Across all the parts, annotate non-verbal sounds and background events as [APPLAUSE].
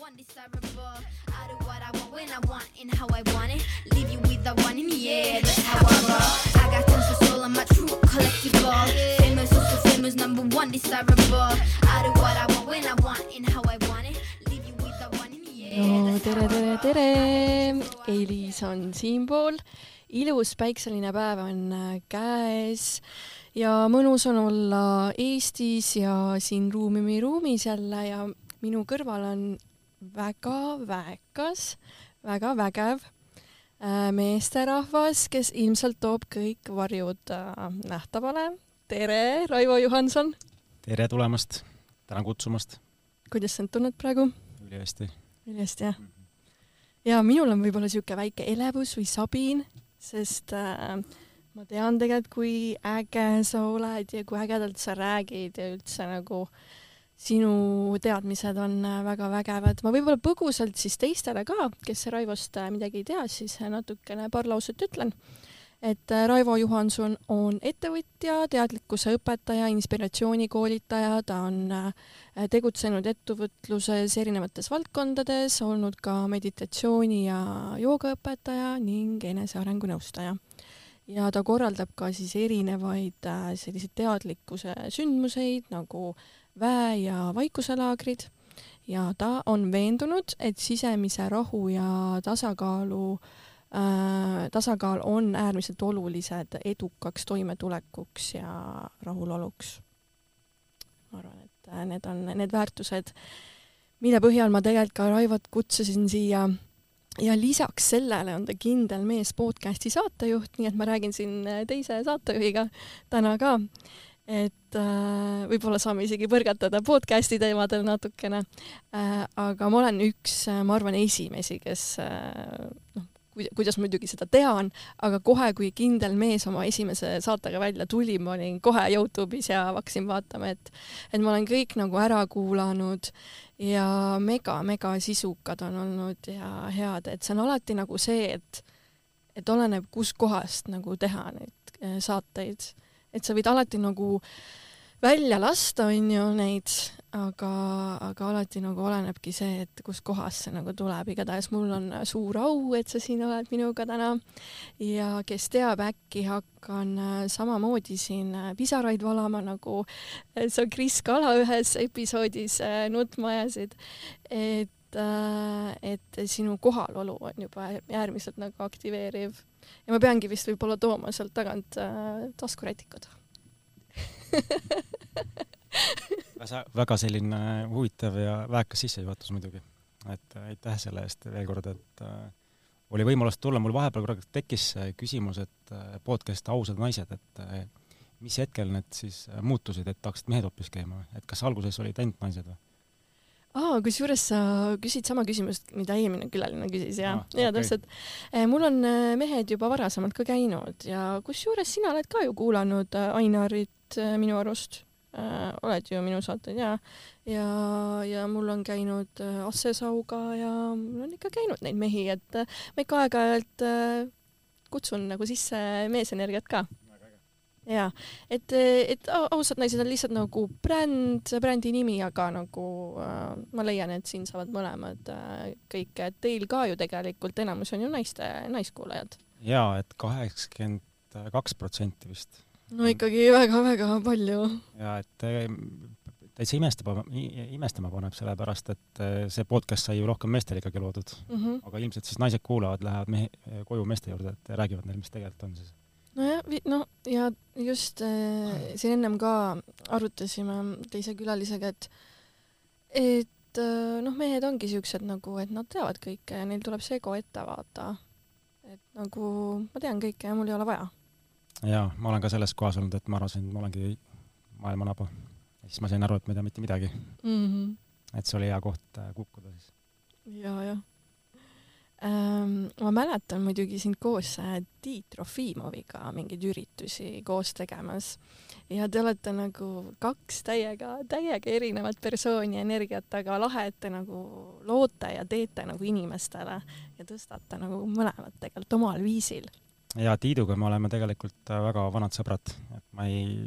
undesirable. I do what I want when I want and how I want it. Leave you with the one in the air, that's how I roll. I got tons of soul, I'm a true collectible. Famous, also famous, number one desirable. I do what I want when I want and how I want it. Leave you with the one in the air. no tere, tere, tere! Elis on siinpool. ilus päikseline päev on äh, käes ja mõnus on olla Eestis ja siin Ruumimi ruumis jälle ja minu kõrval on väga väekas, väga vägev äh, meesterahvas, kes ilmselt toob kõik varjud äh, nähtavale. tere, Raivo Johanson! tere tulemast, tänan kutsumast, kuidas sa end tunned praegu? ülihästi. hästi, jah? ja minul on võib-olla niisugune väike elevus või sabin, sest äh, ma tean tegelikult, kui äge sa oled ja kui ägedalt sa räägid ja üldse nagu sinu teadmised on äh, väga vägevad. ma võib-olla põgusalt siis teistele ka, kes Raivost äh, midagi ei tea, siis äh, natukene paar lauset ütlen. et äh, Raivo Johanson on ettevõtja, teadlikkuse õpetaja, inspiratsioonikoolitaja, ta on äh, tegutsenud ettevõtluses erinevates valdkondades, olnud ka meditatsiooni ja joogaõpetaja ning enesearengu nõustaja. ja ta korraldab ka siis erinevaid äh, selliseid teadlikkuse sündmuseid nagu väe- ja vaikuselaagrid ja ta on veendunud, et sisemise rahu ja tasakaalu äh, tasakaal on äärmiselt olulised edukaks toimetulekuks ja rahuloluks. ma arvan, et äh, need on need väärtused, mille põhjal ma tegelikult ka Raivot kutsusin siia ja lisaks sellele on ta kindel mees podcasti saatejuht, nii et ma räägin siin äh, teise saatejuhiga täna ka. Et äh, võib-olla saame isegi põrgatada podcasti teemadel natukene äh,. aga ma olen üks, ma arvan, esimesi, kes äh, noh, kuidas muidugi seda tean, aga kohe, kui kindel mees oma esimese saatega välja tuli, ma olin kohe Youtube'is ja hakkasin vaatama, et et ma olen kõik nagu ära kuulanud ja mega-mega sisukad on olnud ja head, et see on alati nagu see, et et oleneb, kuskohast nagu teha neid eh, saateid, et sa võid alati nagu välja lasta, on ju, neid, aga, aga alati nagu olenebki see, et kuskohast see nagu tuleb, igatahes mul on suur au, et sa siin oled minuga täna. Ja kes teab, äkki hakkan äh, samamoodi siin äh, pisaraid valama, nagu äh, sa Kris Kala ühes episoodis nutma ajasid, et et sinu kohalolu on juba äärmiselt nagu aktiveeriv ja ma peangi vist võib-olla tooma sealt tagant äh, taskurätikud väga selline huvitav ja väekas sissejuhatus muidugi. et äh, aitäh selle eest veel kord, et äh, oli võimalus tulla, mul vahepeal korraga tekkis see küsimus, et äh, podcast Ausad naised, et äh, mis hetkel need siis äh, muutusid, et hakkasid mehed hoopis käima, et kas alguses olid ainult naised või? Aa, kusjuures sa küsid sama küsimust, mida eelmine külaline küsis ja Ah, ja okei. täpselt. mul on äh, mehed juba varasemalt ka käinud ja kusjuures sina oled ka ju kuulanud äh, Ainarit minu arust äh,. oled ju minu saateid ja, ja, ja mul on käinud Asse Sauga ja mul on ikka käinud neid mehi, et ma ikka aeg-ajalt äh, kutsun nagu sisse meesenergiat ka jaa, et, et au- ausad naised on lihtsalt nagu bränd, brändi nimi, aga nagu äh, ma leian, et siin saavad mõlemad äh, kõik, et teil ka ju tegelikult enamus on ju naiste, naiskuulajad. jaa, et kaheksakümmend kaks protsenti vist. no ikkagi väga-väga palju. ja et äh, täitsa imestama, imestama paneb, sellepärast et äh, see podcast sai ju rohkem meestele ikkagi loodud Mm -hmm. aga ilmselt siis naised kuulavad, lähevad mehe, koju meeste juurde, et räägivad neile, mis tegelikult on siis. Nojah, no ja just äh, siin ennem ka arutasime teise külalisega, et et äh, noh, mehed ongi siuksed nagu, et nad teavad kõike ja neil tuleb see ego ette vaata. et nagu ma tean kõike ja mul ei ole vaja jaa, ma olen ka selles kohas olnud, et ma arvasin, et ma olengi maailma naba. ja siis ma sain aru, et ma ei tea mitte midagi. mm. -hmm. et see oli hea koht äh, kukkuda siis. ja, jah ähm,. Ma mäletan muidugi sind koos äh, Tiit Trofimoviga mingeid üritusi koos tegemas ja te olete nagu kaks täiega, täiega erinevat persooni energiat, aga lahe, et te nagu loote ja teete nagu inimestele ja tõstate nagu mõlemad tegelikult omal viisil. ja Tiiduga me oleme tegelikult äh, väga vanad sõbrad, et ma ei,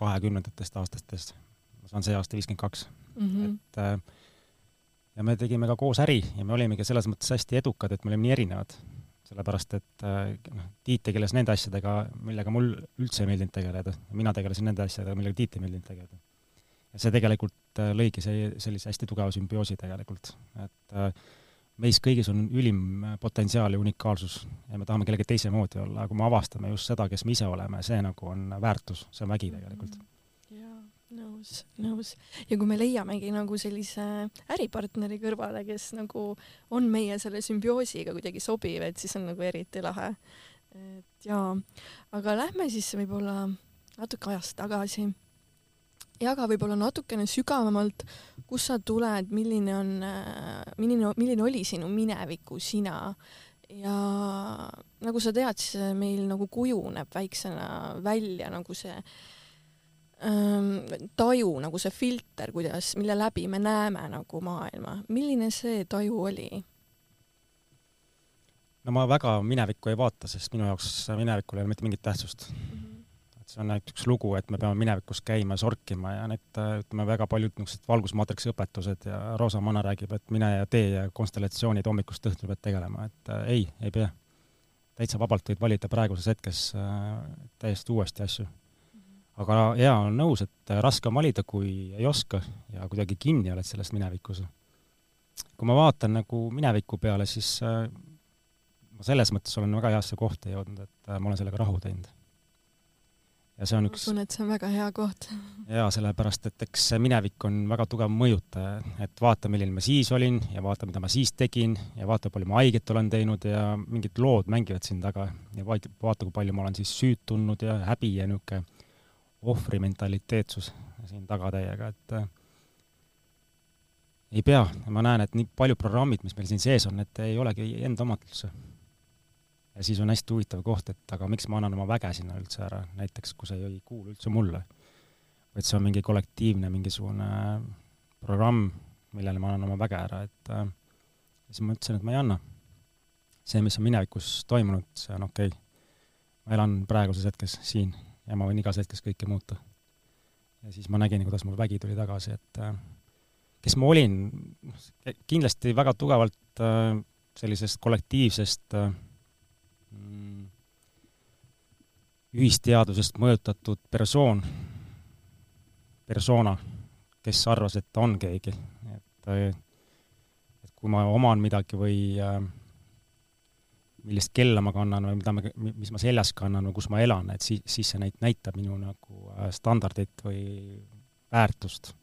kahekümnendatest aastatest, ma saan see aasta viiskümmend kaks, -hmm. et äh, ja me tegime ka koos äri ja me olimegi selles mõttes hästi edukad, et me olime nii erinevad. sellepärast, et äh, noh, Tiit tegeles nende asjadega, millega mul üldse ei meeldinud tegeleda, mina tegelesin nende asjadega, millega Tiit ei meeldinud tegeleda. ja see tegelikult äh, lõigi see, sellise hästi tugeva sümbioosi tegelikult, et äh, meis kõigis on ülim potentsiaal ja unikaalsus ja me tahame kellegi teise moodi olla, aga kui me avastame just seda, kes me ise oleme, see nagu on väärtus, see on vägi tegelikult mm. -hmm nõus, nõus. ja kui me leiamegi nagu sellise äripartneri kõrvale, kes nagu on meie selle sümbioosiga kuidagi sobiv, et siis on nagu eriti lahe. et jaa, aga lähme siis võib-olla natuke ajas tagasi. jaga võib-olla natukene sügavamalt, kust sa tuled, milline on, milline, milline oli sinu mineviku sina ja nagu sa tead, siis meil nagu kujuneb väiksena välja nagu see äh, taju, nagu see filter, kuidas, mille läbi me näeme nagu maailma, milline see taju oli? no ma väga minevikku ei vaata, sest minu jaoks minevikul ei ole mitte mingit tähtsust mm. -hmm. et see on ainult üks lugu, et me peame minevikus käima, sorkima ja need, ütleme, väga paljud niisugused valgusmaatriksi õpetused ja Roosa Manna räägib, et mine ja tee ja konstellatsioonid hommikust õhtuni pead tegelema, et äh, ei, ei pea. täitsa vabalt võid valida praeguses hetkes äh, täiesti uuesti asju aga jaa, olen nõus, et raske on valida, kui ei oska ja kuidagi kinni oled selles minevikus. kui ma vaatan nagu mineviku peale, siis äh, ma selles mõttes olen väga heasse kohta jõudnud, et äh, ma olen sellega rahu teinud. ja see on üks ma usun, et see on väga hea koht. [LAUGHS] jaa, sellepärast, et eks see minevik on väga tugev mõjutaja, et vaata, milline ma siis olin ja vaata, mida ma siis tegin ja vaata, palju ma haiget olen teinud ja mingid lood mängivad siin taga ja vaata, vaata, kui palju ma olen siis süüd tundnud ja häbi ja niisugune ohvrimentaliteetsus siin taga täiega, et äh, ei pea, ma näen, et nii paljud programmid, mis meil siin sees on, need ei olegi enda omad üldse. ja siis on hästi huvitav koht, et aga miks ma annan oma väge sinna üldse ära, näiteks kui see ei kuulu üldse mulle. vaid see on mingi kollektiivne mingisugune programm, millele ma annan oma väge ära, et äh, siis ma ütlesin, et ma ei anna. see, mis on minevikus toimunud, see on okei okay.. ma elan praeguses hetkes siin ja ma võin igas hetkes kõike muuta. ja siis ma nägin, kuidas mul vägi tuli tagasi, et äh, kes ma olin, kindlasti väga tugevalt äh, sellisest kollektiivsest äh, mm, ühisteadusest mõjutatud persoon, persona, kes arvas, et ta on keegi, et et kui ma oman midagi või äh, millist kella ma kannan või mida ma, mis ma seljas kannan või kus ma elan, et siis, siis see näit-, näitab minu nagu äh, standardit või väärtust.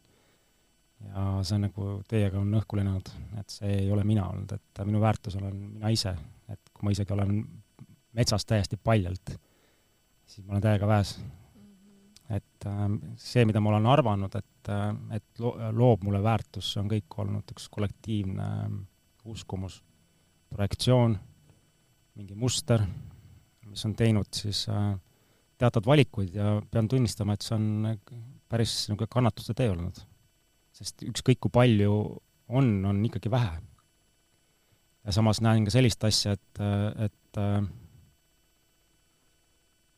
ja see nagu teiega on õhku lennanud, et see ei ole mina olnud, et minu väärtus olen mina ise, et kui ma isegi olen metsas täiesti paljalt, siis ma olen täiega väes. et äh, see, mida ma olen arvanud, et, äh, et lo-, loob mulle väärtust, see on kõik olnud üks kollektiivne äh, uskumus, projektsioon mingi muster, mis on teinud siis äh, teatud valikuid ja pean tunnistama, et see on päris niisugune kannatuste tee olnud. sest ükskõik, kui palju on, on ikkagi vähe. ja samas näen ka sellist asja, et, et äh,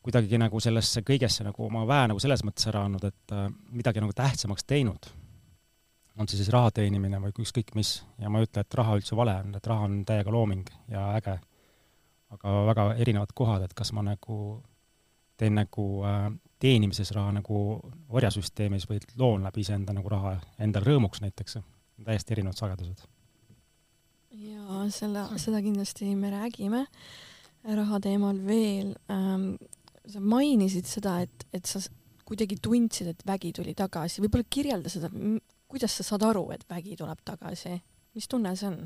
kuidagi nagu sellesse kõigesse nagu oma väe nagu selles mõttes ära andnud, et äh, midagi nagu tähtsamaks teinud. on see siis raha teenimine või ükskõik mis, ja ma ei ütle, et raha üldse vale on, et raha on täiega looming ja äge aga väga erinevad kohad, et kas ma nagu teen nagu äh, teenimises raha nagu orjasüsteemis või loon läbi iseenda nagu raha endal rõõmuks näiteks, täiesti erinevad sagedused. jaa, selle, seda kindlasti me räägime raha teemal veel ähm,. sa mainisid seda, et, et sa kuidagi tundsid, et vägi tuli tagasi, võib-olla kirjelda seda, kuidas sa saad aru, et vägi tuleb tagasi, mis tunne see on?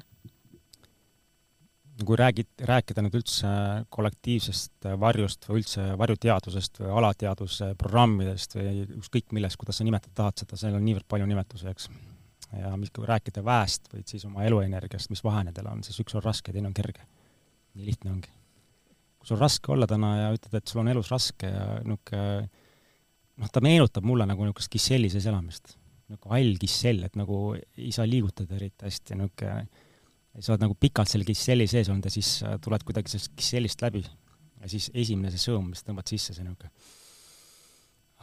Kui räägid, rääkida nüüd üldse kollektiivsest varjust või üldse varjuteadusest või alateaduse programmidest või ükskõik millest, kuidas sa nimetada tahad seda, seal on niivõrd palju nimetusi, eks. ja mis, kui rääkida väest või siis oma eluenergiast, mis vahe nendel on, siis üks on raske, teine on kerge. nii lihtne ongi. kui sul raske olla täna ja ütled, et sul on elus raske ja niisugune noh, ta meenutab mulle nagu niisugust kisselli sees elamist. nagu hall kissell, et nagu ei saa liigutada eriti hästi, niisugune sa oled nagu pikalt selle kisselli sees olnud ja siis äh, tuled kuidagi sellest kissellist läbi ja siis esimene see sõõm, mis tõmbad sisse, see niisugune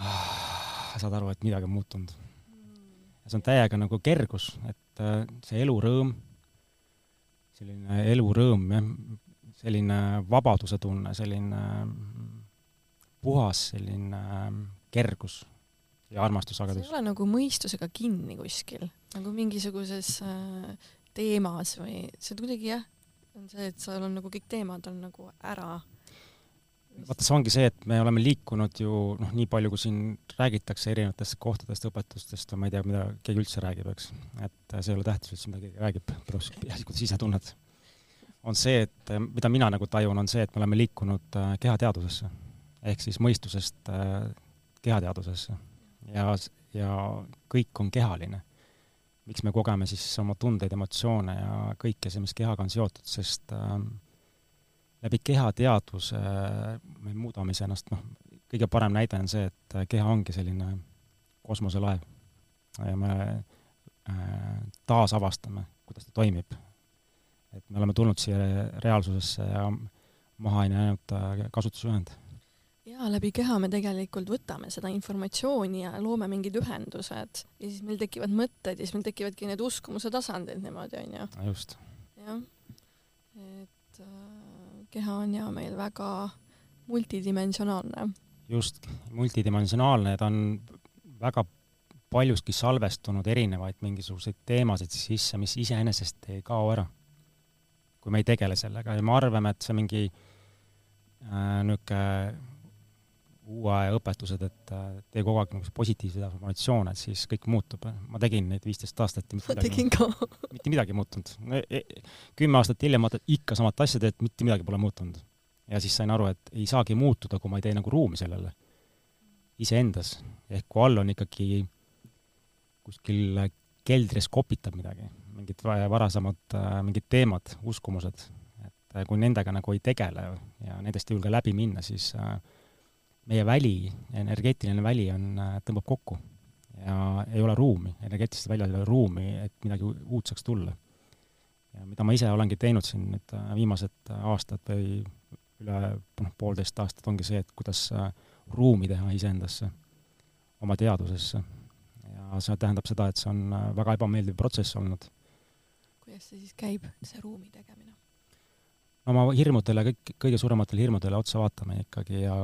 ah, saad aru, et midagi on muutunud. ja see on täiega nagu kergus, et äh, see elurõõm, selline elurõõm, jah, selline vabaduse tunne, selline puhas selline kergus ja armastussagedus. see ei ole nagu mõistusega kinni kuskil, nagu mingisuguses äh, teemas või see kuidagi jah, on see, et seal on nagu kõik teemad on nagu ära. Vaata, see ongi see, et me oleme liikunud ju noh, nii palju, kui siin räägitakse erinevatest kohtadest, õpetustest ma ei tea, mida keegi üldse räägib, eks, et see ei ole tähtis üldse, mida keegi räägib, peaasi, kuidas ise tunned. on see, et mida mina nagu tajun, on see, et me oleme liikunud äh, kehateadusesse. Ehk siis mõistusest äh, kehateadusesse. Ja, ja kõik on kehaline. Miks me kogeme siis oma tundeid, emotsioone ja kõike see, mis kehaga on seotud, sest äh, läbi kehateadvuse me muudame iseennast, noh, kõige parem näide on see, et keha ongi selline kosmoselaev ja me äh, taasavastame, kuidas ta toimib. et me oleme tulnud siia reaalsusesse ja maha ei jäänud kasutusjuhend. Jaa, läbi keha me tegelikult võtame seda informatsiooni ja loome mingid ühendused ja siis meil tekivad mõtted ja siis meil tekivadki need uskumuse tasandid niimoodi, onju. just. jah, et äh keha on ja meil väga multidimensionaalne. just, multidimensionaalne, ta on väga paljuski salvestunud erinevaid mingisuguseid teemasid sisse, mis iseenesest ei kao ära. kui me ei tegele sellega ja me arvame, et see mingi äh, niisugune uue aja õpetused, et äh, tee kogu aeg niisuguseid positiivseid informatsioone, et siis kõik muutub. ma tegin neid viisteist aastat ja mitte midagi, [LAUGHS] mitte midagi muutunud. E, kümme aastat hiljem vaatad ikka samat asja teed, mitte midagi pole muutunud. ja siis sain aru, et ei saagi muutuda, kui ma ei tee nagu ruumi sellele iseendas. ehk kui all on ikkagi kuskil keldris kopitab midagi, mingid varasemad äh, mingid teemad, uskumused, et äh, kui nendega nagu ei tegele ja nendest ei julge läbi minna, siis äh, meie väli, energeetiline väli on, äh, tõmbab kokku ja ei ole ruumi, energeetilistel väljadel ei ole ruumi, et midagi uut saaks tulla. ja mida ma ise olengi teinud siin nüüd äh, viimased aastad või üle noh, poolteist aastat, ongi see, et kuidas äh, ruumi teha iseendasse, oma teadvusesse. ja see tähendab seda, et see on väga ebameeldiv protsess olnud. kuidas see siis käib, see ruumi tegemine? oma hirmudele, kõik, kõige suurematele hirmudele otsa vaatame ikkagi ja,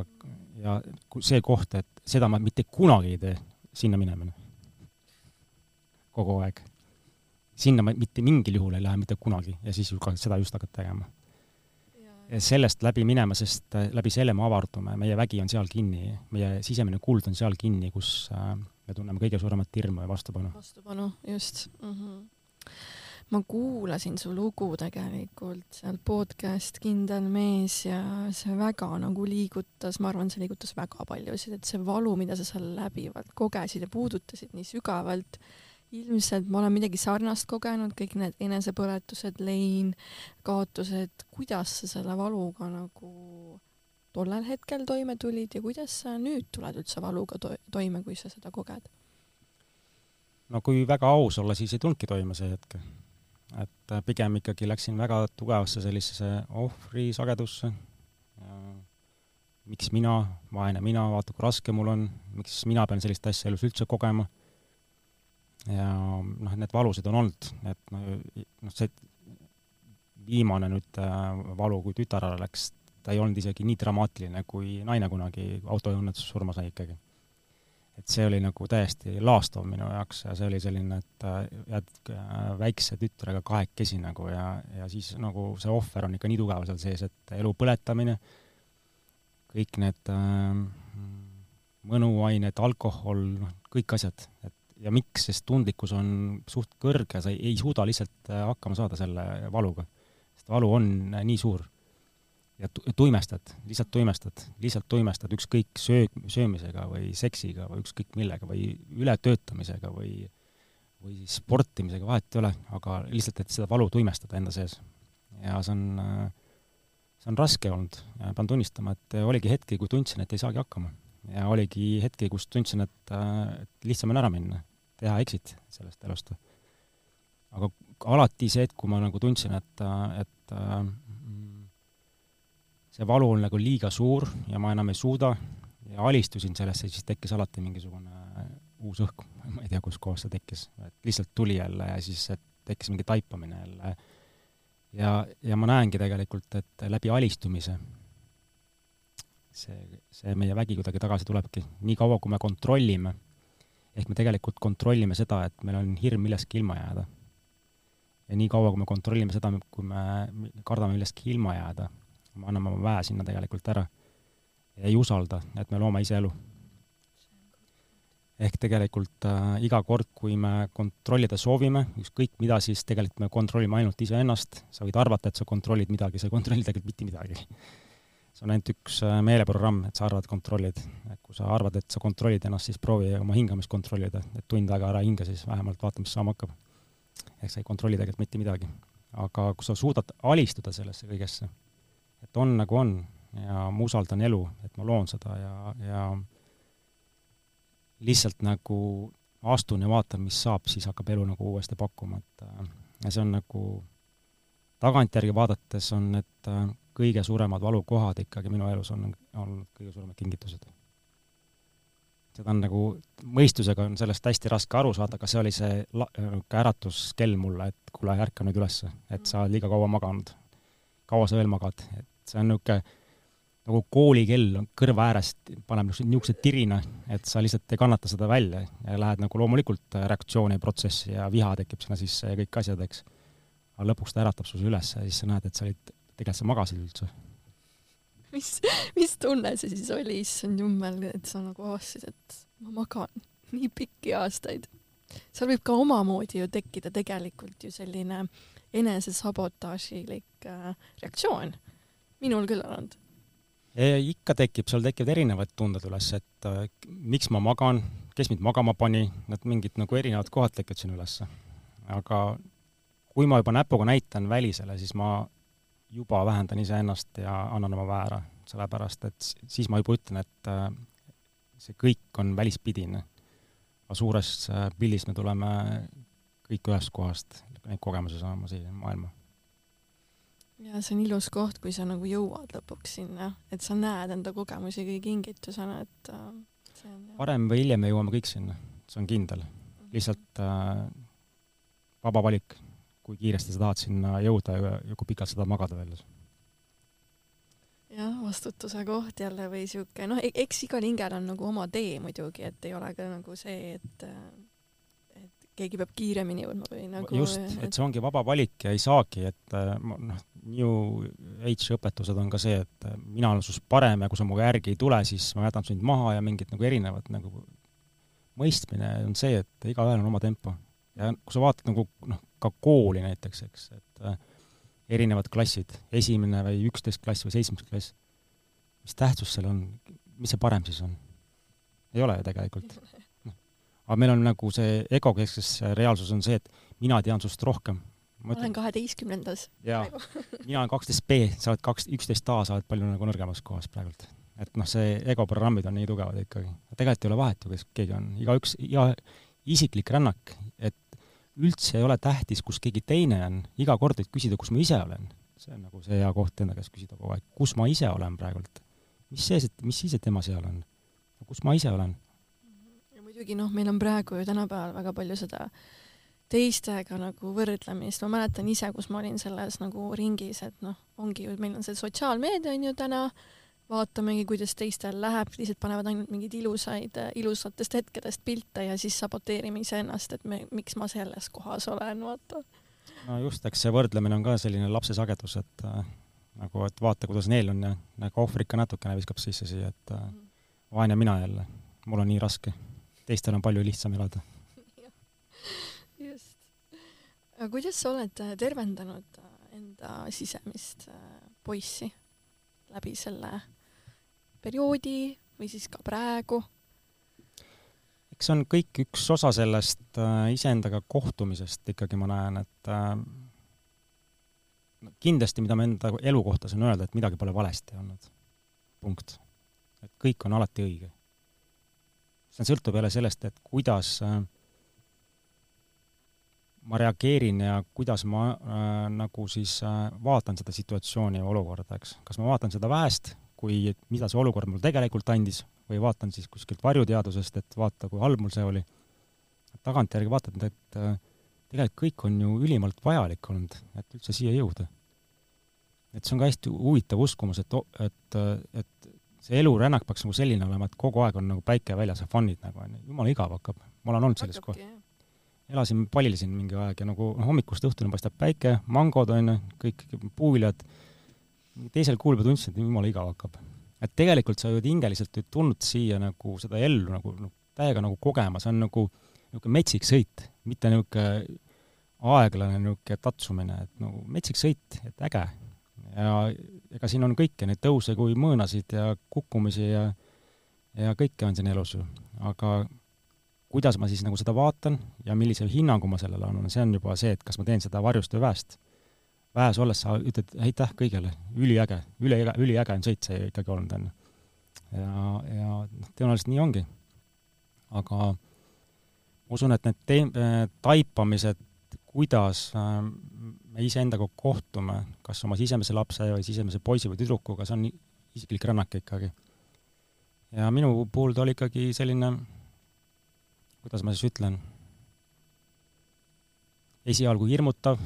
ja see koht, et seda ma mitte kunagi ei tee, sinna minemine. kogu aeg. sinna ma mitte mingil juhul ei lähe mitte kunagi ja siis ju ka seda just hakkad tegema. ja sellest läbi minema, sest äh, läbi selle me avardume, meie vägi on seal kinni, meie sisemine kuld on seal kinni, kus äh, me tunneme kõige suuremat hirmu ja vastupanu. vastupanu, just mm. -hmm ma kuulasin su lugu tegelikult seal podcast Kindel mees ja see väga nagu liigutas, ma arvan, see liigutas väga paljusid, et see valu, mida sa seal läbivalt kogesid ja puudutasid nii sügavalt, ilmselt ma olen midagi sarnast kogenud, kõik need enesepõletused, lein, kaotused, kuidas sa selle valuga nagu tollel hetkel toime tulid ja kuidas sa nüüd tuled üldse valuga to toime, kui sa seda koged? no kui väga aus olla, siis ei tulnudki toime see hetk et äh, pigem ikkagi läksin väga tugevasse sellisesse ohvrisagedusse. miks mina, vaene mina, vaata kui raske mul on, miks mina pean sellist asja elus üldse kogema. ja noh, need valused on olnud, et noh, see viimane nüüd äh, valu, kui tütar ära läks, ta ei olnud isegi nii dramaatiline, kui naine kunagi autoõnnetuses surma sai ikkagi et see oli nagu täiesti laastav minu jaoks ja see oli selline, et äh, jääd äh, väikse tütrega kahekesi nagu ja, ja siis nagu see ohver on ikka nii tugev seal sees, et elu põletamine, kõik need äh, mõnuained, alkohol, noh, kõik asjad, et ja miks, sest tundlikkus on suht kõrge, sa ei, ei suuda lihtsalt äh, hakkama saada selle valuga. sest valu on nii suur ja tuimestad, lihtsalt tuimestad, lihtsalt tuimestad ükskõik söö, söömisega või seksiga või ükskõik millega või ületöötamisega või või sportimisega, vahet ei ole, aga lihtsalt, et seda valu tuimestada enda sees. ja see on, see on raske olnud pean tunnistama, et oligi hetki, kui tundsin, et ei saagi hakkama. ja oligi hetki, kus tundsin, et, et lihtsam on ära minna, teha exit sellest elust. aga alati see hetk, kui ma nagu tundsin, et, et see valu on nagu liiga suur ja ma enam ei suuda ja alistusin sellesse, siis tekkis alati mingisugune uus õhk, ma ei tea, kuskohast see tekkis, et lihtsalt tuli jälle ja siis tekkis mingi taipamine jälle. ja, ja ma näengi tegelikult, et läbi alistumise see, see meie vägi kuidagi tagasi tulebki. nii kaua, kui me kontrollime, ehk me tegelikult kontrollime seda, et meil on hirm millestki ilma jääda. ja nii kaua, kui me kontrollime seda, kui me kardame millestki ilma jääda, me anname oma väe sinna tegelikult ära ei usalda, et me loome ise elu. ehk tegelikult äh, iga kord, kui me kontrollida soovime, ükskõik mida, siis tegelikult me kontrollime ainult iseennast, sa võid arvata, et sa kontrollid midagi, sa ei kontrolli tegelikult mitte midagi see on ainult üks äh, meeleprogramm, et sa arvad, kontrollid. et kui sa arvad, et sa kontrollid ennast, siis proovi oma hingamist kontrollida, et tund aega ära hinga, siis vähemalt vaata, mis saama hakkab. ehk sa ei kontrolli tegelikult mitte midagi. aga kui sa suudad alistuda sellesse kõigesse, et on nagu on ja ma usaldan elu, et ma loon seda ja, ja lihtsalt nagu astun ja vaatan, mis saab, siis hakkab elu nagu uuesti pakkuma, et äh, ja see on nagu tagantjärgi vaadates on need äh, kõige suuremad valukohad ikkagi minu elus on olnud kõige suuremad kingitused. seda on nagu, mõistusega on sellest hästi raske aru saada, aga see oli see la-, niisugune äratuskell mulle, et kuule, ärka nüüd üles, et sa oled liiga kaua maganud. Kaua sa veel magad, et see on niisugune nagu koolikell on kõrva äärest, paneb niisuguse tirina, et sa lihtsalt ei kannata seda välja ja lähed nagu loomulikult reaktsiooni protsessi ja viha tekib sinna sisse ja kõik asjad, eks. aga lõpuks ta äratab su üles ja siis sa näed, et sa olid tegelikult sa magasid üldse? mis, mis tunne see siis oli, issand jummel, et sa nagu avastasid, et ma magan nii pikki aastaid. seal võib ka omamoodi ju tekkida tegelikult ju selline enesesabotaažilik äh, reaktsioon. minul küll olnud. ikka tekib, seal tekivad erinevad tunded üles, et äh, miks ma magan, kes mind magama pani, need mingid nagu erinevad kohad tekivad sinna ülesse. aga kui ma juba näpuga näitan välisele, siis ma juba vähendan iseennast ja annan oma väe ära, sellepärast et siis ma juba ütlen, et äh, see kõik on välispidine. aga suures äh, pildis me tuleme kõik ühest kohast neid kogemusi saama siia maailma. ja see on ilus koht, kui sa nagu jõuad lõpuks sinna, et sa näed enda kogemusi kõige kingitusena, et äh, see on varem või hiljem me jõuame kõik sinna, see on kindel. lihtsalt äh, vaba valik kui kiiresti sa tahad sinna jõuda ja, ja kui pikalt sa tahad magada veel. jah, vastutuse koht jälle või sihuke, noh, e-, eks igal hingel on nagu oma tee muidugi, et ei ole ka nagu see, et et keegi peab kiiremini jõudma või nagu just, et see ongi vaba valik ja ei saagi, et noh, New Age õpetused on ka see, et mina olen sinust parem ja kui sa mu järgi ei tule, siis ma jätan sind maha ja mingid nagu erinevad nagu mõistmine on see, et igaühel on oma tempo ja kui sa vaatad nagu noh, ka kooli näiteks, eks, et äh, erinevad klassid, esimene või üksteist klass või seitsmes klass, mis tähtsus seal on, mis see parem siis on? ei ole ju tegelikult. [LAUGHS] aga meil on nagu see egokeskses reaalsus on see, et mina tean sinust rohkem. ma olen kaheteistkümnendas. jaa, [LAUGHS] mina olen kaksteist B, sa oled kaks, üksteist A, sa oled palju nagu nõrgemas kohas praegult. et noh, see egoprogrammid on nii tugevad ikkagi. tegelikult ei ole vahet ju, kes keegi on, igaüks, iga isiklik rännak, et üldse ei ole tähtis, kus keegi teine on, iga kord võid küsida, kus ma ise olen. see on nagu see hea koht enda käest küsida kogu aeg, kus ma ise olen praegult. mis see, mis siis, et tema seal on? kus ma ise olen? Muidugi noh, meil on praegu ju tänapäeval väga palju seda teistega nagu võrdlemist, ma mäletan ise, kus ma olin selles nagu ringis, et noh, ongi ju, meil on see sotsiaalmeedia on ju täna, vaatamegi, kuidas teistel läheb, lihtsalt panevad ainult mingeid ilusaid, ilusatest hetkedest pilte ja siis saboteerime iseennast, et me, miks ma selles kohas olen, vaata. no just, eks see võrdlemine on ka selline lapse sagedus, et äh, nagu, et vaata, kuidas neil on ja nagu ohvrit ka natukene viskab sisse siia, et äh, vaene mina jälle, mul on nii raske. Teistel on palju lihtsam elada [LAUGHS] just. aga kuidas sa oled tervendanud enda sisemist äh, poissi läbi selle perioodi või siis ka praegu? eks see on kõik üks osa sellest äh, iseendaga kohtumisest ikkagi, ma näen, et äh, kindlasti, mida ma enda elu kohta saan öelda, et midagi pole valesti olnud. punkt. et kõik on alati õige. See sõltub jälle sellest, et kuidas äh, ma reageerin ja kuidas ma äh, nagu siis äh, vaatan seda situatsiooni ja olukorda, eks. kas ma vaatan seda väest, kui, mida see olukord mulle tegelikult andis või vaatan siis kuskilt varjuteadusest, et vaata, kui halb mul see oli. tagantjärgi vaatad, et äh, tegelikult kõik on ju ülimalt vajalik olnud, et üldse siia jõuda. et see on ka hästi huvitav uskumus, et, et, et see elurännak peaks nagu selline olema, et kogu aeg on nagu päike väljas ja fun'id nagu on ju, jumala igav hakkab. ma olen olnud selles kohas. elasin, palisin mingi aeg ja nagu noh, hommikust õhtuni paistab päike, mangod on ju, kõik puuviljad, teisel kuul juba tundsin, et jumala igav hakkab. et tegelikult sa ju hingeliselt ju tulnud siia nagu seda ellu nagu, nagu täiega nagu kogema, see on nagu niisugune metsik sõit, mitte niisugune aeglane niisugune tatsumine, et nagu metsik sõit, et äge ja ega siin on kõike, neid tõuse kui mõõnasid ja kukkumisi ja ja kõike on siin elus ju, aga kuidas ma siis nagu seda vaatan ja millise hinnangu ma sellele annan, see on juba see, et kas ma teen seda varjust või väest. väes olles sa ütled aitäh kõigele, üliäge, üliäge, üliäge on sõit see ikkagi olnud, on ju. ja, ja noh, tõenäoliselt nii ongi. aga ma usun, et need te-, taipamised kuidas äh, me iseendaga kohtume, kas oma sisemise lapse või sisemise poisi või tüdrukuga, see on isiklik rännak ikkagi. ja minu puhul ta oli ikkagi selline, kuidas ma siis ütlen, esialgu hirmutav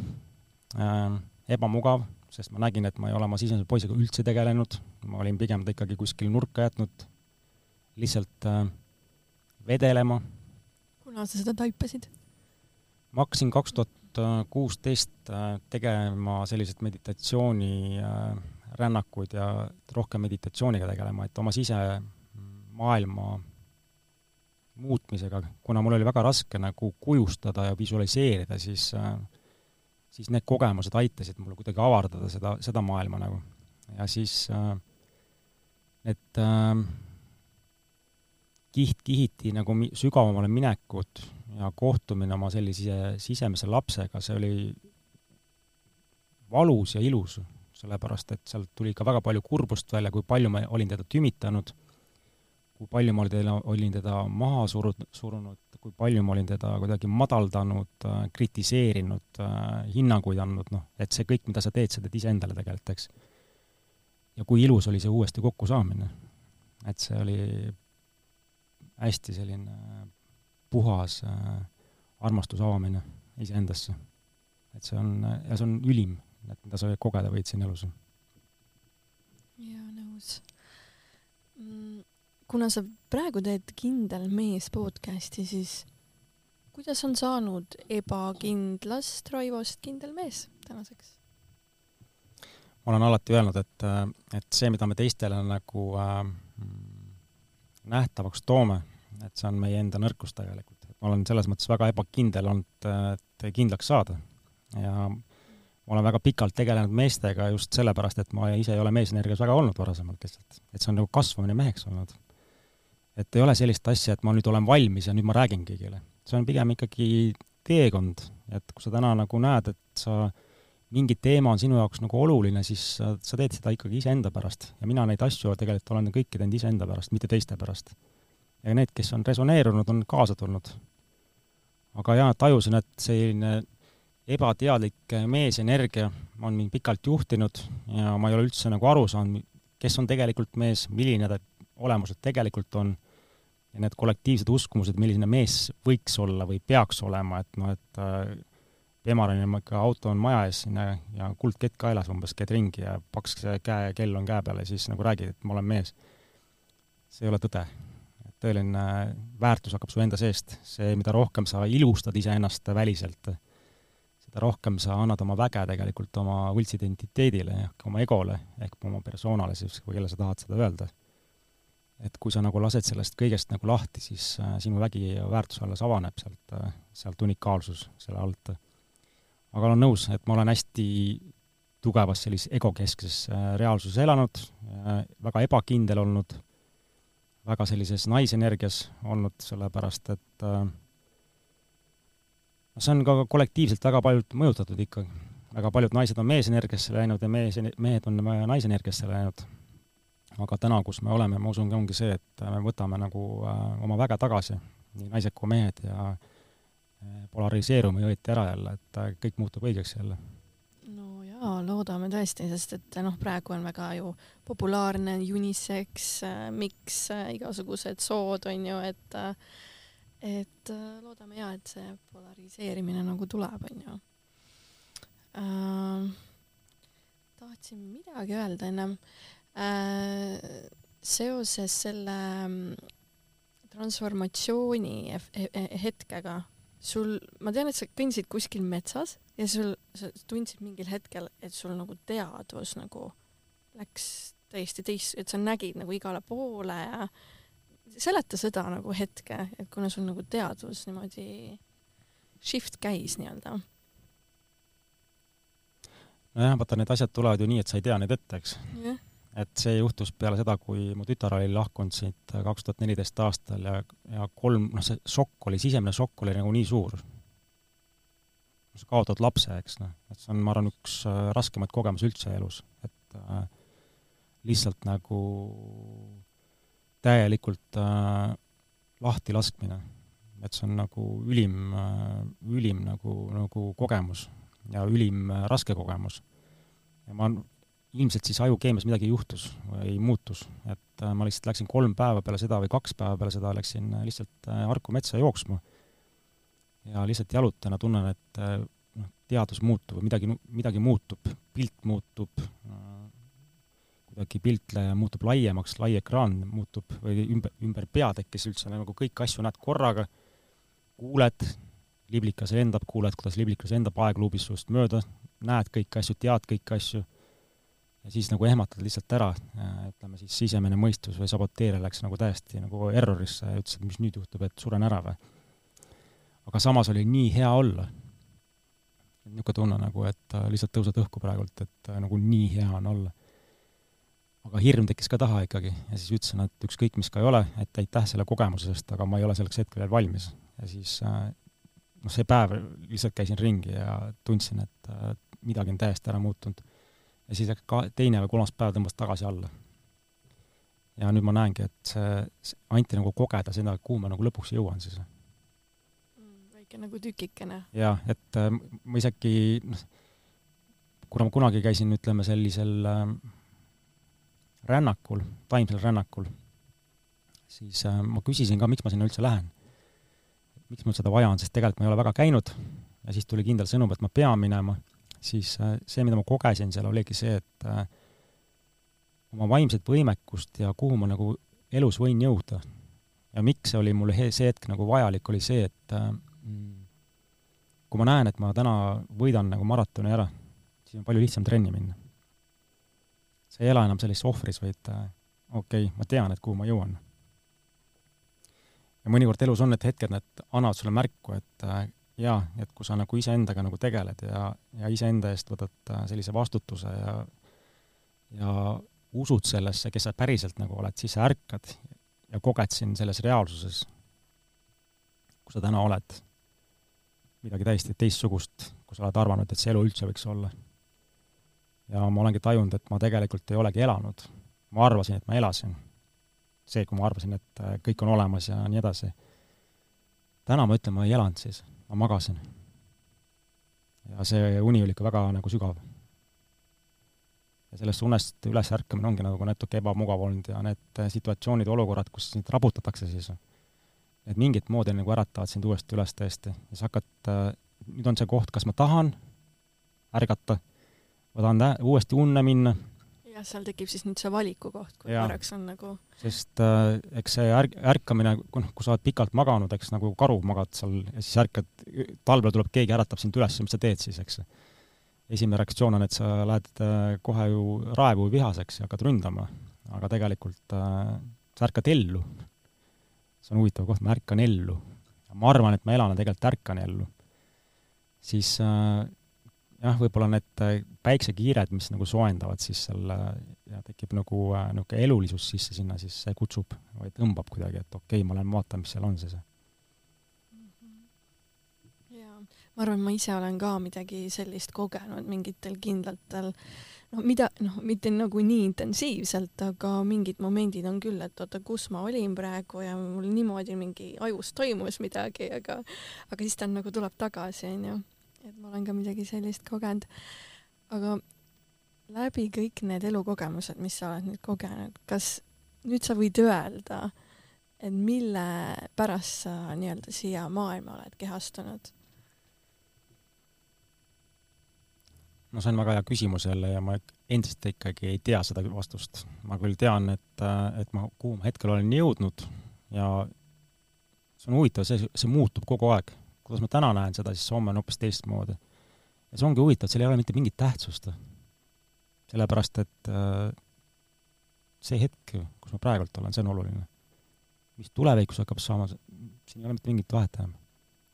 äh,, ebamugav, sest ma nägin, et ma ei ole oma sisemise poisiga üldse tegelenud, ma olin pigem ta ikkagi kuskil nurka jätnud, lihtsalt äh, vedelema. kuna sa seda taipasid? ma hakkasin kaks tuhat kuusteist äh, tegema selliseid meditatsioonirännakuid äh, ja rohkem meditatsiooniga tegelema, et oma sisemaailma muutmisega, kuna mul oli väga raske nagu kujustada ja visualiseerida, siis äh, siis need kogemused aitasid mul kuidagi avardada seda, seda maailma nagu. ja siis need äh, kiht-kihiti nagu mi-, sügavamale minekud ja kohtumine oma sellise sisemise lapsega, see oli valus ja ilus, sellepärast et sealt tuli ikka väga palju kurbust välja, kui palju ma olin teda tümitanud, kui palju ma olin, olin teda maha surud, surunud, kui palju ma olin teda kuidagi madaldanud, kritiseerinud, hinnanguid andnud, noh, et see kõik, mida sa teed, sa teed iseendale tegelikult, eks. ja kui ilus oli see uuesti kokkusaamine. et see oli hästi selline puhas äh, armastuse avamine iseendasse. et see on, ja see on ülim, et mida sa kogeda võid siin elus. jaa, nõus mm,. kuna sa praegu teed Kindel mees podcasti, siis kuidas on saanud ebakindlast Raivost kindel mees tänaseks? ma olen alati öelnud, et, et see, mida me teistele nagu äh, nähtavaks toome, et see on meie enda nõrkus tegelikult. ma olen selles mõttes väga ebakindel olnud, et kindlaks saada. ja ma olen väga pikalt tegelenud meestega just sellepärast, et ma ise ei ole meesenergias väga olnud varasemalt lihtsalt. et see on nagu kasvamine meheks olnud. et ei ole sellist asja, et ma nüüd olen valmis ja nüüd ma räägin kõigile. see on pigem ikkagi teekond, et kui sa täna nagu näed, et sa mingi teema on sinu jaoks nagu oluline, siis sa, sa teed seda ikkagi iseenda pärast. ja mina neid asju tegelikult olen kõiki teinud iseenda pärast, mitte teiste pärast ja need, kes on resoneerunud, on kaasa tulnud. aga jaa, tajusin, et selline ebateadlik meesenergia on mind pikalt juhtinud ja ma ei ole üldse nagu aru saanud, kes on tegelikult mees, milline ta olemuselt tegelikult on, ja need kollektiivsed uskumused, milline mees võiks olla või peaks olema, et noh, et äh, Pemaranil ikka auto on maja ees sinna ja kuldkett kaelas umbes, käid ringi ja paks käe, kell on käe peal ja siis nagu räägid, et ma olen mees. see ei ole tõde tõeline väärtus hakkab su enda seest. see, mida rohkem sa ilustad iseennast väliselt, seda rohkem sa annad oma väge tegelikult oma võltsidentiteedile ehk oma egole ehk oma persoonale siis, kui kelle sa tahad seda öelda. et kui sa nagu lased sellest kõigest nagu lahti, siis äh, sinu vägi ja väärtus alles avaneb sealt äh,, sealt unikaalsus selle alt. aga olen nõus, et ma olen hästi tugevas sellises egokeskses äh, reaalsuses elanud väga ebakindel olnud väga sellises naisenergias olnud, sellepärast et äh, see on ka kollektiivselt väga paljud mõjutatud ikkagi. väga paljud naised on meesenergiasse läinud ja mees, mehed on naisenergiasse läinud. aga täna, kus me oleme, ma usun, ongi see, et me võtame nagu äh, oma väge tagasi, nii naised kui mehed, ja äh, polariseerume õieti ära jälle, et äh, kõik muutub õigeks jälle. Jaa, loodame tõesti, sest et noh, praegu on väga ju populaarne unisex, miks igasugused sood on ju, et et loodame ja et see polariseerimine nagu tuleb, on ju äh,. tahtsin midagi öelda ennem äh, seoses selle mm, transformatsiooni hetkega sul, ma tean, et sa kõndisid kuskil metsas ja sul, sa tundsid mingil hetkel, et sul nagu teadvus nagu läks täiesti teist, et sa nägid nagu igale poole ja seleta seda nagu hetke, et kuna sul nagu teadvus niimoodi shift käis nii-öelda. nojah, vaata need asjad tulevad ju nii, et sa ei tea neid ette, eks yeah et see juhtus peale seda, kui mu tütar oli lahkunud siit kaks tuhat neliteist aastal ja, ja kolm, noh, see šokk oli, sisemine šokk oli nagu nii suur. sa kaotad lapse, eks noh, et see on, ma arvan, üks äh, raskemaid kogemusi üldse elus, et äh, lihtsalt nagu täielikult äh, lahti laskmine. et see on nagu ülim äh,, ülim nagu, nagu kogemus ja ülim äh, raske kogemus. ja ma ilmselt siis ajukeemias midagi juhtus või muutus, et äh, ma lihtsalt läksin kolm päeva peale seda või kaks päeva peale seda läksin äh, lihtsalt äh, Harku metsa jooksma. ja lihtsalt jalutana tunnen, et noh, teadus muutub või midagi, midagi muutub, pilt muutub, kuidagi pilt muutub laiemaks, lai ekraan muutub või ümber, ümber pea tekkis üldse nagu kõiki asju näed korraga, kuuled, liblikas lendab, kuuled, kuidas liblikas lendab aegluubis sinust mööda, näed kõiki asju, tead kõiki asju ja siis nagu ehmatad lihtsalt ära, ütleme siis sisemine mõistus või saboteerija läks nagu täiesti nagu errorisse ja ütles, et mis nüüd juhtub, et suren ära või. aga samas oli nii hea olla. niisugune tunne nagu, et äh, lihtsalt tõused õhku praegult, et äh, nagu nii hea on olla. aga hirm tekkis ka taha ikkagi ja siis ütlesin, et ükskõik, mis ka ei ole, et aitäh selle kogemuse eest, aga ma ei ole selleks hetkel veel valmis. ja siis äh, noh, see päev lihtsalt käisin ringi ja tundsin, et midagi on täiesti ära muutunud ja siis ka teine või kolmas päev tõmbas tagasi alla. ja nüüd ma näengi, et anti nagu kogeda seda, kuhu ma nagu lõpuks jõuan siis mm,. väike nagu tükikene. jaa, et äh, ma isegi, noh, kuna ma kunagi käisin, ütleme, sellisel äh, rännakul, taimsel rännakul, siis äh, ma küsisin ka, miks ma sinna üldse lähen. miks mul seda vaja on, sest tegelikult ma ei ole väga käinud ja siis tuli kindel sõnum, et ma pean minema siis äh, see, mida ma kogesin seal, oligi see, et äh, oma vaimset võimekust ja kuhu ma nagu elus võin jõuda. ja miks see oli mulle see hetk nagu vajalik, oli see, et äh, kui ma näen, et ma täna võidan nagu maratoni ära, siis on palju lihtsam trenni minna. sa ei ela enam sellises ohvris, vaid okei okay,, ma tean, et kuhu ma jõuan. ja mõnikord elus on need hetked, need annavad sulle märku, et jaa, et kui sa nagu iseendaga nagu tegeled ja, ja iseenda eest võtad äh, sellise vastutuse ja ja usud sellesse, kes sa päriselt nagu oled, siis sa ärkad ja koged siin selles reaalsuses, kus sa täna oled, midagi täiesti teistsugust, kui sa oled arvanud, et see elu üldse võiks olla. ja ma olengi tajunud, et ma tegelikult ei olegi elanud. ma arvasin, et ma elasin. see, kui ma arvasin, et äh, kõik on olemas ja nii edasi. täna ma ütlen, ma ei elanud siis ma magasin. ja see uni oli ikka väga nagu sügav. ja sellest unest üles ärkamine ongi nagu natuke ebamugav olnud ja need situatsioonid, olukorrad, kus sind raputatakse siis, need mingit moodi nagu äratavad sind uuesti üles tõesti ja siis hakkad, nüüd on see koht, kas ma tahan ärgata, ma tahan uuesti unne minna jah, seal tekib siis nüüd see valiku koht, kui korraks on nagu sest äh, eks see ärk-, ärkamine, noh, kui sa oled pikalt maganud, eks nagu karu magad seal ja siis ärkad, talvel tuleb keegi, äratab sind üles, mis sa teed siis, eks. esimene reaktsioon on, et sa lähed äh, kohe ju raevu vihaseks ja hakkad ründama, aga tegelikult äh, sa ärkad ellu. see on huvitav koht, ma ärkan ellu. ma arvan, et ma elan ja tegelikult ärkan ellu. siis äh, jah, võib-olla need äh, päiksekiired, mis nagu soojendavad siis selle ja tekib nagu äh, niisugune äh, elulisus sisse sinna, siis see kutsub või tõmbab kuidagi, et okei okay,, ma lähen vaatan, mis seal on siis. jaa, ma arvan, ma ise olen ka midagi sellist kogenud mingitel kindlatel noh, mida, noh, mitte nagu nii intensiivselt, aga mingid momendid on küll, et oota, kus ma olin praegu ja mul niimoodi mingi ajus toimus midagi, aga aga siis ta nagu tuleb tagasi, onju et ma olen ka midagi sellist kogenud. aga läbi kõik need elukogemused, mis sa oled nüüd kogenud, kas nüüd sa võid öelda, et mille pärast sa nii-öelda siia maailma oled kehastunud? no see on väga hea küsimus jälle ja ma endiselt ikkagi ei tea seda vastust. ma küll tean, et, et ma, kuhu ma hetkel olen jõudnud ja see on huvitav, see, see muutub kogu aeg. Kuidas ma täna näen seda, siis homme on hoopis teistmoodi. ja see ongi huvitav, seal ei ole mitte mingit tähtsust. sellepärast, et äh, see hetk, kus ma praegult olen, see on oluline. mis tulevikus hakkab saama, siin ei ole mitte mingit vahet enam.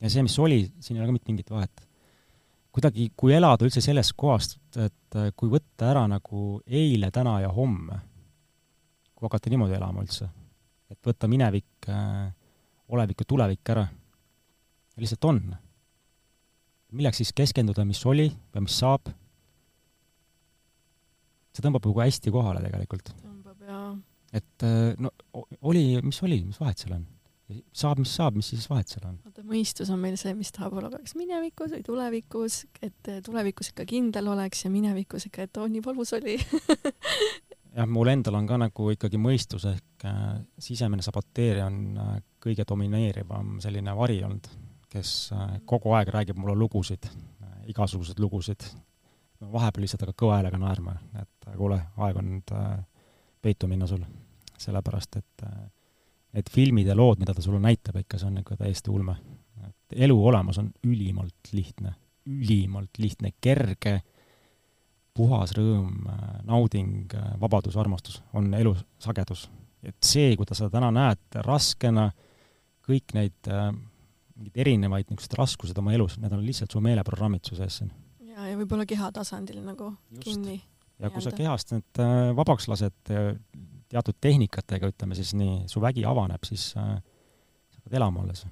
ja see, mis oli, siin ei ole ka mitte mingit vahet kuidagi, kui elada üldse sellest kohast, et äh, kui võtta ära nagu eile, täna ja homme, kui hakata niimoodi elama üldse, et võtta minevik, äh, olevik ja tulevik ära, lihtsalt on. milleks siis keskenduda, mis oli ja mis saab? see tõmbab nagu hästi kohale tegelikult. tõmbab, jaa. et äh, no oli, mis oli, mis vahet seal on saab, mis saab, mis siis vahet seal on? vaata, mõistus on meil see, mis tahab olla kas minevikus või tulevikus, et tulevikus ikka kindel oleks ja minevikus ikka, et oo, nii valus oli [LAUGHS] jah, mul endal on ka nagu ikkagi mõistus ehk äh, sisemine saboteerija on äh, kõige domineerivam selline vari olnud, kes äh, kogu aeg räägib mulle lugusid äh,, igasuguseid lugusid. vahepeal lihtsalt aga kõva häälega naerma, et kuule, aeg on nüüd äh, peitu minna sul. sellepärast, et äh, need filmid ja lood, mida ta sulle näitab ikka, see on ikka täiesti ulme. et elu olemus on ülimalt lihtne, ülimalt lihtne, kerge, puhas rõõm, nauding, vabadus, armastus on elu sagedus. et see, kuidas sa täna näed raskena kõik neid äh, mingeid erinevaid niisuguseid raskused oma elus, need on lihtsalt su meeleprogrammid su sees siin. ja, ja võib-olla keha tasandil nagu Just. kinni. ja kui sa kehast need äh, vabaks lased, teatud tehnikatega, ütleme siis nii, su vägi avaneb, siis äh, sa hakkad elama alles.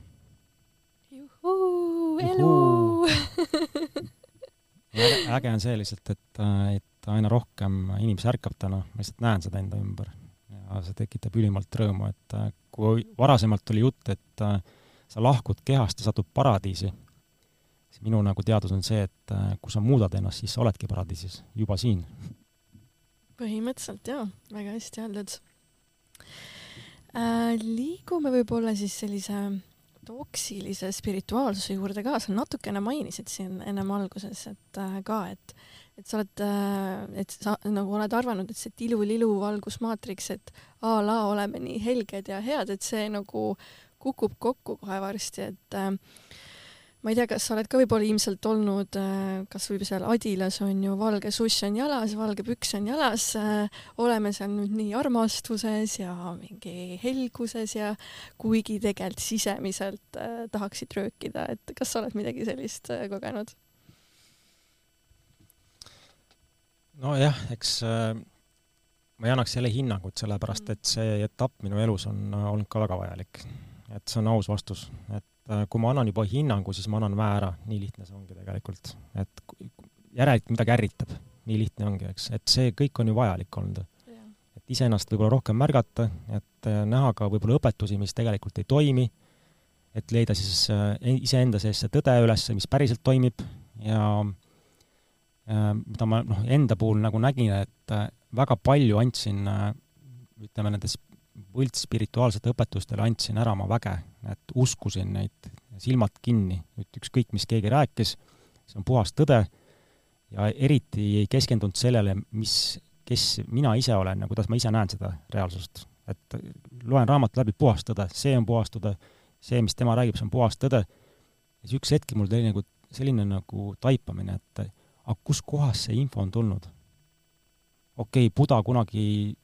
juhuu, elu! [LAUGHS] äge, on see lihtsalt, et, äh, et aina rohkem inimesi ärkab täna, ma lihtsalt näen seda enda ümber. ja see tekitab ülimalt rõõmu, et äh, kui varasemalt oli jutt, et äh, sa lahkud kehast ja satud paradiisi, minu nagu teadus on see, et kui sa muudad ennast, siis sa oledki paradiisis, juba siin põhimõtteliselt jaa, väga hästi öeldud äh,. liigume võib-olla siis sellise toksilise spirituaalsuse juurde ka, sa natukene mainisid siin ennem alguses, et äh, ka, et et sa oled äh,, et sa nagu oled arvanud, et see tilulilu valgusmaatriks, et a la oleme nii helged ja head, et see nagu kukub kokku kohe varsti, et äh, ma ei tea, kas sa oled ka võib-olla ilmselt olnud äh, kas või seal Adilas on ju valge suss on jalas, valge püks on jalas, äh, oleme seal nüüd nii armastuses ja mingi helguses ja kuigi tegelikult sisemiselt äh, tahaksid röökida, et kas sa oled midagi sellist kogenud? nojah, eks ma ei annaks jälle hinnangut, sellepärast mm. et see etapp minu elus on olnud ka väga vajalik. Et see on aus vastus, et Äh, kui ma annan juba hinnangu, siis ma annan väe ära, nii lihtne see ongi tegelikult. et järelikult midagi ärritab, nii lihtne ongi, eks, et see kõik on ju vajalik olnud. et iseennast võib-olla rohkem märgata, et äh, näha ka võib-olla õpetusi, mis tegelikult ei toimi, et leida siis äh, iseenda sees see tõde üles, mis päriselt toimib. Ja mida ma noh, enda puhul nagu nägin, et väga palju andsin ütleme, nendes võltsspirituaalsete õpetustele andsin ära oma väge, et uskusin neid silmad kinni, et ükskõik, mis keegi rääkis, see on puhas tõde. Ja eriti ei keskendunud sellele, mis, kes mina ise olen ja kuidas ma ise näen seda reaalsust. et loen raamat läbi puhas tõde, see on puhas tõde, see, mis tema räägib, see on puhas tõde, ja siis üks hetk mul tuli nagu selline nagu taipamine, et aga kuskohast see info on tulnud? okei okay,, Buda kunagi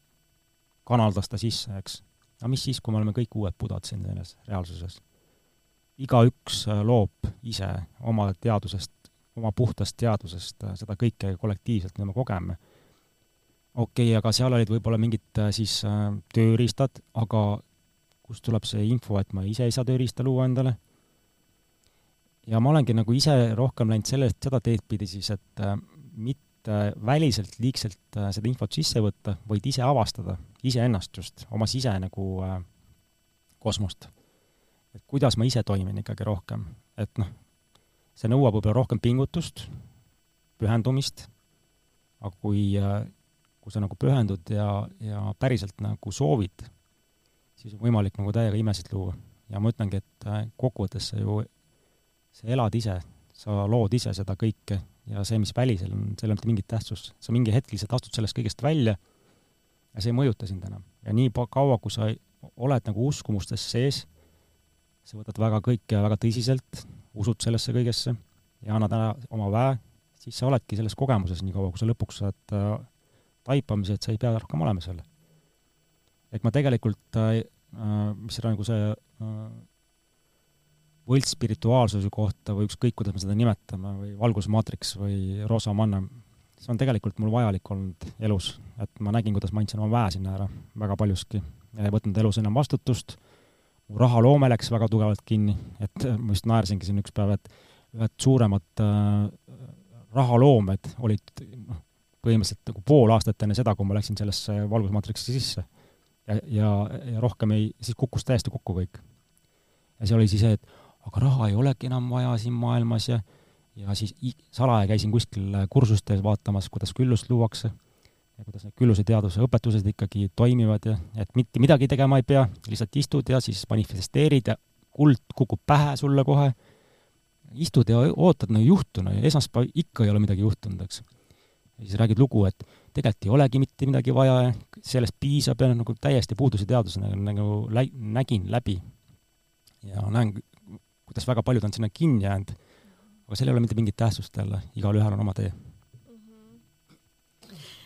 kanaldas ta sisse, eks. aga mis siis, kui me oleme kõik uued budad siin selles reaalsuses? igaüks äh, loob ise oma teadusest, oma puhtast teadusest äh, seda kõike kollektiivselt, mida me kogeme. okei okay,, aga seal olid võib-olla mingid äh, siis tööriistad, aga kust tuleb see info, et ma ise ei saa tööriista luua endale? ja ma olengi nagu ise rohkem läinud sellest, seda teed pidi siis, et mitte väliselt liigselt seda infot sisse võtta, vaid ise avastada, iseennast just, oma sise nagu äh, kosmost. et kuidas ma ise toimin ikkagi rohkem, et noh, see nõuab võib-olla rohkem pingutust, pühendumist, aga kui, kui sa nagu pühendud ja, ja päriselt nagu soovid, siis on võimalik nagu täiega imesid luua. ja ma ütlengi, et kokkuvõttes sa ju, sa elad ise, sa lood ise seda kõike ja see, mis välisel on, sellel ei ole mitte mingit tähtsust. sa mingi hetk lihtsalt astud sellest kõigest välja ja see ei mõjuta sind enam. ja nii kaua, kui sa oled nagu uskumustes sees, sa võtad väga kõike väga tõsiselt, usud sellesse kõigesse ja annad ära oma väe, siis sa oledki selles kogemuses nii kaua, kui sa lõpuks saad äh, taipamise, et sa ei pea rohkem olema seal. et ma tegelikult äh,, mis seda nagu see äh, võltsspirituaalsuse kohta või ükskõik, kuidas me seda nimetame, või valgusmaatriks või roosa manna, see on tegelikult mul vajalik olnud elus, et ma nägin, kuidas ma andsin oma väe sinna ära väga paljuski ei võtnud elus enam vastutust, mu rahaloome läks väga tugevalt kinni, et ma just naersingi siin üks päev, et ühed suuremad äh, rahaloomed olid noh, põhimõtteliselt nagu pool aastat enne seda, kui ma läksin sellesse valgusmaatriksi sisse. ja, ja, ja rohkem ei, siis kukkus täiesti kokku kõik. ja see oli siis see, et aga raha ei olegi enam vaja siin maailmas ja ja siis salaja käisin kuskil kursustel vaatamas, kuidas küllust luuakse ja kuidas need külluseteaduse õpetused ikkagi toimivad ja et mitte midagi tegema ei pea, lihtsalt istud ja siis manifesteerid ja kuld kukub pähe sulle kohe, istud ja ootad, no ei juhtu, no esmaspäev ikka ei ole midagi juhtunud, eks. ja siis räägid lugu, et tegelikult ei olegi mitte midagi vaja ja sellest piisab ja nagu täiesti puuduse teaduse nagu, nagu lä-, nägin läbi. ja näen kuidas väga paljud on sinna kinni jäänud, aga seal ei ole mitte mingit tähtsust jälle, igalühel on oma tee.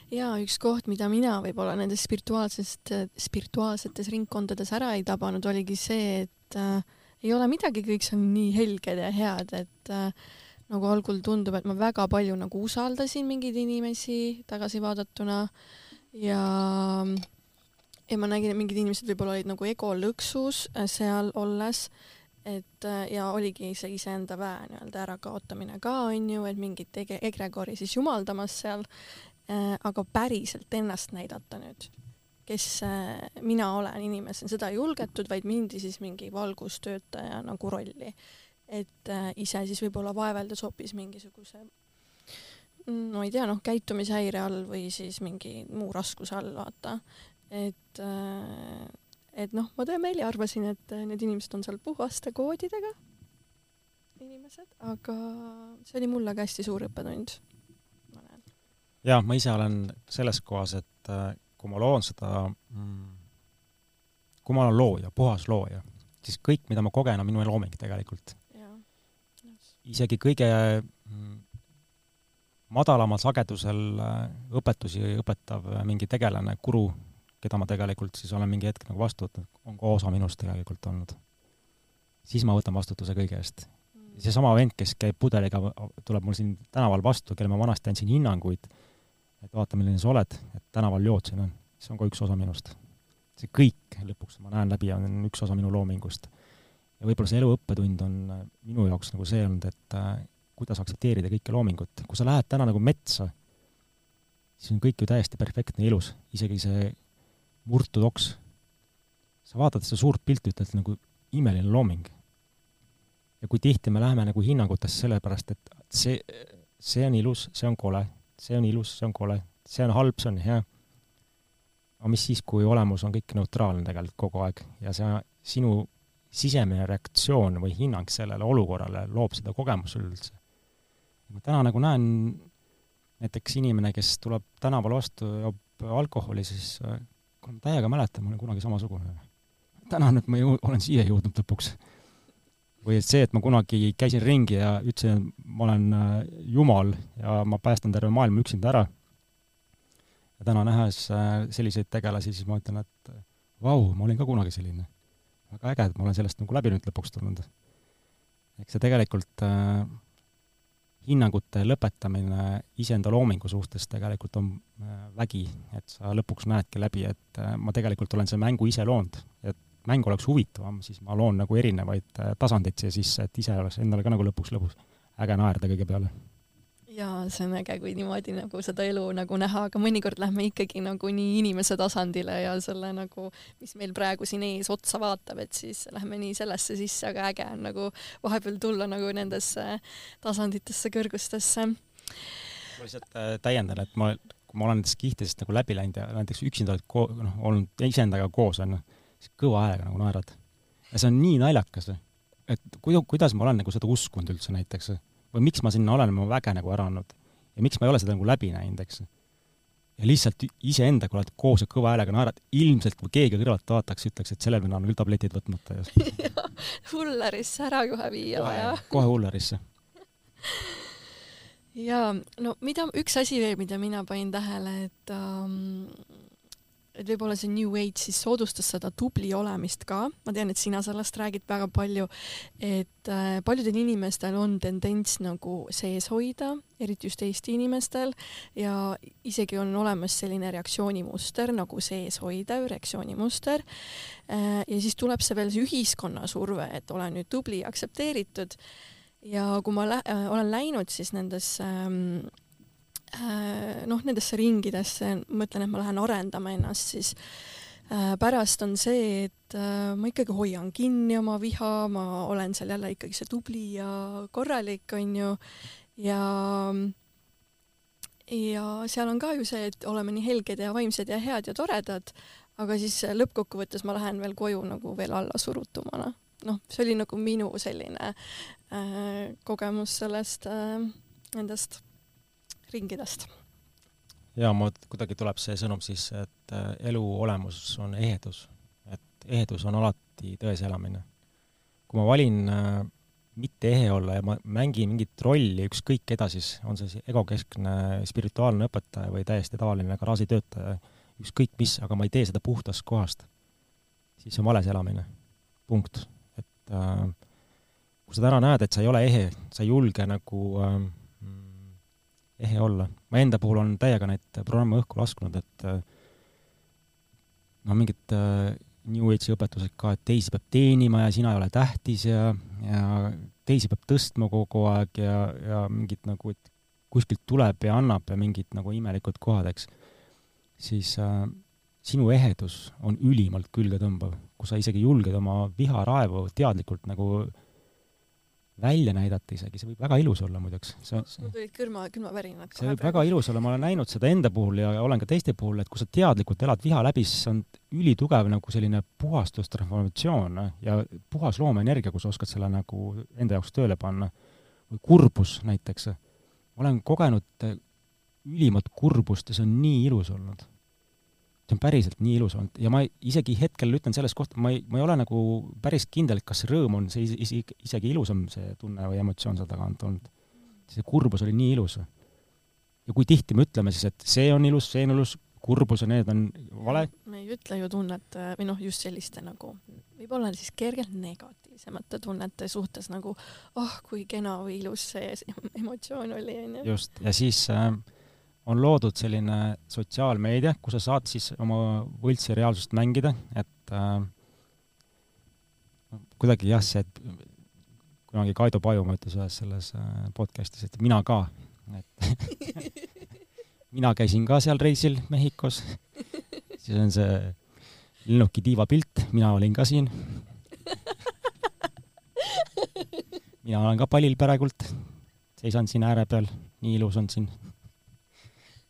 Ja üks koht, mida mina võib-olla nendes spirituaalsest, spirituaalsetes ringkondades ära ei tabanud, oligi see, et äh, ei ole midagi, kõik on nii helged ja head, et äh, nagu algul tundub, et ma väga palju nagu usaldasin mingeid inimesi tagasi vaadatuna ja ja ma nägin, et mingid inimesed võib-olla olid nagu ego lõksus äh, seal olles et äh, ja oligi see iseenda väe nii-öelda ärakaotamine ka onju, et mingit ege-, egregori siis jumaldamas seal äh,, aga päriselt ennast näidata nüüd, kes äh, mina olen inimesena, seda ei julgetud, vaid mindi siis mingi valgustöötaja nagu rolli. et äh, ise siis võib-olla vaeveldes hoopis mingisuguse no ei tea, noh, käitumishäire all või siis mingi muu raskuse all, vaata. et äh, et noh, ma tõemeeli arvasin, et äh, need inimesed on seal puhaste koodidega inimesed, aga see oli mulle ka hästi suur õppetund. jaa, ma ise olen selles kohas, et äh, kui ma loon seda, mm, kui ma olen looja, puhas looja, siis kõik, mida ma kogen, on minu looming tegelikult. isegi kõige mm, madalamal sagedusel äh, õpetusi õpetav mingi tegelane, guru, keda ma tegelikult siis olen mingi hetk nagu vastu võtnud, on ka osa minust tegelikult olnud. siis ma võtan vastutuse kõige eest. Mm. seesama vend, kes käib pudeliga, tuleb mul siin tänaval vastu, kellele ma vanasti andsin hinnanguid, et vaata, milline sa oled, et tänaval jood siin on, see on ka üks osa minust. see kõik lõpuks ma näen läbi, on üks osa minu loomingust. ja võib-olla see elu õppetund on minu jaoks nagu see olnud, et äh, kuidas aktsepteerida kõike loomingut. kui sa lähed täna nagu metsa, siis on kõik ju täiesti perfektne ja ilus, isegi see murtud oks. sa vaatad seda suurt pilti, ütled nagu imeline looming. ja kui tihti me läheme nagu hinnangutesse sellepärast, et see, see on ilus, see on kole, see on ilus, see on kole, see on halb, see on hea. aga mis siis, kui olemus on kõik neutraalne tegelikult kogu aeg ja see sinu sisemine reaktsioon või hinnang sellele olukorrale loob seda kogemust üldse. ma täna nagu näen näiteks inimene, kes tuleb tänaval vastu, joob alkoholi, siis täiega mäletan, ma olin kunagi samasugune. tänan, et ma jõu-, olen siia jõudnud lõpuks. või et see, et ma kunagi käisin ringi ja ütlesin, et ma olen äh, jumal ja ma päästan terve maailma üksinda ära. ja täna nähes äh, selliseid tegelasi, siis ma ütlen, et vau, ma olin ka kunagi selline. väga äge, et ma olen sellest nagu läbi nüüd lõpuks tulnud. eks see tegelikult äh, hinnangute lõpetamine iseenda loomingu suhtes tegelikult on äh, vägi, et sa lõpuks näedki läbi, et äh, ma tegelikult olen selle mängu ise loonud, et mäng oleks huvitavam, siis ma loon nagu erinevaid äh, tasandeid siia sisse, et ise oleks endale ka nagu lõpuks lõbus. äge naerda kõige peale jaa, see on äge, kui niimoodi nagu seda elu nagu näha, aga mõnikord lähme ikkagi nagu nii inimese tasandile ja selle nagu, mis meil praegu siin ees otsa vaatab, et siis lähme nii sellesse sisse, aga äge on nagu vahepeal tulla nagu nendesse tasanditesse, kõrgustesse ma lihtsalt äh, täiendan, et ma, kui ma olen nendest kihtidest nagu läbi läinud ja näiteks üksinda oled noh, olnud iseendaga koos, on ju, siis kõva häälega nagu naerad. ja see on nii naljakas, et kuida-, kuidas ma olen nagu seda uskunud üldse näiteks või miks ma sinna olen oma väge nagu ära andnud ja miks ma ei ole seda nagu läbi näinud, eks. ja lihtsalt iseendaga oled koos ja kõva häälega naerad, ilmselt kui keegi kõrvalt vaataks, ütleks, et sellel vennal on küll tabletid võtmata ja [LAUGHS] hullerisse ära kohe viia vaja. kohe hullerisse jaa, no mida, üks asi veel, mida mina panin tähele, et ähm, et võib-olla see New Age siis soodustas seda tubli olemist ka, ma tean, et sina sellest räägid väga palju, et äh, paljudel inimestel on tendents nagu sees hoida, eriti just Eesti inimestel, ja isegi on olemas selline reaktsioonimuster nagu seeshoidev reaktsioonimuster äh,. ja siis tuleb see veel see ühiskonna surve, et ole nüüd tubli, aktsepteeritud ja kui ma lä äh, olen läinud siis nendesse ähm, äh, noh, nendesse ringidesse, mõtlen, et ma lähen arendama ennast, siis äh, pärast on see, et äh, ma ikkagi hoian kinni oma viha, ma olen seal jälle ikkagi see tubli ja korralik, onju, ja ja seal on ka ju see, et oleme nii helged ja vaimsed ja head ja toredad, aga siis lõppkokkuvõttes ma lähen veel koju nagu veel allasurutumana noh, see oli nagu minu selline äh, kogemus sellest äh,, nendest ringidest. ja mul kuidagi tuleb see sõnum siis, et äh, elu olemus on ehedus, et ehedus on alati tões elamine. kui ma valin äh, mitte ehe olla ja ma mängin mingit rolli, ükskõik keda siis, on see siis egokeskne spirituaalne õpetaja või täiesti tavaline garaažitöötaja, ükskõik mis, aga ma ei tee seda puhtast kohast, siis see on vales elamine. punkt et äh, kui sa täna näed, et sa ei ole ehe, sa ei julge nagu äh, ehe olla. ma enda puhul olen täiega neid programme õhku lasknud, et äh, noh, mingid äh, New Age'i õpetused ka, et teisi peab teenima ja sina ei ole tähtis ja, ja teisi peab tõstma kogu aeg ja, ja mingid nagu, et kuskilt tuleb ja annab ja mingid nagu imelikud kohad, eks, siis äh, sinu ehedus on ülimalt külgetõmbav kus sa isegi julged oma viharaevu teadlikult nagu välja näidata isegi, see võib väga ilus olla muideks. mul tulid külma, külmavärinad see võib väga ilus olla, ma olen näinud seda enda puhul ja olen ka teiste puhul, et kui sa teadlikult elad viha läbi, siis see on ülitugev nagu selline puhastus, transformatsioon ja puhas loomeenergia, kui sa oskad selle nagu enda jaoks tööle panna. või kurbus näiteks. olen kogenud ülimat kurbust ja see on nii ilus olnud see on päriselt nii ilus olnud ja ma isegi hetkel ütlen selles kohta, ma ei, ma ei ole nagu päris kindel, et kas rõõm on see isi, isegi ilusam, see tunne või emotsioon seal taga on olnud. see kurbus oli nii ilus. ja kui tihti me ütleme siis, et see on ilus, see on ilus, kurbus ja need on vale? me ei ütle ju tunnet või noh, just selliste nagu, võib-olla siis kergelt negatiivsemate tunnete suhtes nagu oh, kui kena või ilus see [LAUGHS] emotsioon oli, onju. just, ja siis äh, on loodud selline sotsiaalmeedia, kus sa saad siis oma võltsi reaalsust mängida, et äh, kuidagi jah, see, et kunagi Kaido Pajumaa ütles ühes selles äh, podcastis, et mina ka, et [LAUGHS] mina käisin ka seal reisil Mehhikos, siis on see lennuki tiiva pilt, mina olin ka siin. mina olen ka palil praegult, seisan siin ääre peal, nii ilus on siin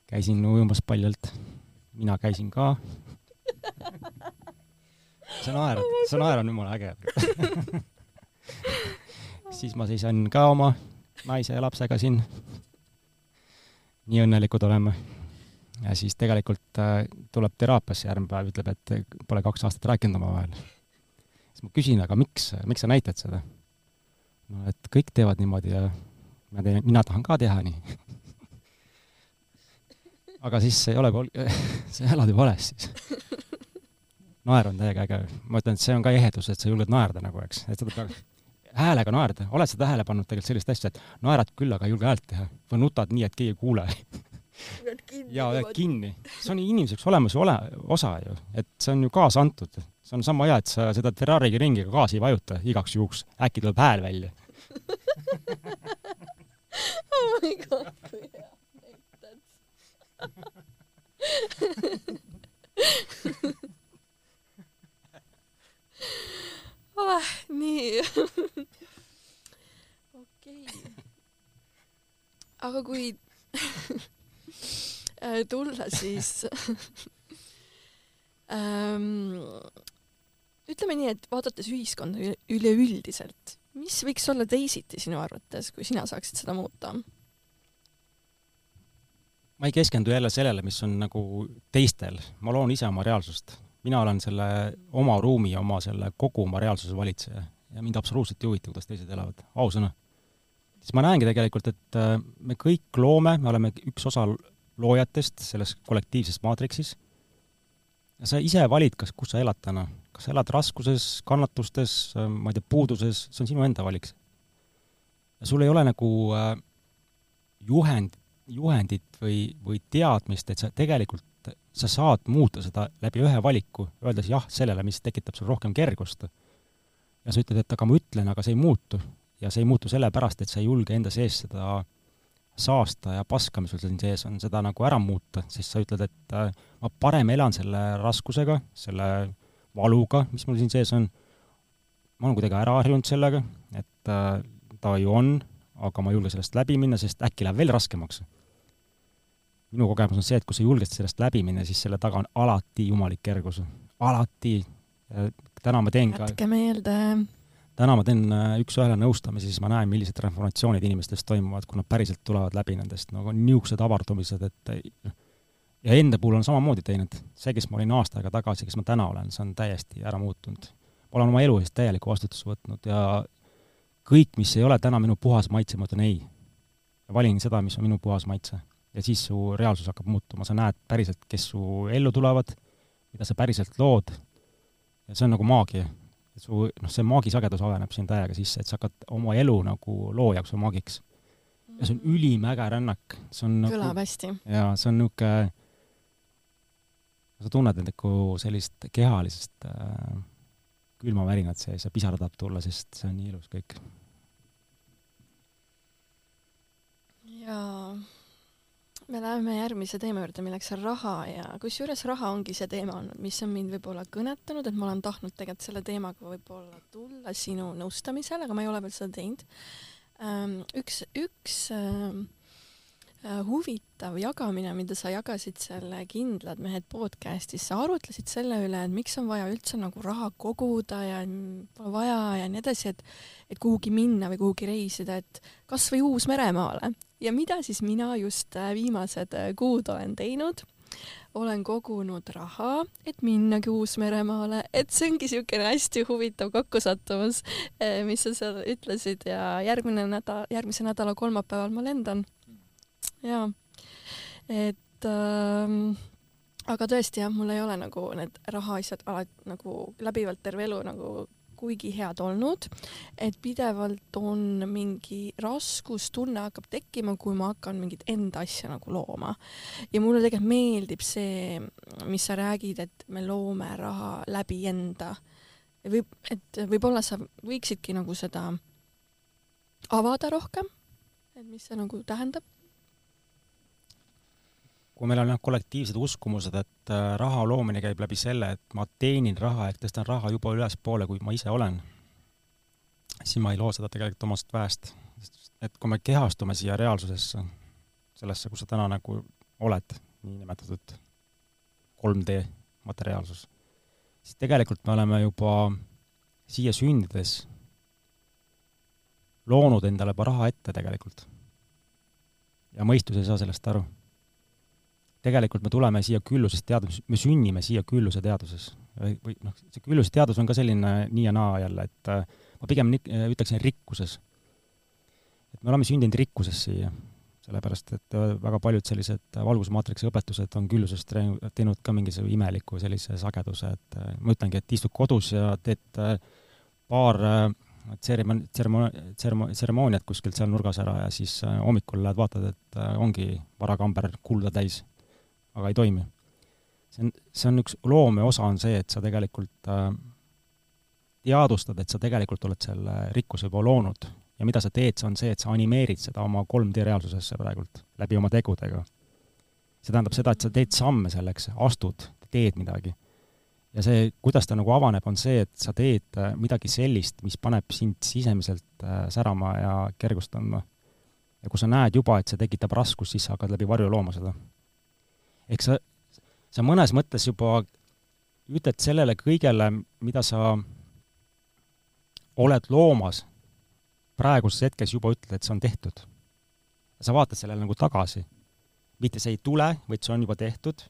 käisin ujumas paljalt. mina käisin ka. sa naerad, sa naerad jumala äge siis ma seisan ka oma naise ja lapsega siin. nii õnnelikud oleme. ja siis tegelikult äh, tuleb teraapiasse järgmine päev, ütleb, et pole kaks aastat rääkinud omavahel. siis ma küsin, aga miks, miks sa näitad seda? no et kõik teevad niimoodi ja ma teen, mina tahan ka teha nii aga siis ei ole, sa [LAUGHS] elad ju vales siis. [LAUGHS] naer on täiega äge. ma ütlen, et see on ka ehedus, et sa julged naerda nagu, eks, et seda peab häälega naerda, oled sa tähele pannud tegelikult sellist asja, et naerad küll, aga ei julge häält teha või nutad nii, et keegi ei kuule ja [LAUGHS] jääd kinni. see on inimeseks olemise ole, osa ju, et see on ju kaasa antud. see on sama hea, et sa seda Ferrari'ga ringiga gaasi ei vajuta igaks juhuks, äkki tuleb hääl välja oh my god, kui hea oh, nii okei okay.. aga kui äh, tulla siis ähm, [LAUGHS] ütleme nii, et vaadates ühiskonda üle- üleüldiselt, mis võiks olla teisiti sinu arvates, kui sina saaksid seda muuta? ma ei keskendu jälle sellele, mis on nagu teistel, ma loon ise oma reaalsust. mina olen selle oma ruumi ja oma selle kogu oma reaalsuse valitseja ja mind absoluutselt ei huvita, kuidas teised elavad, ausõna. siis ma näengi tegelikult, et äh, me kõik loome, me oleme üks osa loojatest selles kollektiivses maatriksis ja sa ise valid, kas, kus sa elad täna. kas sa elad raskuses, kannatustes, ma ei tea, puuduses, see on sinu enda valik. ja sul ei ole nagu äh, juhend, juhendit või, või teadmist, et sa tegelikult, sa saad muuta seda läbi ühe valiku, öeldes jah sellele, mis tekitab sul rohkem kergust. ja sa ütled, et aga ma ütlen, aga see ei muutu. ja see ei muutu sellepärast, et sa ei julge enda sees seda saasta ja paska, mis sul siin sees on, seda nagu ära muuta, siis sa ütled, et äh, ma parem elan selle raskusega, selle valuga, mis mul siin sees on, ma olen kuidagi ära harjunud sellega, et äh, ta ju on, aga ma ei julge sellest läbi minna, sest äkki läheb veel raskemaks. minu kogemus on see, et kui sa julged sellest läbi minna, siis selle taga on alati jumalik kergus. alati. täna ma teen ka jätke meelde täna ma teen äh, üks-ühele nõustamisi, siis ma näen, millised transformatsioonid inimestes toimuvad, kui nad päriselt tulevad läbi nendest, nagu niisugused avardumised, et noh, ja enda puhul on samamoodi teinud. see, kes ma olin aasta aega tagasi, kes ma täna olen, see on täiesti ära muutunud. ma olen oma elu eest täieliku vastutuse võtnud ja kõik, mis ei ole täna minu puhas maitse, ma ütlen ei. valin seda, mis on minu puhas maitse. ja siis su reaalsus hakkab muutuma, sa näed päriselt, kes su ellu tulevad, mida sa päriselt lood, ja see on nagu maagia su noh, see maagisagedus avaneb siin täiega sisse, et sa hakkad oma elu nagu loojaks või maagiks. ja see on Mhm. ülim äge rännak, see on kõlab nagu, hästi. jaa, see on niisugune, sa tunned nagu sellist kehalisest äh, külmavärinat sees ja pisarad tahab tulla, sest see on nii ilus kõik. ja me läheme järgmise teema juurde, milleks on raha ja kusjuures raha ongi see teema olnud, mis on mind võib-olla kõnetanud, et ma olen tahtnud tegelikult selle teemaga võib-olla tulla sinu nõustamisele, aga ma ei ole veel seda teinud. üks, üks ähm, äh, huvitav jagamine, mida sa jagasid selle Kindlad mehed podcastis, sa arutlesid selle üle, et miks on vaja üldse nagu raha koguda ja pole vaja ja nii edasi, et et kuhugi minna või kuhugi reisida, et kas või Uus-Meremaale. ja mida siis mina just äh, viimased äh, kuud olen teinud? olen kogunud raha, et minnagi Uus-Meremaale, et see ongi niisugune hästi huvitav kokkusattumus, mis sa seal ütlesid ja järgmine nädal, järgmise nädala kolmapäeval ma lendan. Jaa, et ähm, aga tõesti jah, mul ei ole nagu need rahaasjad alati nagu läbivalt terve elu nagu kuigi head olnud, et pidevalt on mingi raskustunne hakkab tekkima, kui ma hakkan mingit enda asja nagu looma. ja mulle tegelikult meeldib see, mis sa räägid, et me loome raha läbi enda. võib, et võib-olla sa võiksidki nagu seda avada rohkem, et mis see nagu tähendab? Kui meil on jah kollektiivsed uskumused, et äh, raha loomine käib läbi selle, et ma teenin raha ehk tõstan raha juba ülespoole, kui ma ise olen, siis ma ei loo seda tegelikult omast väest. et kui me kehastume siia reaalsusesse, sellesse, kus sa täna nagu oled, niinimetatud 3D materiaalsus, siis tegelikult me oleme juba siia sündides loonud endale juba raha ette tegelikult. ja mõistus ei saa sellest aru tegelikult me tuleme siia küllusest teadus, me sünnime siia külluse teaduses. või, noh, see külluse teadus on ka selline nii ja naa jälle, et äh, ma pigem nik-, ütleksin rikkuses. et me oleme sündinud rikkuses siia, sellepärast et äh, väga paljud sellised valgusmaatriksi õpetused on küllusest teinud ka mingi sellise imeliku sellise sageduse, et äh, ma ütlengi, et istud kodus ja teed paar tseremon-, tseremo-, tseremo-, tseremooniat kuskilt seal nurgas ära ja siis hommikul lähed vaatad, et ongi varakamber kulda täis aga ei toimi. see on, see on üks loome osa, on see, et sa tegelikult äh, teadvustad, et sa tegelikult oled selle rikkuse juba loonud ja mida sa teed, see on see, et sa animeerid seda oma 3D reaalsusesse praegult läbi oma tegudega. see tähendab seda, et sa teed samme selleks, astud, teed midagi. ja see, kuidas ta nagu avaneb, on see, et sa teed midagi sellist, mis paneb sind sisemiselt äh, särama ja kergust andma. ja kui sa näed juba, et see tekitab raskust, siis sa hakkad läbi varju looma seda. Ehk sa, sa mõnes mõttes juba ütled sellele kõigele, mida sa oled loomas, praeguses hetkes juba ütled, et see on tehtud. sa vaatad sellele nagu tagasi. mitte see ei tule, vaid see on juba tehtud.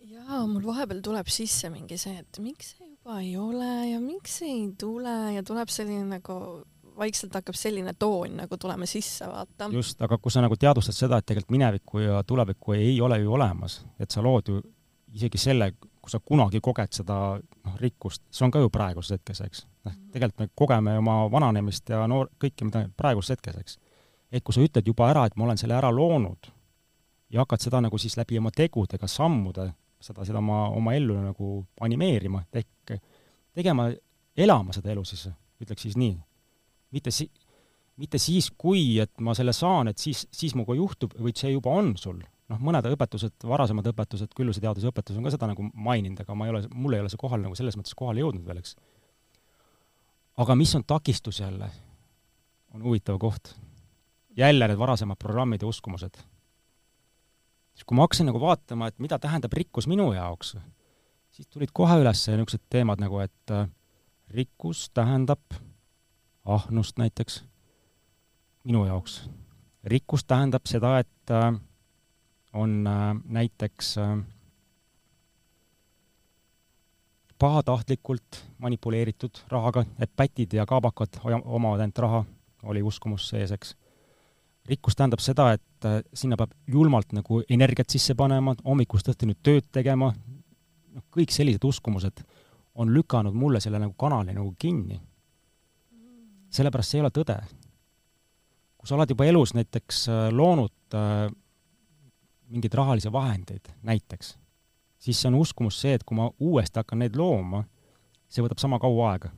jaa, mul vahepeal tuleb sisse mingi see, et miks see juba ei ole ja miks see ei tule ja tuleb selline nagu vaikselt hakkab selline toon nagu tulema sisse, vaata. just, aga kui sa nagu teadvustad seda, et tegelikult minevikku ja tulevikku ei ole ju olemas, et sa lood ju isegi selle, kui sa kunagi koged seda noh, rikkust, see on ka ju praeguses hetkes, eks. noh, tegelikult me kogeme oma vananemist ja noor, kõike, mida praeguses hetkes, eks. et kui sa ütled juba ära, et ma olen selle ära loonud ja hakkad seda nagu siis läbi oma tegudega, sammude, seda, seda oma, oma ellu nagu animeerima, ehk tegema, elama seda elu siis, ütleks siis nii. Mitte si-, mitte siis, kui, et ma selle saan, et siis, siis minuga juhtub, vaid see juba on sul noh, mõned õpetused, varasemad õpetused, Külluse teadusõpetus on ka seda nagu maininud, aga ma ei ole, mul ei ole see kohal nagu selles mõttes kohale jõudnud veel, eks. aga mis on takistus jälle, on huvitav koht. jälle need varasemad programmid ja uskumused. siis kui ma hakkasin nagu vaatama, et mida tähendab rikkus minu jaoks, siis tulid kohe üles niisugused teemad nagu, et äh, rikkus tähendab ahnust näiteks minu jaoks. rikkus tähendab seda, et äh, on äh, näiteks äh, pahatahtlikult manipuleeritud rahaga, et pätid ja kaabakad omavad ainult raha, oli uskumus sees, eks. rikkus tähendab seda, et sinna peab julmalt nagu energiat sisse panema, hommikust õhtuni tööd tegema, noh, kõik sellised uskumused on lükanud mulle selle nagu kanali nagu kinni. Sellepärast see ei ole tõde. kui sa oled juba elus näiteks loonud mingeid rahalisi vahendeid näiteks, siis see on uskumus see, et kui ma uuesti hakkan neid looma, see võtab sama kaua aega.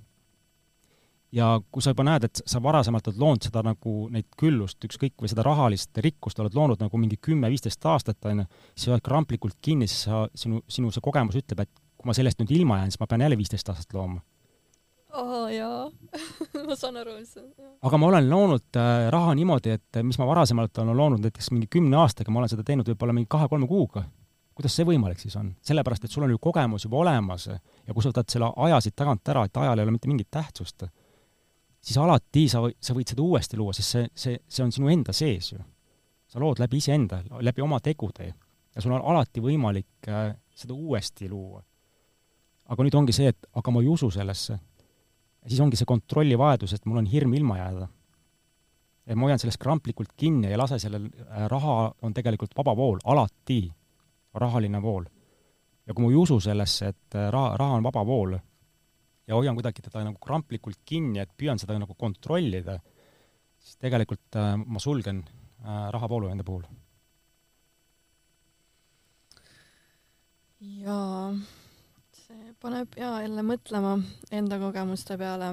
ja kui sa juba näed, et sa varasemalt oled loonud seda nagu neid küllust, ükskõik, või seda rahalist rikkust oled loonud nagu mingi kümme-viisteist aastat, on ju, siis sa oled kramplikult kinni, siis sa, sinu, sinu see kogemus ütleb, et kui ma sellest nüüd ilma jään, siis ma pean jälle viisteist aastat looma aa jaa [LAUGHS] ma saan aru, mis see on. aga ma olen loonud äh, raha niimoodi, et mis ma varasemalt olen loonud näiteks mingi kümne aastaga, ma olen seda teinud võib-olla mingi kahe-kolme kuuga. kuidas see võimalik siis on? sellepärast, et sul on ju kogemus juba olemas ja kui sa võtad selle aja siit tagant ära, et ajal ei ole mitte mingit tähtsust, siis alati sa, sa võid seda uuesti luua, sest see, see, see on sinu enda sees ju. sa lood läbi iseenda, läbi oma tegude ja sul on alati võimalik äh, seda uuesti luua. aga nüüd ongi see, et aga ma ei usu sellesse siis ongi see kontrollivajadus, et mul on hirm ilma jääda. et ma hoian sellest kramplikult kinni ja ei lase sellel, äh, raha on tegelikult vaba vool, alati rahaline vool. ja kui ma ei usu sellesse, et äh, raha, raha on vaba vool ja hoian kuidagi teda nagu kramplikult kinni, et püüan seda nagu kontrollida, siis tegelikult äh, ma sulgen äh, rahavoolu enda puhul. jaa paneb ja jälle mõtlema enda kogemuste peale.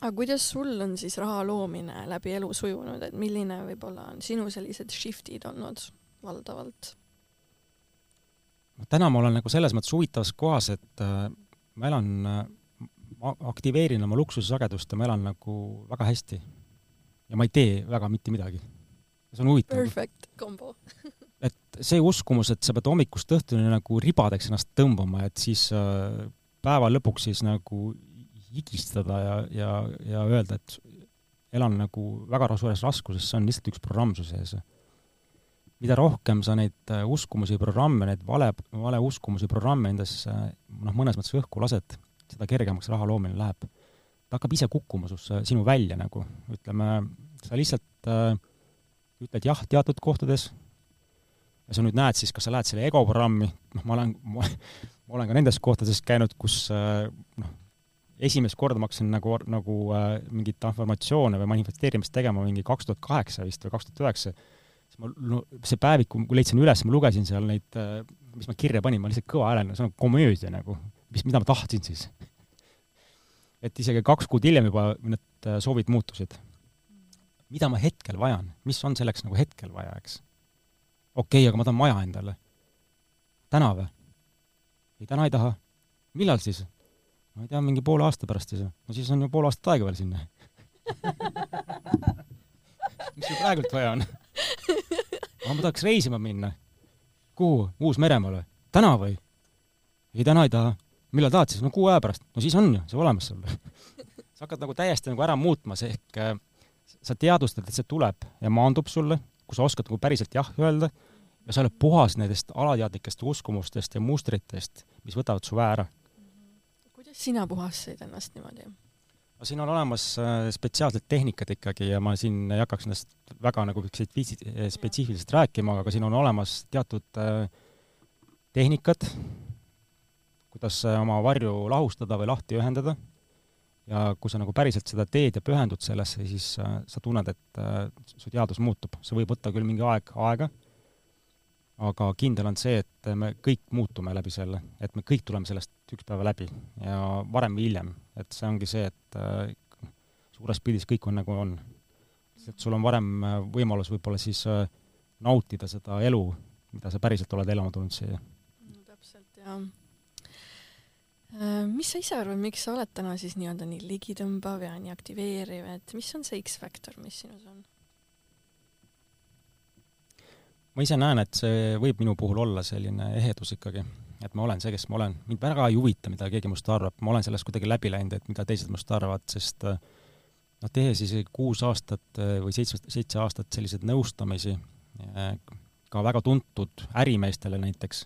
aga kuidas sul on siis raha loomine läbi elu sujunud, et milline võib-olla on sinu sellised shift'id olnud valdavalt? täna ma olen nagu selles mõttes huvitavas kohas, et äh, ma elan äh,, ma aktiveerin oma luksusesagedust ja ma elan nagu väga hästi. ja ma ei tee väga mitte midagi. see on huvitav. Perfect combo [LAUGHS] et see uskumus, et sa pead hommikust õhtuni nagu ribadeks ennast tõmbama, et siis äh, päeva lõpuks siis nagu higistada ja, ja, ja öelda, et elan nagu väga suures raskuses, see on lihtsalt üks programm su sees. mida rohkem sa neid äh, uskumusi, programme, neid vale, valeuskumusi, programme endasse noh, mõnes mõttes õhku lased, seda kergemaks raha loomine läheb. ta hakkab ise kukkuma susse, sinu välja nagu, ütleme, sa lihtsalt äh, ütled jah teatud kohtades, ja sa nüüd näed siis, kas sa lähed selle ego programmi, noh, ma olen, ma olen ka nendes kohtades käinud, kus äh, noh, esimest korda ma hakkasin nagu, nagu äh, mingit informatsioone või manifesteerimist tegema mingi kaks tuhat kaheksa vist või kaks tuhat üheksa, siis ma no,, see päevik, kui leidsin üles, ma lugesin seal neid, äh, mis ma kirja panin, ma lihtsalt kõva häälega, see on komöödia nagu, mis, mida ma tahtsin siis. et isegi kaks kuud hiljem juba need äh, soovid muutusid. mida ma hetkel vajan, mis on selleks nagu hetkel vaja, eks okei okay,, aga ma tahan maja endale. täna või? ei, täna ei taha. millal siis? ma ei tea, mingi poole aasta pärast siis. no siis on ju pool aastat aega veel sinna [LAUGHS] mis sul praegult vaja on? ma tahaks reisima minna. kuhu? Uus-Meremaale? täna või? ei, täna ei taha. millal tahad siis? no kuu aja pärast. no siis on ju, see olemas sul [LAUGHS] sa hakkad nagu täiesti nagu ära muutma, see ehk äh, sa teadvustad, et see tuleb ja maandub sulle, kui sa oskad nagu päriselt jah öelda ja sa oled puhas nendest alateadlikest uskumustest ja mustritest, mis võtavad su väe ära. kuidas sina puhastasid ennast niimoodi? no siin on olemas äh, spetsiaalsed tehnikad ikkagi ja ma siin ei hakkaks nendest väga nagu spetsiifiliselt rääkima, aga siin on olemas teatud äh, tehnikad, kuidas äh, oma varju lahustada või lahti ühendada ja kui sa nagu päriselt seda teed ja pühendud sellesse, siis äh, sa tunned, et äh, su teadus muutub. see võib võtta küll mingi aeg, aega, aga kindel on see, et me kõik muutume läbi selle, et me kõik tuleme sellest üks päev läbi ja varem või hiljem, et see ongi see, et äh, suures pildis kõik on nagu on. et sul on varem äh, võimalus võib-olla siis äh, nautida seda elu, mida sa päriselt oled elama tulnud siia. no täpselt, äh, mis sa ise arvad, miks sa oled täna siis nii-öelda nii ligitõmbav ja nii aktiveeriv, et mis on see X-faktor, mis sinus on? Ma ise näen, et see võib minu puhul olla selline ehedus ikkagi, et ma olen see, kes ma olen. mind väga ei huvita, mida keegi minust arvab, ma olen sellest kuidagi läbi läinud, et mida teised minust arvavad, sest noh, tehes isegi kuus aastat äh, või seitse, seitse aastat selliseid nõustamisi, äh, ka väga tuntud ärimeestele näiteks,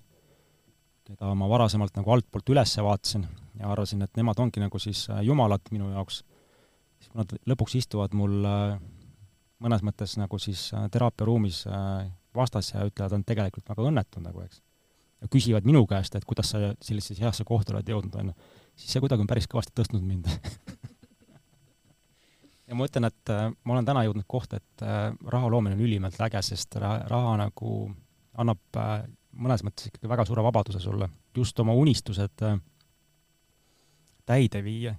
keda ma varasemalt nagu altpoolt üles vaatasin ja arvasin, et nemad ongi nagu siis jumalad minu jaoks, siis kui nad lõpuks istuvad mul mõnes mõttes nagu siis teraapiaruumis vastas ja ütlevad, on tegelikult väga õnnetud nagu, eks. ja küsivad minu käest, et kuidas sa sellisesse heasse kohta oled jõudnud, on ju, siis see kuidagi on päris kõvasti tõstnud mind [LAUGHS] ja ma ütlen, et äh, ma olen täna jõudnud kohta, et äh, raha loomine on ülimalt äge, sest raha, raha nagu annab äh, mõnes mõttes ikkagi väga suure vabaduse sulle, just oma unistused täide viia.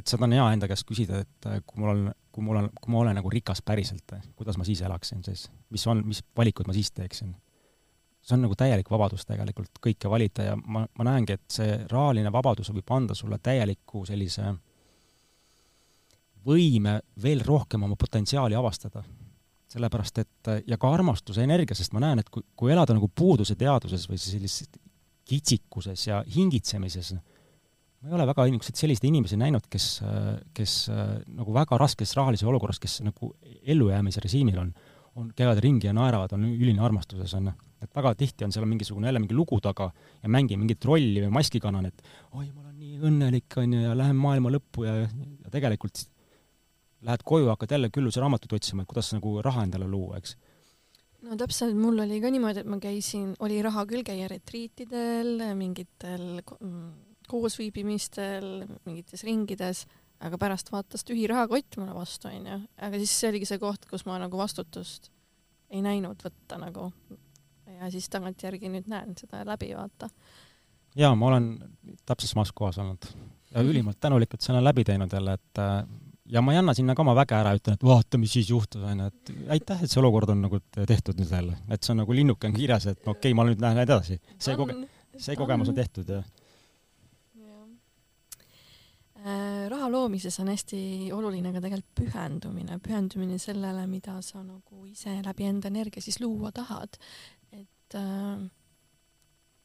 Et seda on hea enda käest küsida, et äh, kui mul on kui mul on, kui ma olen nagu rikas päriselt, kuidas ma siis elaksin siis, mis on, mis valikud ma siis teeksin? see on nagu täielik vabadus tegelikult kõike valida ja ma, ma näengi, et see rahaline vabadus võib anda sulle täieliku sellise võime veel rohkem oma potentsiaali avastada. sellepärast et, ja ka armastuse energia, sest ma näen, et kui, kui elada nagu puuduse teaduses või sellises kitsikuses ja hingitsemises, ma ei ole väga niisuguseid selliseid inimesi näinud, kes, kes nagu väga raskes rahalises olukorras, kes nagu ellujäämise režiimil on, on, käivad ringi ja naeravad, on üline armastuses, on et väga tihti on seal mingisugune jälle mingi lugu taga ja mängi mingit rolli või maski kannan, et oi, ma olen nii õnnelik, on ju, ja lähen maailma lõppu ja, ja tegelikult lähed koju, hakkad jälle külluse raamatuid otsima, et kuidas nagu raha endale luua, eks. No täpselt, mul oli ka niimoodi, et ma käisin, oli raha küll käia retriitidel, mingitel koosviibimistel, mingites ringides, aga pärast vaatas tühi rahakott mulle vastu, onju. aga siis see oligi see koht, kus ma nagu vastutust ei näinud võtta nagu. ja siis tagantjärgi nüüd näen seda läbi, vaata. jaa, ma olen täpselt samas kohas olnud ja ülimalt tänulik, et selle läbi teinud jälle, et äh, ja ma ei anna sinna ka oma väge ära, ütlen, et vaata, mis siis juhtus, onju, et aitäh, et see olukord on nagu tehtud nüüd jälle, et see on nagu linnuke on kirjas, et okei okay,, ma nüüd lähen edasi. see koge-, see kogemus on tehtud ja raha loomises on hästi oluline ka tegelikult pühendumine, pühendumine sellele, mida sa nagu ise läbi enda energia siis luua tahad. et äh,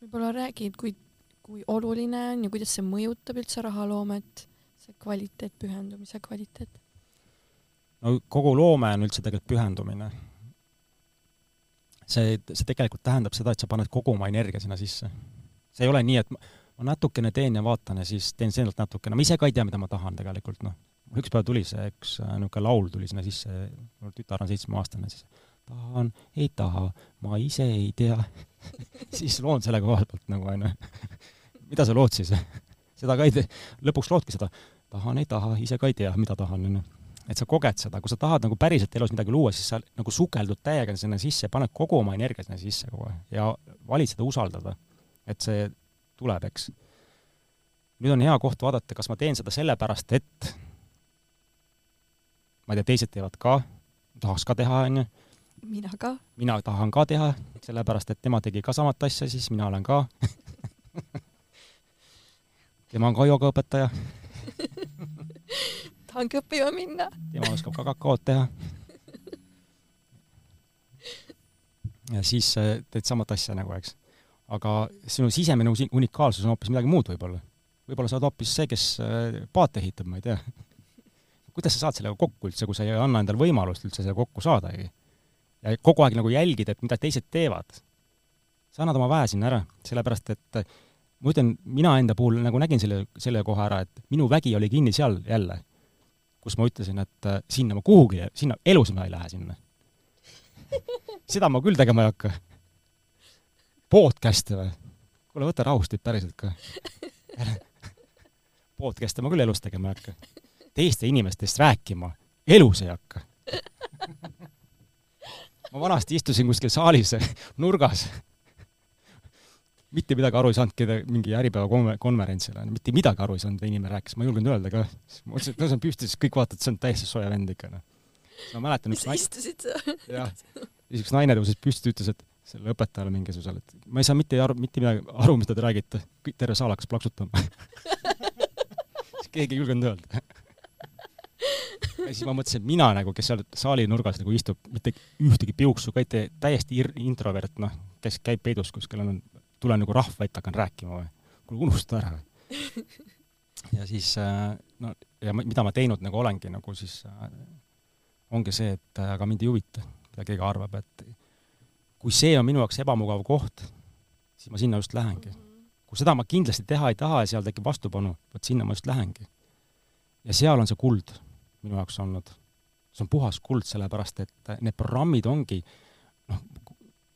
võib-olla räägid, kui, kui oluline on ja kuidas see mõjutab üldse rahaloomet, see kvaliteet, pühendumise kvaliteet? no kogu loome on üldse tegelikult pühendumine. see, see tegelikult tähendab seda, et sa paned kogu oma energia sinna sisse. see ei ole nii, et ma, natukene teen ja vaatan ja siis teen sealt natukene, ma ise ka ei tea, mida ma tahan tegelikult, noh. üks päev tuli see üks äh, niisugune laul tuli sinna sisse, mul tütar on seitsmeaastane, siis tahan, ei taha, ma ise ei tea. [LAUGHS] Siis loon selle koha pealt nagu, onju. [LAUGHS] mida sa lood siis? [LAUGHS] Seda ka ei tee, lõpuks loodki seda, tahan, ei taha, ise ka ei tea, mida tahan, onju. Et sa koged seda, kui sa tahad nagu päriselt elus midagi luua, siis sa nagu sukeldud täiega sinna sisse, paned kogu oma energia sinna sisse kogu aeg ja valid seda usaldada. et see tuleb, eks. nüüd on hea koht vaadata, kas ma teen seda sellepärast, et ma ei tea, teised teevad ka, tahaks ka teha, on ju. mina ka. mina tahan ka teha, sellepärast et tema tegi ka samat asja, siis mina olen ka [LAUGHS] tema on ka joogaõpetaja [LAUGHS] tahangi õppima minna. tema oskab ka kakaot teha [LAUGHS] ja siis äh, teed samat asja nagu, eks. Aga sinu sisemine unikaalsus on hoopis midagi muud võib-olla. võib-olla sa oled hoopis see, kes äh, paate ehitab, ma ei tea. kuidas sa saad sellega kokku üldse, kui sa ei anna endale võimalust üldse sellega kokku saadagi? ja kogu aeg nagu jälgid, et mida teised teevad. sa annad oma väe sinna ära, sellepärast et ma ütlen, mina enda puhul nagu nägin selle, selle koha ära, et minu vägi oli kinni seal jälle, kus ma ütlesin, et äh, sinna ma kuhugi, sinna, elus ma ei lähe sinna seda ma küll tegema ei hakka. Podcast'e või? kuule, võta rahust nüüd päriselt ka. [LAUGHS] podcast'e ma küll elus tegema ei hakka. teiste inimestest rääkima elus ei hakka. ma vanasti istusin kuskil saalis [LAUGHS] nurgas. mitte midagi aru ei saanud, keda mingi Äripäeva konverentsil, mitte midagi aru ei saanud, mida inimene rääkis, ma ei julgenud öelda ka. ma mõtlesin, et saan püsti, siis kõik vaatavad, see on täiesti soe vend ikka, noh ma mäletan üks naine. jah, siis üks naine tõusis püsti, ütles, et sellele õpetajale mingisugusele, et ma ei saa mitte aru, mitte midagi aru, mida te räägite. terve saal hakkas plaksutama siis [LAUGHS] keegi ei julgenud öelda ja siis ma mõtlesin, et mina nagu, kes seal saali nurgas nagu istub, mitte ühtegi piuksu ka ei tee, täiesti introvert, noh, kes käib peidus kuskil, on, tulen nagu rahva ette, hakkan rääkima või. kuule, unusta ära. ja siis äh, no ja mida ma teinud nagu olengi nagu siis äh, ongi see, et äh, aga mind ei huvita, mida keegi arvab, et kui see on minu jaoks ebamugav koht, siis ma sinna just lähengi. kui seda ma kindlasti teha ei taha ja seal tekib vastupanu, vot sinna ma just lähengi. ja seal on see kuld minu jaoks olnud. see on puhas kuld, sellepärast et äh, need programmid ongi noh,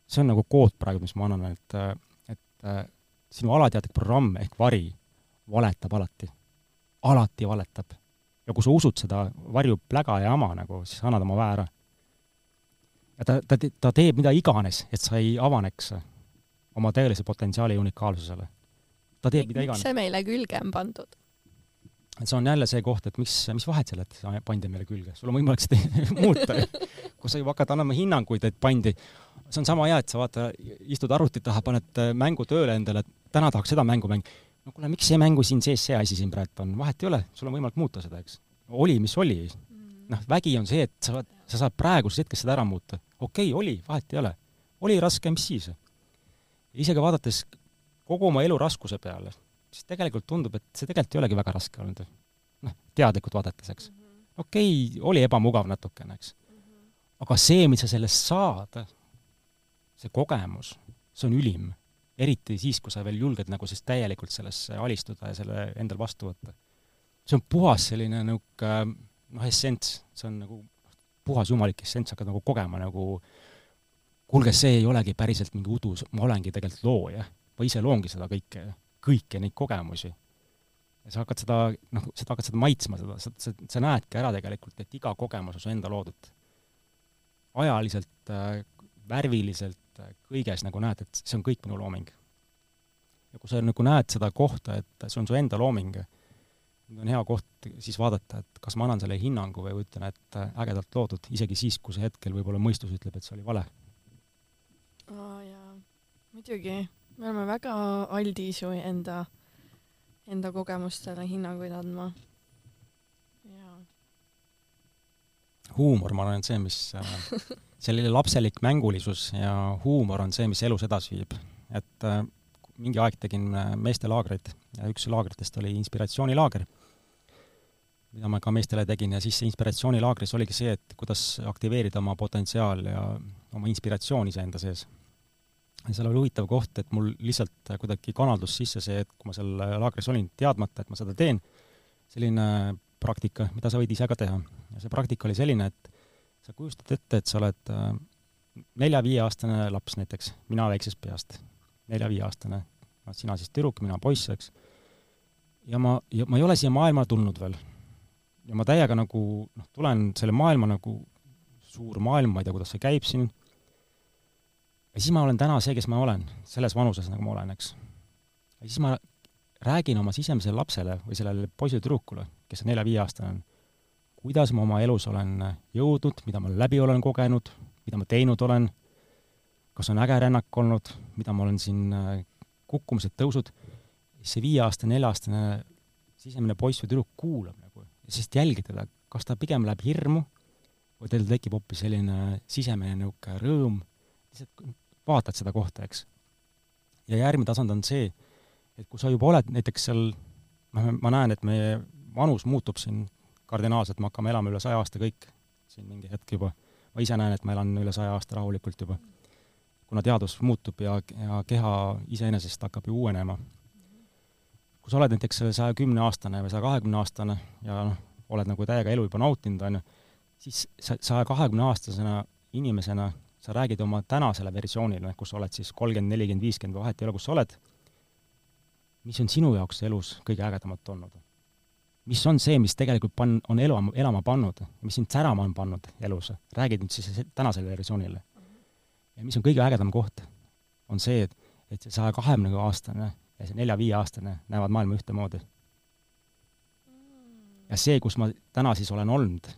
see on nagu kood praegu, mis ma annan, et, äh, et sinu alateadlik programm ehk vari valetab alati. alati valetab ja kui sa usud seda varju pläga ja jama nagu, siis annad oma väe ära. Ja ta, ta, ta teeb mida iganes, et sa ei avaneks oma tõelise potentsiaali unikaalsusele. ta teeb mida iganes. miks see meile külge on pandud? see on jälle see koht, et mis, mis vahet seal, et pandi meile külge, sul on võimalik seda [LAUGHS] muuta. kui sa juba hakkad andma hinnanguid, et pandi, see on sama hea, et sa vaata, istud arvuti taha, paned mängu tööle endale, et täna tahaks seda mängu mängida no kuule, miks see mängu siin sees see asi siin praegu on, vahet ei ole, sul on võimalik muuta seda, eks. oli, mis oli. Mm. noh, vägi on see, et sa sa saad praeguses hetkes seda ära muuta. Okei okay,, oli, vahet ei ole. oli raske, mis siis? isegi vaadates kogu oma elu raskuse peale, siis tegelikult tundub, et see tegelikult ei olegi väga raske olnud. noh, teadlikult vaadates, eks. Mhm. okei okay,, oli ebamugav natukene, eks. Mhm. aga see, mis sa sellest saad, see kogemus, see on ülim eriti siis, kui sa veel julged nagu siis täielikult sellesse alistuda ja selle endal vastu võtta. see on puhas selline niisugune noh, essents, see on nagu puhas jumalik essents, hakkad nagu kogema nagu kuulge, see ei olegi päriselt mingi udus, ma olengi tegelikult looja, ma ise loongi seda kõike, kõiki neid kogemusi. ja sa hakkad seda, noh, seda hakkad seda maitsma, seda, sa, sa, sa näedki ära tegelikult, et iga kogemus on su enda loodud. ajaliselt äh,, värviliselt, kõiges nagu näed, et see on kõik minu looming. ja kui sa nagu näed seda kohta, et see on su enda looming, on hea koht siis vaadata, et kas ma annan selle hinnangu või ütlen, et ägedalt loodud, isegi siis, kui see hetkel võib-olla mõistus ütleb, et see oli vale. aa jaa, muidugi, me oleme väga aldis ju enda, enda kogemustele hinnanguid andma. jaa. huumor, ma arvan, et see, mis äh, [LAUGHS] selline lapselik mängulisus ja huumor on see, mis elus edasi viib. et äh, mingi aeg tegin äh, meestelaagreid ja üks laagritest oli inspiratsioonilaager, mida ma ka meestele tegin ja siis see inspiratsioonilaagris oligi see, et kuidas aktiveerida oma potentsiaal ja oma inspiratsiooni iseenda sees. ja seal oli huvitav koht, et mul lihtsalt kuidagi kanaldus sisse see, et kui ma seal laagris olin, teadmata, et ma seda teen, selline praktika, mida sa võid ise ka teha. ja see praktika oli selline, et sa kujutad ette, et sa oled äh, nelja-viieaastane laps näiteks, mina väiksest peast, nelja-viieaastane, noh, sina siis tüdruk, mina poiss, eks. ja ma, ja ma ei ole siia maailma tulnud veel. ja ma täiega nagu noh, tulen selle maailma nagu suur maailm, ma ei tea, kuidas see käib siin, ja siis ma olen täna see, kes ma olen, selles vanuses, nagu ma olen, eks. ja siis ma räägin oma sisemisele lapsele või sellele poisile-tüdrukule, kes on nelja-viieaastane, kuidas ma oma elus olen jõudnud, mida ma läbi olen kogenud, mida ma teinud olen, kas on äge rännak olnud, mida ma olen siin, äh, kukkumised, tõusud, see viieaastane, nelja-aastane sisemine poiss või tüdruk kuulab nagu ja siis jälgib teda, kas ta pigem läheb hirmu või teil tekib hoopis selline sisemine niisugune rõõm, lihtsalt vaatad seda kohta, eks. ja järgmine tasand on see, et kui sa juba oled näiteks seal, noh, ma näen, et meie vanus muutub siin kardinaalselt, me hakkame elama üle saja aasta kõik siin mingi hetk juba. ma ise näen, et ma elan üle saja aasta rahulikult juba. Kuna teadus muutub ja, ja keha iseenesest hakkab ju uuenema. kui sa oled näiteks saja kümne aastane või saja kahekümne aastane ja noh, oled nagu täiega elu juba nautinud, on ju, siis sa saja kahekümne aastasena inimesena sa räägid oma tänasele versioonile, kus sa oled siis kolmkümmend, nelikümmend, viiskümmend, vahet ei ole, kus sa oled, mis on sinu jaoks elus kõige ägedamat olnud? mis on see, mis tegelikult pan-, on elama, elama pannud, mis sind särama on pannud elus, räägid nüüd siis tänasele versioonile. Ja mis on kõige ägedam koht, on see, et, et see saja kahekümne aastane ja see nelja-viieaastane näevad maailma ühtemoodi. ja see, kus ma täna siis olen olnud,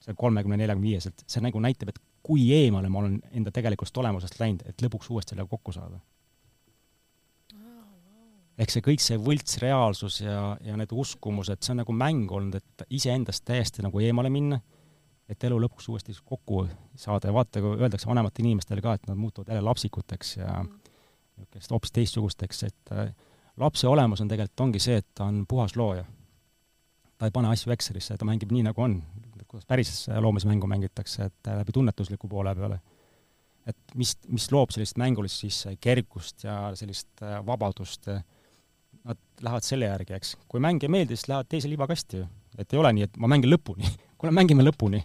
see kolmekümne, neljakümne viieselt, see nagu näitab, et kui eemale ma olen enda tegelikust olemusest läinud, et lõpuks uuesti sellega kokku saada ehk see kõik see võltsreaalsus ja, ja need uskumused, see on nagu mäng olnud, et iseendast täiesti nagu eemale minna, et elu lõpuks uuesti kokku saada ja vaata, kui öeldakse vanematele inimestele ka, et nad muutuvad jälle lapsikuteks ja mm. niisugust hoopis teistsugusteks, et äh, lapse olemus on tegelikult, ongi see, et ta on puhas looja. ta ei pane asju Excelisse, ta mängib nii, nagu on, kuidas päris loomismängu mängitakse, et läbi tunnetusliku poole peale et mis, mis loob sellist mängulist siis kergust ja sellist äh, vabadust nad lähevad selle järgi, eks. kui mäng ei meeldi, siis lähevad teise libakasti ju. et ei ole nii, et ma mängin lõpuni. [LAUGHS] kuule, mängime lõpuni.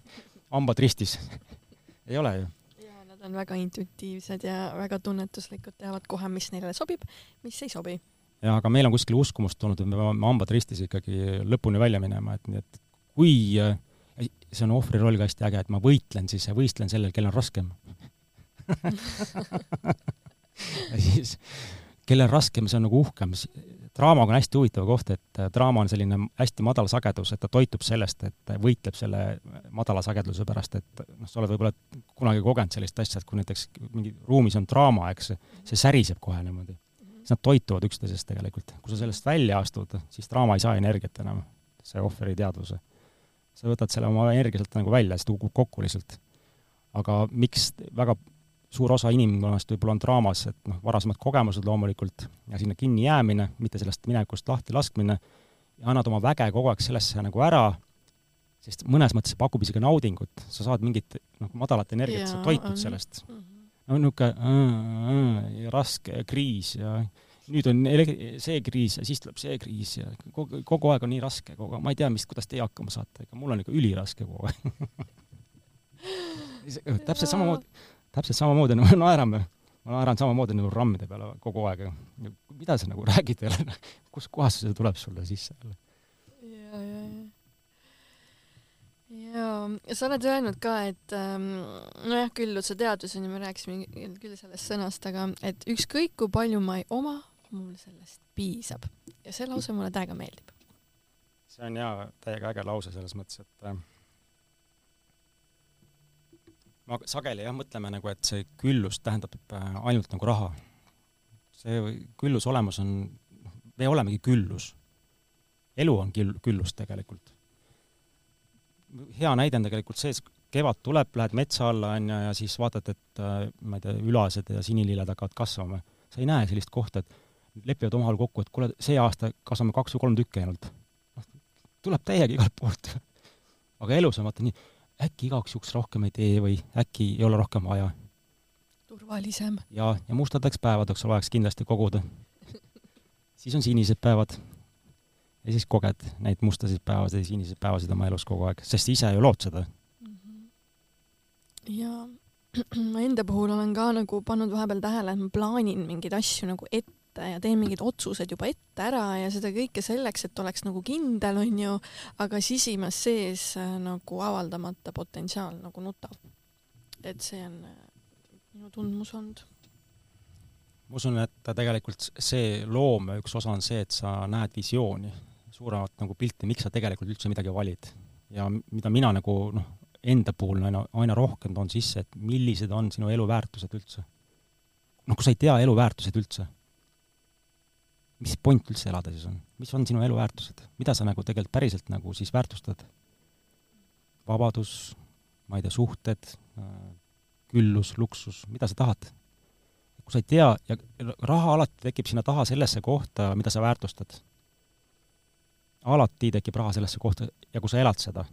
hambad ristis [LAUGHS] ei ole ju. jaa, nad on väga intuitiivsed ja väga tunnetuslikud, teavad kohe, mis neile sobib, mis ei sobi. jaa, aga meil on kuskil uskumus tulnud, et me peame hambad ristis ikkagi lõpuni välja minema, et nii et kui see on ohvri roll ka hästi äge, et ma võitlen siis ja võistlen sellel, kellel on raskem [LAUGHS] [LAUGHS] ja siis kellel raskem, see on nagu uhkem, draamaga on hästi huvitav koht, et äh, draama on selline hästi madal sagedus, et ta toitub sellest, et võitleb selle madala sageduse pärast, et noh, sa oled võib-olla kunagi kogenud sellist asja, et kui näiteks mingi ruumis on draama, eks, see säriseb kohe niimoodi. siis nad toituvad üksteisest tegelikult. kui sa sellest välja astud, siis draama ei saa energiat enam, see ohvri teadvuse. sa võtad selle oma energia sealt nagu välja, siis ta kukub kokku lihtsalt. aga miks väga suur osa inimkonnast võib-olla on draamas, et noh, varasemad kogemused loomulikult ja sinna kinni jäämine, mitte sellest minevikust lahti laskmine, ja annad oma väge kogu aeg sellesse nagu ära, sest mõnes mõttes see pakub isegi naudingut, sa saad mingit noh, madalat energiat, sa toitud sellest. Mhm. no niisugune raske kriis ja nüüd on see kriis ja siis tuleb see kriis ja kogu, kogu aeg on nii raske, kogu aeg, ma ei tea, mis, kuidas teie hakkama saate, ega mul on ikka üliraske kogu aeg [LAUGHS] täpselt samamoodi täpselt samamoodi nagu [LAUGHS] naerame, ma naeran samamoodi nagu rammide peale kogu aeg. mida sa nagu [LAUGHS] räägid jälle, kust kohast see tuleb sulle sisse jälle? ja, ja, ja. ja, sa oled öelnud ka, et ähm, nojah, külluse teadus on ju, me rääkisime küll sellest sõnast, aga et ükskõik kui palju ma ei oma, mul sellest piisab. ja see lause mulle täiega meeldib. see on jaa, täiega äge lause selles mõttes, et äh, me sageli jah, mõtleme nagu, et see küllus tähendab äh, ainult nagu raha. see külluse olemus on, noh, me olemegi küllus. elu on küll, küllus tegelikult. hea näide on tegelikult see, kevad tuleb, lähed metsa alla, on ju, ja siis vaatad, et äh, ma ei tea, ülased ja sinililled hakkavad kasvama. sa ei näe sellist kohta, et lepivad omavahel kokku, et kuule, see aasta kasvame kaks või kolm tükki ainult. noh, tuleb täiega igalt poolt. [LAUGHS] aga elus on vaata nii, äkki igaks juhuks rohkem ei tee või äkki ei ole rohkem vaja. turvalisem. ja, ja mustadeks päevadeks oleks kindlasti koguda. [LAUGHS] siis on sinised päevad. ja siis koged neid mustasid päevasid ja siniseid päevasid oma elus kogu aeg, sest ise ju lood seda mm. -hmm. ja [CLEARS THROAT] ma enda puhul olen ka nagu pannud vahepeal tähele, et ma plaanin mingeid asju nagu ette ette ja teen mingid otsused juba ette ära ja seda kõike selleks, et oleks nagu kindel, onju, aga sisimas sees äh, nagu avaldamata potentsiaal nagu nutab. et see on äh, minu tundmus olnud. ma usun, et tegelikult see loome üks osa on see, et sa näed visiooni, suuremat nagu pilti, miks sa tegelikult üldse midagi valid. ja mida mina nagu noh, enda puhul aina, aina rohkem toon sisse, et millised on sinu eluväärtused üldse. noh, kui sa ei tea eluväärtused üldse mis point üldse elada siis on, mis on sinu eluväärtused, mida sa nagu tegelikult päriselt nagu siis väärtustad? vabadus, ma ei tea, suhted, küllus, luksus, mida sa tahad. kui sa ei tea ja raha alati tekib sinna taha sellesse kohta, mida sa väärtustad. alati tekib raha sellesse kohta ja kui sa elad seda,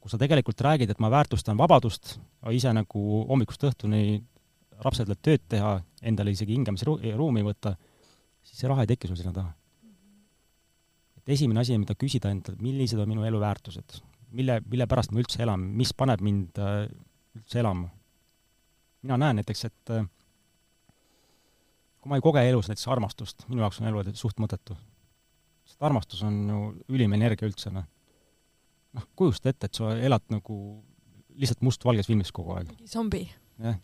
kui sa tegelikult räägid, et ma väärtustan vabadust, ise nagu hommikust õhtuni rapsedalt tööd teha, endale isegi hingamisruumi võtta, siis see raha ei teki sul sinna taha. et esimene asi, mida küsida endalt, millised on minu elu väärtused, mille, mille pärast ma üldse elan, mis paneb mind äh, üldse elama mina näen näiteks, et äh, kui ma ei koge elus näiteks armastust, minu jaoks on elu suht mõttetu. sest armastus on ju ülim energia üldse, noh. noh, kujusta ette, et sa elad nagu lihtsalt mustvalges filmis kogu aeg. zombi. jah.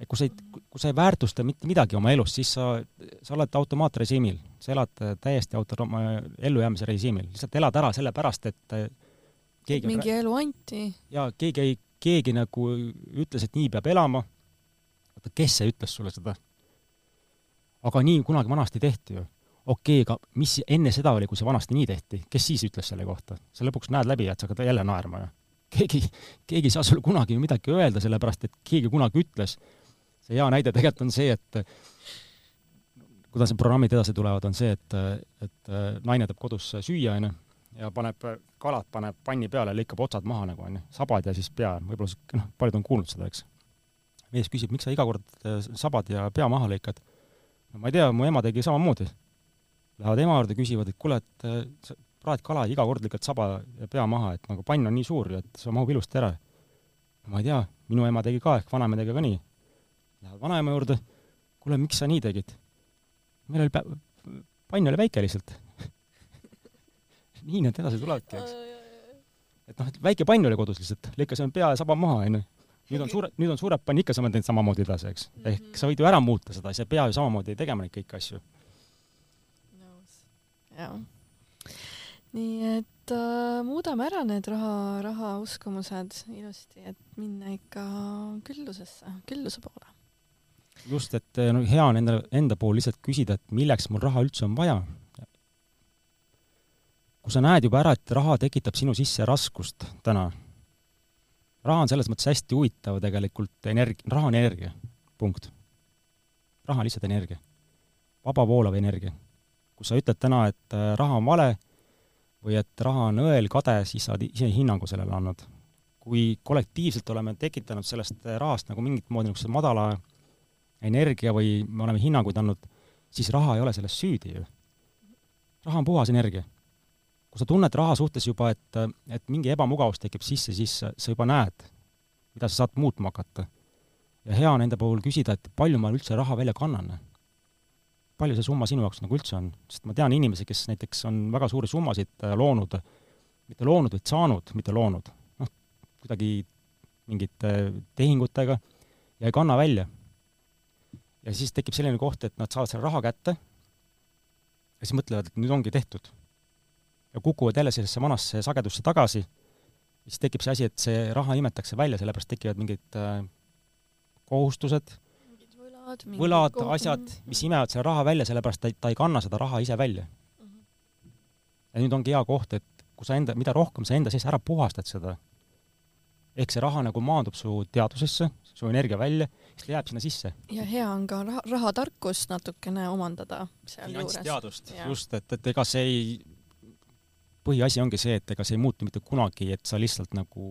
Et kui sa ei, kui sa ei väärtusta mitte midagi oma elus, siis sa, sa oled automaatrežiimil. sa elad täiesti auto-, ellujäämise režiimil. lihtsalt elad ära sellepärast, et äh, keegi mingi elu anti. jaa, keegi ei keegi nagu ütles, et nii peab elama, oota, kes see ütles sulle seda? aga nii kunagi vanasti tehti ju. okei okay,, aga mis enne seda oli, kui see vanasti nii tehti, kes siis ütles selle kohta? sa lõpuks näed läbi, et sa hakkad jälle naerma ju. keegi, keegi ei saa sulle kunagi ju midagi öelda, sellepärast et keegi kunagi ütles. See hea näide tegelikult on see, et kuidas need programmid edasi tulevad, on see, et, et naine teeb kodus süüa, onju ja paneb, kalad paneb panni peale, lõikab otsad maha nagu onju, sabad ja siis pea, võib-olla sihuke noh, paljud on kuulnud seda, eks. mees küsib, miks sa iga kord äh, sabad ja pea maha lõikad? no ma ei tea, mu ema tegi samamoodi. Lähevad ema juurde, küsivad, et kuule, et äh, sa praed kala iga kord lõikad saba ja pea maha, et nagu pann on nii suur et see mahub ilusti ära. ma ei tea, minu ema tegi ka ehk vanaema tegi ka nii. Lähevad vanaema juurde, kuule, miks sa nii tegid? meil oli pä-, pann oli väike lihtsalt [LAUGHS] nii need edasi tulevadki, eks. et noh, et väike pann oli kodus lihtsalt, lõikasime pea ja saba maha, onju. nüüd on suure, nüüd on suured pann, ikka saame teinud samamoodi edasi, eks mm. -hmm. ehk sa võid ju ära muuta seda, sa ei pea ju samamoodi tegema neid kõiki asju. nõus, jah. nii et äh, muudame ära need raha, rahauskumused ilusti, et minna ikka küllusesse, külluse poole. Just, et no hea on enda, enda pool lihtsalt küsida, et milleks mul raha üldse on vaja kui sa näed juba ära, et raha tekitab sinu sisse raskust täna, raha on selles mõttes hästi huvitav tegelikult energ-, raha on energia, punkt. raha on lihtsalt energia. vabavoolav energia. kui sa ütled täna, et äh, raha on vale või et raha on õel, kade, siis sa oled ise hinnangu sellele andnud. kui kollektiivselt oleme tekitanud sellest äh, rahast nagu mingit moodi niisuguse madala energia või me oleme hinnanguid andnud, siis raha ei ole selles süüdi ju. raha on puhas energia kui sa tunned raha suhtes juba, et, et mingi ebamugavus tekib sisse, siis sa juba näed, mida sa saad muutma hakata. ja hea on enda puhul küsida, et palju ma üldse raha välja kannan. palju see summa sinu jaoks nagu üldse on, sest ma tean inimesi, kes näiteks on väga suuri summasid äh, loonud, mitte loonud, vaid saanud, mitte loonud, noh, kuidagi mingite tehingutega ja ei kanna välja. Ja siis tekib selline koht, et nad saavad selle raha kätte ja siis mõtlevad, et nüüd ongi tehtud. Ja kukuvad jälle sellisesse vanasse sagedusse tagasi, siis tekib see asi, et see raha imetakse välja, sellepärast tekivad mingid äh, kohustused, võlad, võlad, asjad, mis imevad selle raha välja, sellepärast ta ei, ta ei kanna seda raha ise välja. Mm. -hmm. ja nüüd ongi hea koht, et kui sa enda, mida rohkem sa enda sees ära puhastad seda, ehk see raha nagu maandub su teadvusesse, su energia välja, siis ta jääb sinna sisse. ja hea on ka raha, rahatarkust natukene omandada sealjuures. finantsteadust, just, et, et ega see ei põhiasi ongi see, et ega see ei muutu mitte kunagi, et sa lihtsalt nagu,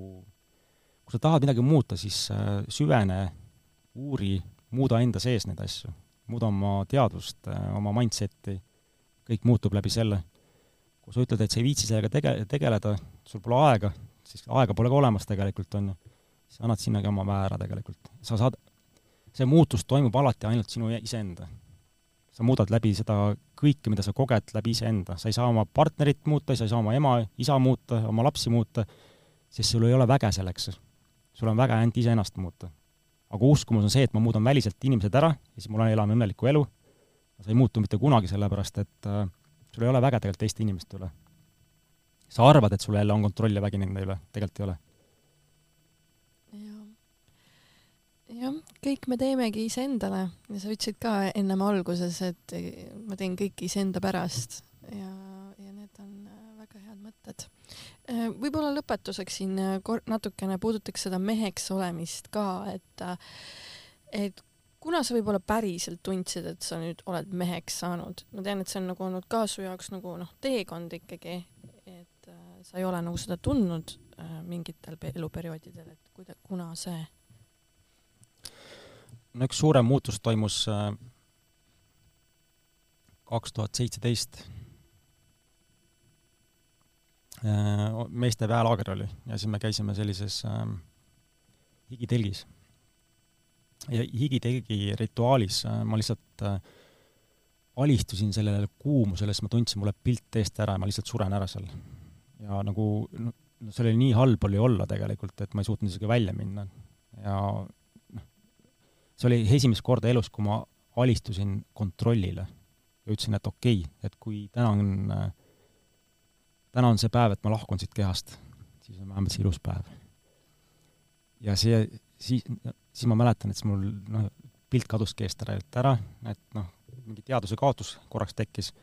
kui sa tahad midagi muuta, siis äh, süvene, uuri, muuda enda sees neid asju. muuda oma teadvust, äh, oma mindset'i, kõik muutub läbi selle. kui sa ütled, et sa ei viitsi sellega tege-, tegeleda, sul pole aega, siis aega pole ka olemas tegelikult, on ju, siis annad sinnagi oma väe ära tegelikult. sa saad, see muutus toimub alati ainult sinu iseenda sa muudad läbi seda kõike, mida sa koged läbi iseenda, sa ei saa oma partnerit muuta, sa ei saa oma ema, isa muuta, oma lapsi muuta, sest sul ei ole väge selleks. sul on väge ainult iseennast muuta. aga uskumus on see, et ma muudan väliselt inimesed ära ja siis mul on, elame õnnelikku elu, sa ei muutu mitte kunagi, sellepärast et äh, sul ei ole väge tegelikult teiste inimeste üle. sa arvad, et sul jälle on kontroll ja vägi nende üle, tegelikult ei ole jah, kõik me teemegi iseendale ja sa ütlesid ka ennem alguses, et ma teen kõike iseenda pärast ja, ja need on äh, väga head mõtted. Äh, võib-olla lõpetuseks siin natukene puudutaks seda meheks olemist ka, et et kuna sa võib-olla päriselt tundsid, et sa nüüd oled meheks saanud, ma tean, et see on nagu olnud ka su jaoks nagu noh, teekond ikkagi, et sa ei ole nagu seda tundnud mingitel eluperioodidel, et kuida-, kuna see? No üks suurem muutus toimus kaks tuhat seitseteist Äh, meeste väelaager oli ja siis me käisime sellises äh, higitelgis. ja higitelgi rituaalis äh, ma lihtsalt äh, alistusin sellele kuumusele, sest ma tundsin, mul läheb pilt eest ära ja ma lihtsalt suren ära seal. ja nagu no, see oli nii halb oli olla tegelikult, et ma ei suutnud isegi välja minna. ja see oli esimest korda elus, kui ma alistusin kontrollile ja ütlesin, et okei okay,, et kui täna on täna on see päev, et ma lahkun siit kehast, siis on vähemalt see ilus päev. ja see, siis, siis ma mäletan, et siis mul noh, pilt kaduski eest ära, ära, et noh, mingi teaduse kaotus korraks tekkis.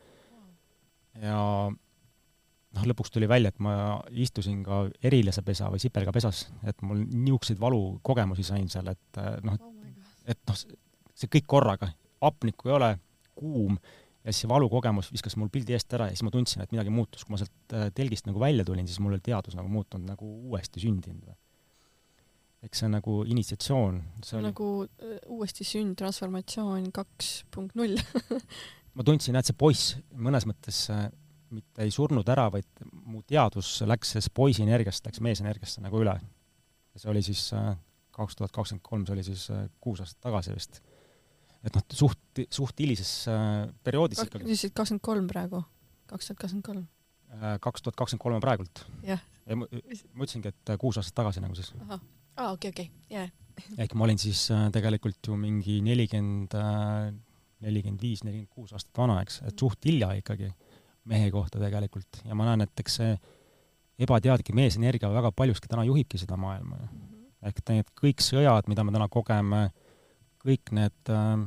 ja noh, lõpuks tuli välja, et ma istusin ka erilasepesa või sipelgapesas, et mul niisuguseid valukogemusi sain seal, et noh, et noh, see kõik korraga, hapnikku ei ole, kuum ja siis see valukogemus viskas mul pildi eest ära ja siis ma tundsin, et midagi muutus. kui ma sealt äh, telgist nagu välja tulin, siis mul oli teadus nagu muutunud, nagu uuesti sündinud. eks see on nagu initsiatsioon. see on nagu äh, uuesti sünd, transformatsioon kaks punkt null. [LAUGHS] ma tundsin, et see poiss mõnes mõttes äh, mitte ei surnud ära, vaid mu teadvus läks sellest poisi energiast, läks meesenergiasse nagu üle. ja see oli siis kaks tuhat kakskümmend kolm, see oli siis kuus aastat tagasi vist et noh, suht, suht hilises äh, perioodis ikkagi. ütlesid kakskümmend kolm praegu, kaks tuhat kakskümmend kolm? Äh, kaks tuhat kakskümmend kolm on praegult. jah. ja ma, ma ütlesingi, et äh, kuus aastat tagasi nagu siis. ahah, aa okei, okei, jaa. [LAUGHS] ehk ma olin siis äh, tegelikult ju mingi nelikümmend, nelikümmend viis, nelikümmend kuus aastat vana, eks, et suht hilja ikkagi mehe kohta tegelikult ja ma näen, et eks see ebateadlik meesenergia väga paljuski täna juhibki seda maailma ju. Ehk need kõik sõjad, mida me täna kogeme, kõik need äh,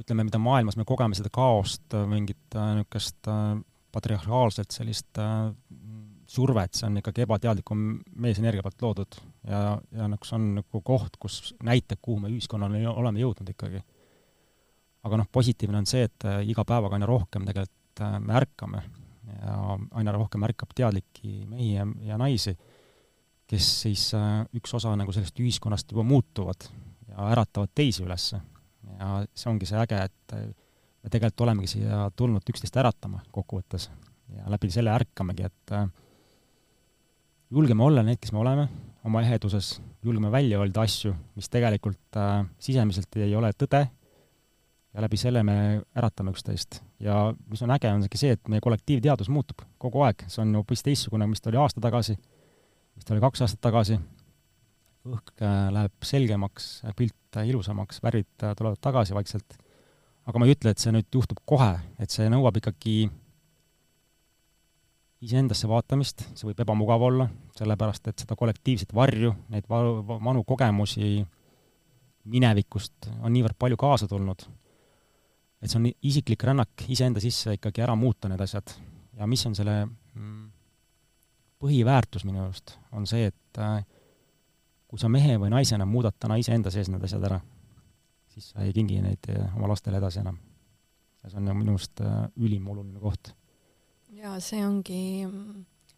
ütleme, mida maailmas me kogeme, seda kaost, mingit äh, niisugust äh, patriarhaalset sellist äh, survet, see on ikkagi ebateadliku meesenergia pealt loodud. Ja, ja nagu see on nagu koht, kus näitab, kuhu me ühiskonnana oleme jõudnud ikkagi. aga noh, positiivne on see, et iga päevaga aina rohkem tegelikult me ärkame. Ja aina rohkem ärkab teadlikke mehi ja, ja naisi, kes siis üks osa nagu sellest ühiskonnast juba muutuvad ja äratavad teisi üles. Ja see ongi see äge, et me tegelikult olemegi siia tulnud üksteist äratama kokkuvõttes ja läbi selle ärkamegi, et äh, julgeme olla need, kes me oleme, oma eheduses, julgeme välja öelda asju, mis tegelikult äh, sisemiselt ei ole tõde, ja läbi selle me äratame üksteist. ja mis on äge, on see, et meie kollektiivteadus muutub kogu aeg, see on hoopis teistsugune, mis ta oli aasta tagasi, mis ta oli kaks aastat tagasi, õhk äh, läheb selgemaks, pilt äh, ilusamaks, värvid äh, tulevad tagasi vaikselt. aga ma ei ütle, et see nüüd juhtub kohe, et see nõuab ikkagi iseendasse vaatamist, see võib ebamugav olla, sellepärast et seda kollektiivset varju, neid va-, vanu kogemusi minevikust on niivõrd palju kaasa tulnud, et see on isiklik rännak iseenda sisse ikkagi ära muuta need asjad. ja mis on selle mm, põhiväärtus minu arust, on see, et äh, kui sa mehe või naisena muudad täna iseenda sees need asjad ära, siis sa ei kingi neid eh, oma lastele edasi enam. ja see on minu arust eh, ülim oluline koht. ja see ongi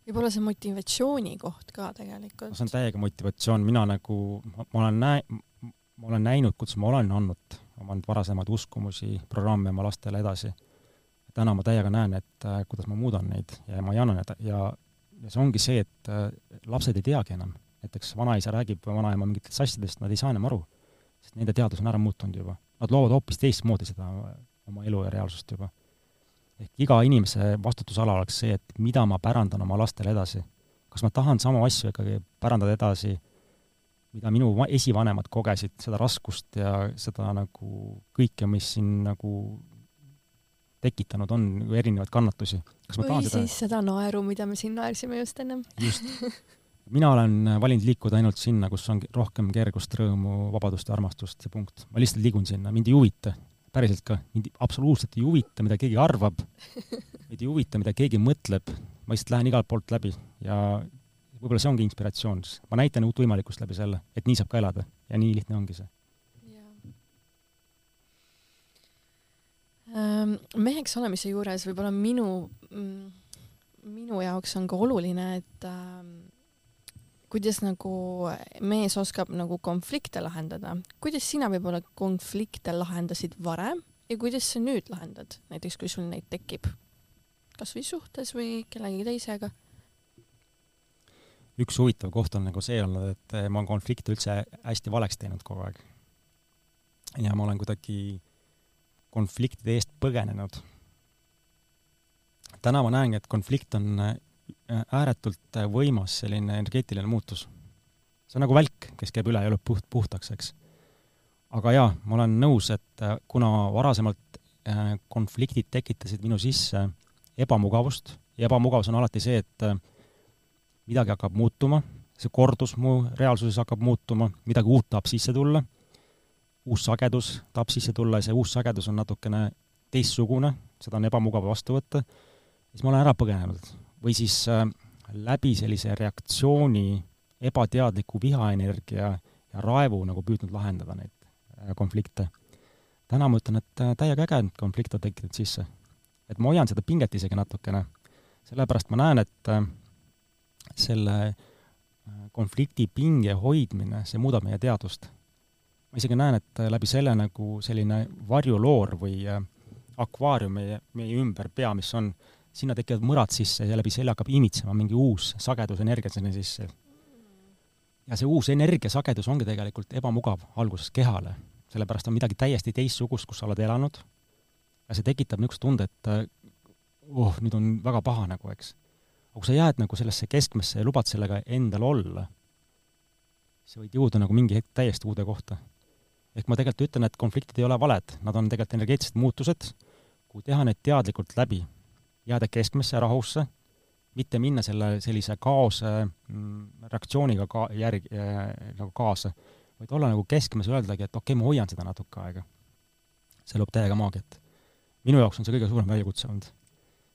võib-olla see motivatsiooni koht ka tegelikult. see on täiega motivatsioon, mina nagu, ma olen näe-, ma olen näinud, kuidas ma olen andnud oma neid varasemaid uskumusi, programme oma lastele edasi. täna ma täiega näen, et äh, kuidas ma muudan neid ja ma ei anna need ja, ja see ongi see, et äh, lapsed ei teagi enam näiteks vanaisa räägib vanaema mingitest asjadest, nad ei saa enam aru, sest nende teadus on ära muutunud juba. Nad loovad hoopis teistmoodi seda oma elu ja reaalsust juba. ehk iga inimese vastutusala oleks see, et mida ma pärandan oma lastele edasi. kas ma tahan samu asju ikkagi pärandada edasi, mida minu esivanemad kogesid, seda raskust ja seda nagu kõike, mis siin nagu tekitanud on, erinevaid kannatusi. või siis seda, seda naeru, mida me siin naersime just ennem. just [LAUGHS] mina olen valinud liikuda ainult sinna, kus on rohkem kergust, rõõmu, vabadust ja armastust ja punkt. ma lihtsalt liigun sinna, mind ei huvita. päriselt ka, mind absoluutselt ei huvita, mida keegi arvab, mind ei huvita, mida keegi mõtleb, ma lihtsalt lähen igalt poolt läbi ja võib-olla see ongi inspiratsioon, ma näitan uut võimalikkust läbi selle, et nii saab ka elada ja nii lihtne ongi see. Meheks olemise juures võib-olla minu, mm, minu jaoks on ka oluline, et äh, kuidas nagu mees oskab nagu konflikte lahendada, kuidas sina võib-olla konflikte lahendasid varem ja kuidas sa nüüd lahendad, näiteks kui sul neid tekib, kasvõi suhtes või kellegi teisega? üks huvitav koht on nagu see olnud, et ma olen konflikte üldse hästi valeks teinud kogu aeg. ja ma olen kuidagi konfliktide eest põgenenud. täna ma näengi, et konflikt on Äh, ääretult äh, võimas selline energeetiline muutus. see on nagu välk, kes käib üle ja lööb puht, puhtaks, eks. aga jaa, ma olen nõus, et äh, kuna varasemalt konfliktid tekitasid minu sisse ebamugavust ja ebamugavus on alati see, et midagi hakkab muutuma, see kordus mu reaalsuses hakkab muutuma, midagi uut tahab sisse tulla, uus sagedus tahab sisse tulla ja see uus sagedus on natukene teistsugune, seda on ebamugav vastu võtta, siis ma olen ära põgenenud või siis äh, läbi sellise reaktsiooni ebateadliku vihaenergia ja raevu nagu püüdnud lahendada neid äh, konflikte. täna ma ütlen, et äh, täiega äge, et konflikt on tekkinud sisse. et ma hoian seda pinget isegi natukene, sellepärast ma näen, et selle konflikti pinge hoidmine, see muudab meie teadvust. Ma isegi näen, et läbi selle nagu selline varjuloor või akvaarium meie, meie ümber pea, mis on äh, sinna tekivad mõrad sisse ja läbi selle hakkab imitsema mingi uus sagedusenergia sinna sisse. ja see uus energiasagedus ongi tegelikult ebamugav alguses kehale, sellepärast on midagi täiesti teistsugust, kus sa oled elanud, ja see tekitab niisuguse tunde, et oh, nüüd on väga paha nagu, eks. aga kui sa jääd nagu sellesse keskmesse ja lubad sellega endal olla, sa võid jõuda nagu mingi hetk täiesti uude kohta. Ehk ma tegelikult ütlen, et konfliktid ei ole valed, nad on tegelikult energeetilised muutused, kui teha need teadlikult läbi jääda keskmesse, rahusse, mitte minna selle sellise kaose mm, reaktsiooniga ka järg- äh,, nagu kaasa, vaid olla nagu keskmes ja öeldagi, et okei okay,, ma hoian seda natuke aega. see loob täiega maagiat. minu jaoks on see kõige suurem väljakutse olnud.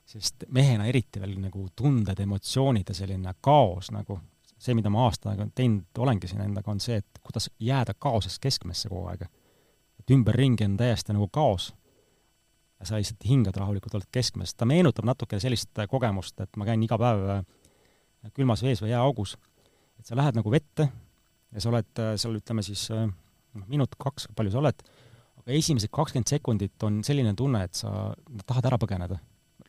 sest mehena eriti veel nagu tunded, emotsioonid ja selline kaos nagu, see, mida ma aasta aega teinud olengi siin endaga, on see, et kuidas jääda kaosest keskmesse kogu aeg. et ümberringi on täiesti nagu kaos ja sa lihtsalt hingad rahulikult, oled keskmes. ta meenutab natuke sellist kogemust, et ma käin iga päev äh, külmas vees või jääaugus, et sa lähed nagu vette ja sa oled äh, seal, ütleme siis äh, noh, minut-kaks, palju sa oled, aga esimesed kakskümmend sekundit on selline tunne, et sa tahad ära põgeneda.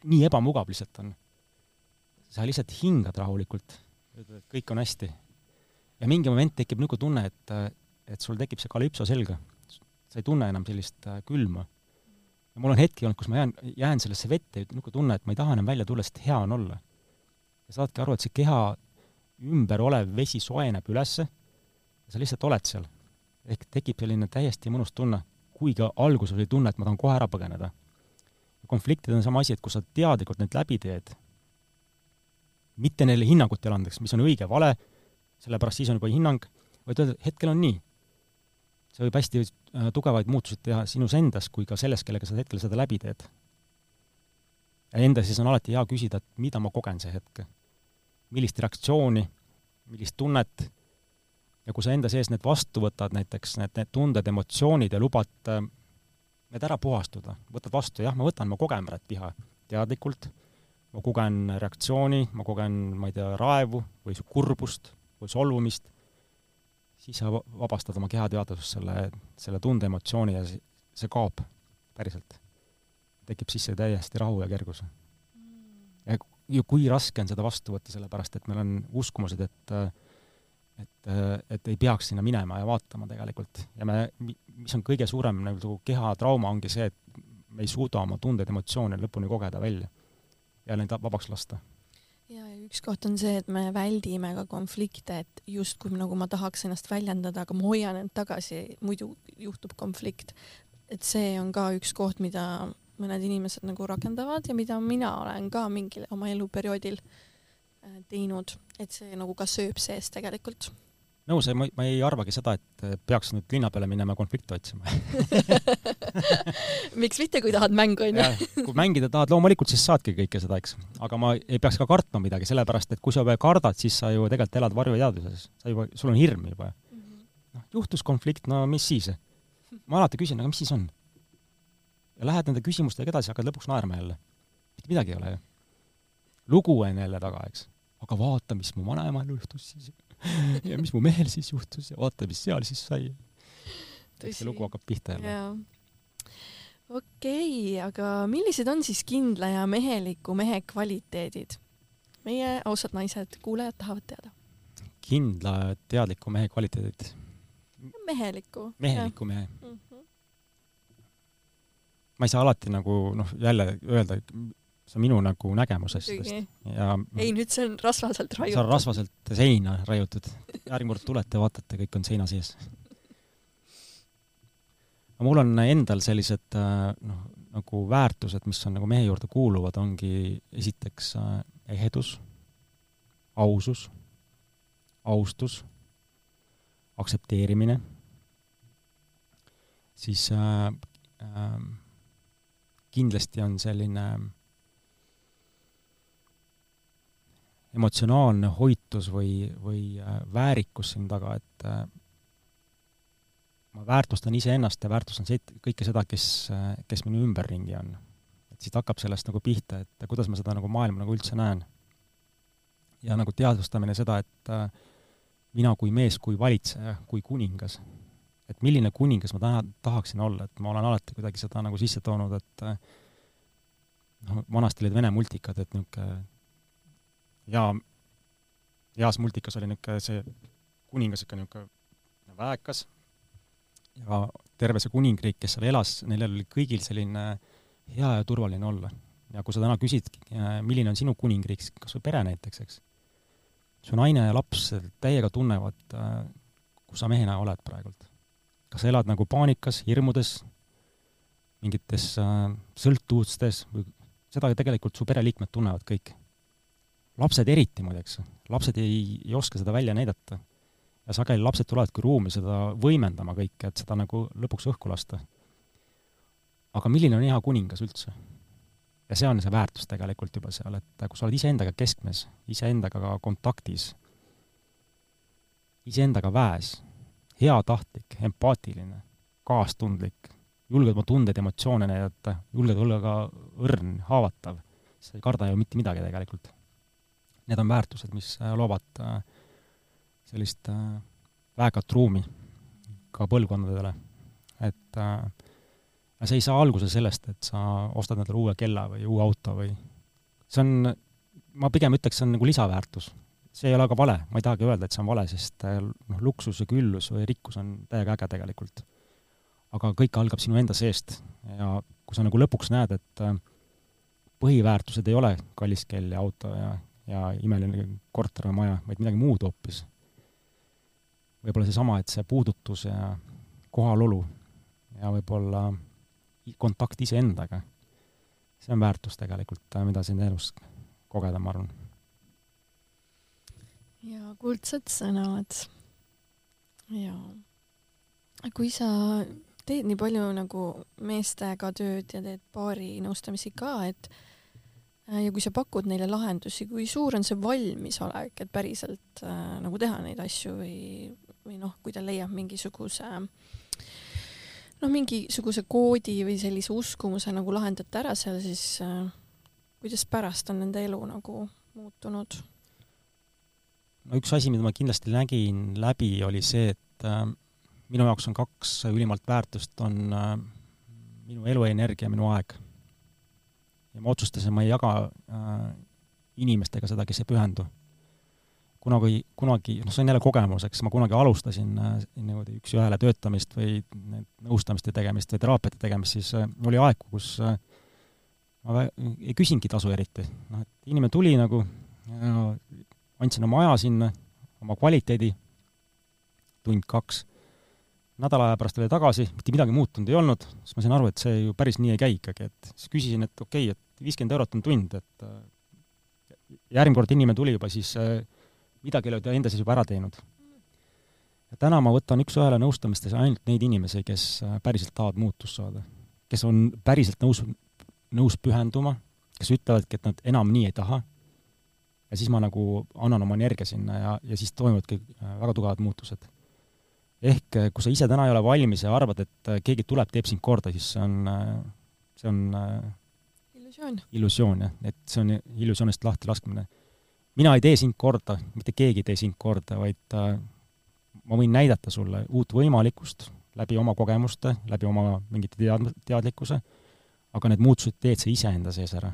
nii ebamugav lihtsalt on. sa lihtsalt hingad rahulikult, ütled, et kõik on hästi. ja mingi moment tekib niisugune tunne, et, et sul tekib see kalüpso selga. sa ei tunne enam sellist külma ja mul on hetki olnud, kus ma jään, jään sellesse vette niisugune tunne, et ma ei taha enam välja tulla, sest hea on olla. ja saadki aru, et see keha ümber olev vesi soojeneb ülesse ja sa lihtsalt oled seal. ehk tekib selline täiesti mõnus tunne, kuigi alguses oli tunne, et ma tahan kohe ära põgeneda. konfliktid on sama asi, et kui sa teadlikult need läbi teed, mitte neile hinnangut ei andeks, mis on õige, vale, sellepärast siis on juba hinnang, vaid öelda, et hetkel on nii see võib hästi äh, tugevaid muutusi teha sinus endas kui ka selles, kellega sa hetkel seda läbi teed. enda sees on alati hea küsida, et mida ma kogen see hetk. millist reaktsiooni, millist tunnet, ja kui sa enda sees need vastu võtad, näiteks need, need tunded, emotsioonid ja lubad äh, need ära puhastuda, võtad vastu, jah, ma võtan, ma kogen praegu viha teadlikult, ma kogen reaktsiooni, ma kogen, ma ei tea, raevu või kurbust või solvumist, siis sa vabastad oma kehateadvusest selle, selle tunde, emotsiooni ja see kaob päriselt. tekib sisse täiesti rahu ja kergus. ja, ja kui raske on seda vastu võtta, sellepärast et meil on uskumused, et et, et ei peaks sinna minema ja vaatama tegelikult. ja me, mis on kõige suurem nagu kehatrauma, ongi see, et me ei suuda oma tundeid, emotsioone lõpuni kogeda välja ja neid vabaks lasta ja, ja üks koht on see, et me väldime ka konflikte, et justkui nagu ma tahaks ennast väljendada, aga ma hoian end tagasi, muidu juhtub konflikt. et see on ka üks koht, mida mõned inimesed nagu rakendavad ja mida mina olen ka mingil oma eluperioodil äh, teinud, et see nagu ka sööb sees tegelikult. Nõus, ma, ma ei arvagi seda, et peaks nüüd linna peale minema konflikte otsima [LAUGHS] miks mitte, kui tahad mängu, onju. kui mängida tahad, loomulikult siis saadki kõike seda, eks. aga ma ei peaks ka kartma midagi, sellepärast et kui sa juba kardad, siis sa ju tegelikult elad varjuteadvuses. sa juba, sul on hirm juba. noh, juhtus konflikt, no mis siis? ma alati küsin, aga mis siis on? ja lähed nende küsimustega edasi, hakkad lõpuks naerma jälle. mitte midagi ei ole ju. lugu on jälle taga, eks. aga vaata, mis mu vanaemal juhtus siis [LAUGHS] ja mis mu mehel siis juhtus ja vaata, mis seal siis sai. see lugu hakkab pihta jälle. okei okay,, aga millised on siis kindla ja meheliku mehe kvaliteedid? meie ausad naised, kuulajad tahavad teada. kindla ja teadliku mehe kvaliteedid? meheliku. meheliku mehe mm. -hmm. ma ei saa alati nagu noh, jälle öelda, see on minu nagu nägemusest ja ei, nüüd see on rasvaselt raiutud. see on rasvaselt seina raiutud. järgmine kord tulete, vaatate, kõik on seina sees. mul on endal sellised äh, noh, nagu väärtused, mis on nagu mehe juurde kuuluvad, ongi esiteks äh, ehedus, ausus, austus, aktsepteerimine, siis äh, äh, kindlasti on selline äh, emotsionaalne hoitus või, või äh, väärikus siin taga, et äh, ma väärtustan iseennast ja väärtustan see, kõike seda, kes, äh, kes minu ümberringi on. et siit hakkab sellest nagu pihta, et kuidas ma seda nagu maailma nagu üldse näen. ja nagu teadvustamine seda, et mina kui mees, kui valitseja, kui kuningas, et milline kuningas ma täna tahaksin olla, et ma olen alati kuidagi seda nagu sisse toonud, et noh, vanasti olid vene multikad, et niisugune ja heas multikas oli niisugune see kuningas ikka niisugune väekas ja terve see kuningriik, kes seal elas, neil oli kõigil selline hea ja turvaline olla. ja kui sa täna küsid, milline on sinu kuningriik, kas või pere näiteks, eks, su naine ja laps täiega tunnevad, kus sa mehena oled praegult. kas sa elad nagu paanikas, hirmudes, mingites äh, sõltuvustes või seda tegelikult su pereliikmed tunnevad kõik lapsed eriti muideks, lapsed ei, ei oska seda välja näidata. ja sageli lapsed tulevadki ruumi seda võimendama kõike, et seda nagu lõpuks õhku lasta. aga milline on hea kuningas üldse? ja see on see väärtus tegelikult juba seal, et kui sa oled iseendaga keskmes, iseendaga kontaktis, iseendaga väes, heatahtlik, empaatiline, kaastundlik, julged oma tundeid, emotsioone näidata, julged olla ka õrn, haavatav, sa ei karda ju mitte midagi tegelikult need on väärtused, mis äh, loovad äh, sellist äh, väekat ruumi ka põlvkondadele. et see ei saa alguse sellest, et sa ostad endale uue kella või uue auto või see on, ma pigem ütleks, see on nagu lisaväärtus. see ei ole aga vale, ma ei tahagi öelda, et see on vale, sest noh, luksus ja küllus või rikkus on täiega äge tegelikult. aga kõik algab sinu enda seest ja kui sa nagu lõpuks näed, et põhiväärtused ei ole kallis kell ja auto ja ja imeline korter või maja, vaid midagi muud hoopis. võib-olla seesama, et see puudutus ja kohalolu ja võib-olla kontakt iseendaga, see on väärtus tegelikult, mida siin elus kogeda, ma arvan. ja kuldsed sõnad. ja kui sa teed nii palju nagu meestega tööd ja teed paari nõustamisi ka, et Äh, ja kui sa pakud neile lahendusi, kui suur on see valmisolek, et päriselt äh, nagu teha neid asju või, või noh, kui ta leiab mingisuguse noh, mingisuguse koodi või sellise uskumuse nagu lahendate ära seal, siis äh, kuidas pärast on nende elu nagu muutunud? no üks asi, mida ma kindlasti nägin läbi, oli see, et äh, minu jaoks on kaks ülimalt väärtust, on äh, minu eluenergia minu aeg ja ma otsustasin, ma ei jaga äh, inimestega seda, kes ei pühendu. kunagi, kunagi, noh, see on jälle kogemus, eks, ma kunagi alustasin äh, niimoodi üks-ühele töötamist või nõustamiste tegemist või teraapiate tegemist, siis äh, oli aeg, kus äh, ma ei küsinudki tasu eriti. noh, et inimene tuli nagu, andsin oma aja sinna, oma kvaliteedi, tund-kaks nädala aja pärast oli tagasi, mitte midagi muutunud ei olnud, siis ma sain aru, et see ju päris nii ei käi ikkagi, et siis küsisin, et okei okay,, et viiskümmend eurot on tund, et äh, järgmine kord inimene tuli juba, siis äh, midagi oli ta enda sees juba ära teinud. ja täna ma võtan üks-ühele nõustamistes ainult neid inimesi, kes äh, päriselt tahavad muutust saada. kes on päriselt nõus, nõus pühenduma, kes ütlevadki, et nad enam nii ei taha, ja siis ma nagu annan oma energia sinna ja, ja siis toimuvadki väga tugevad muutused. Ehk kui sa ise täna ei ole valmis ja arvad, et keegi tuleb, teeb sind korda, siis see on, see on illusioon. illusioon, jah, et see on illusioonist lahti laskmine. mina ei tee sind korda, mitte keegi ei tee sind korda, vaid ma võin näidata sulle uut võimalikkust läbi oma kogemuste, läbi oma mingite tead-, teadlikkuse, aga need muutused teed sa iseenda sees ära.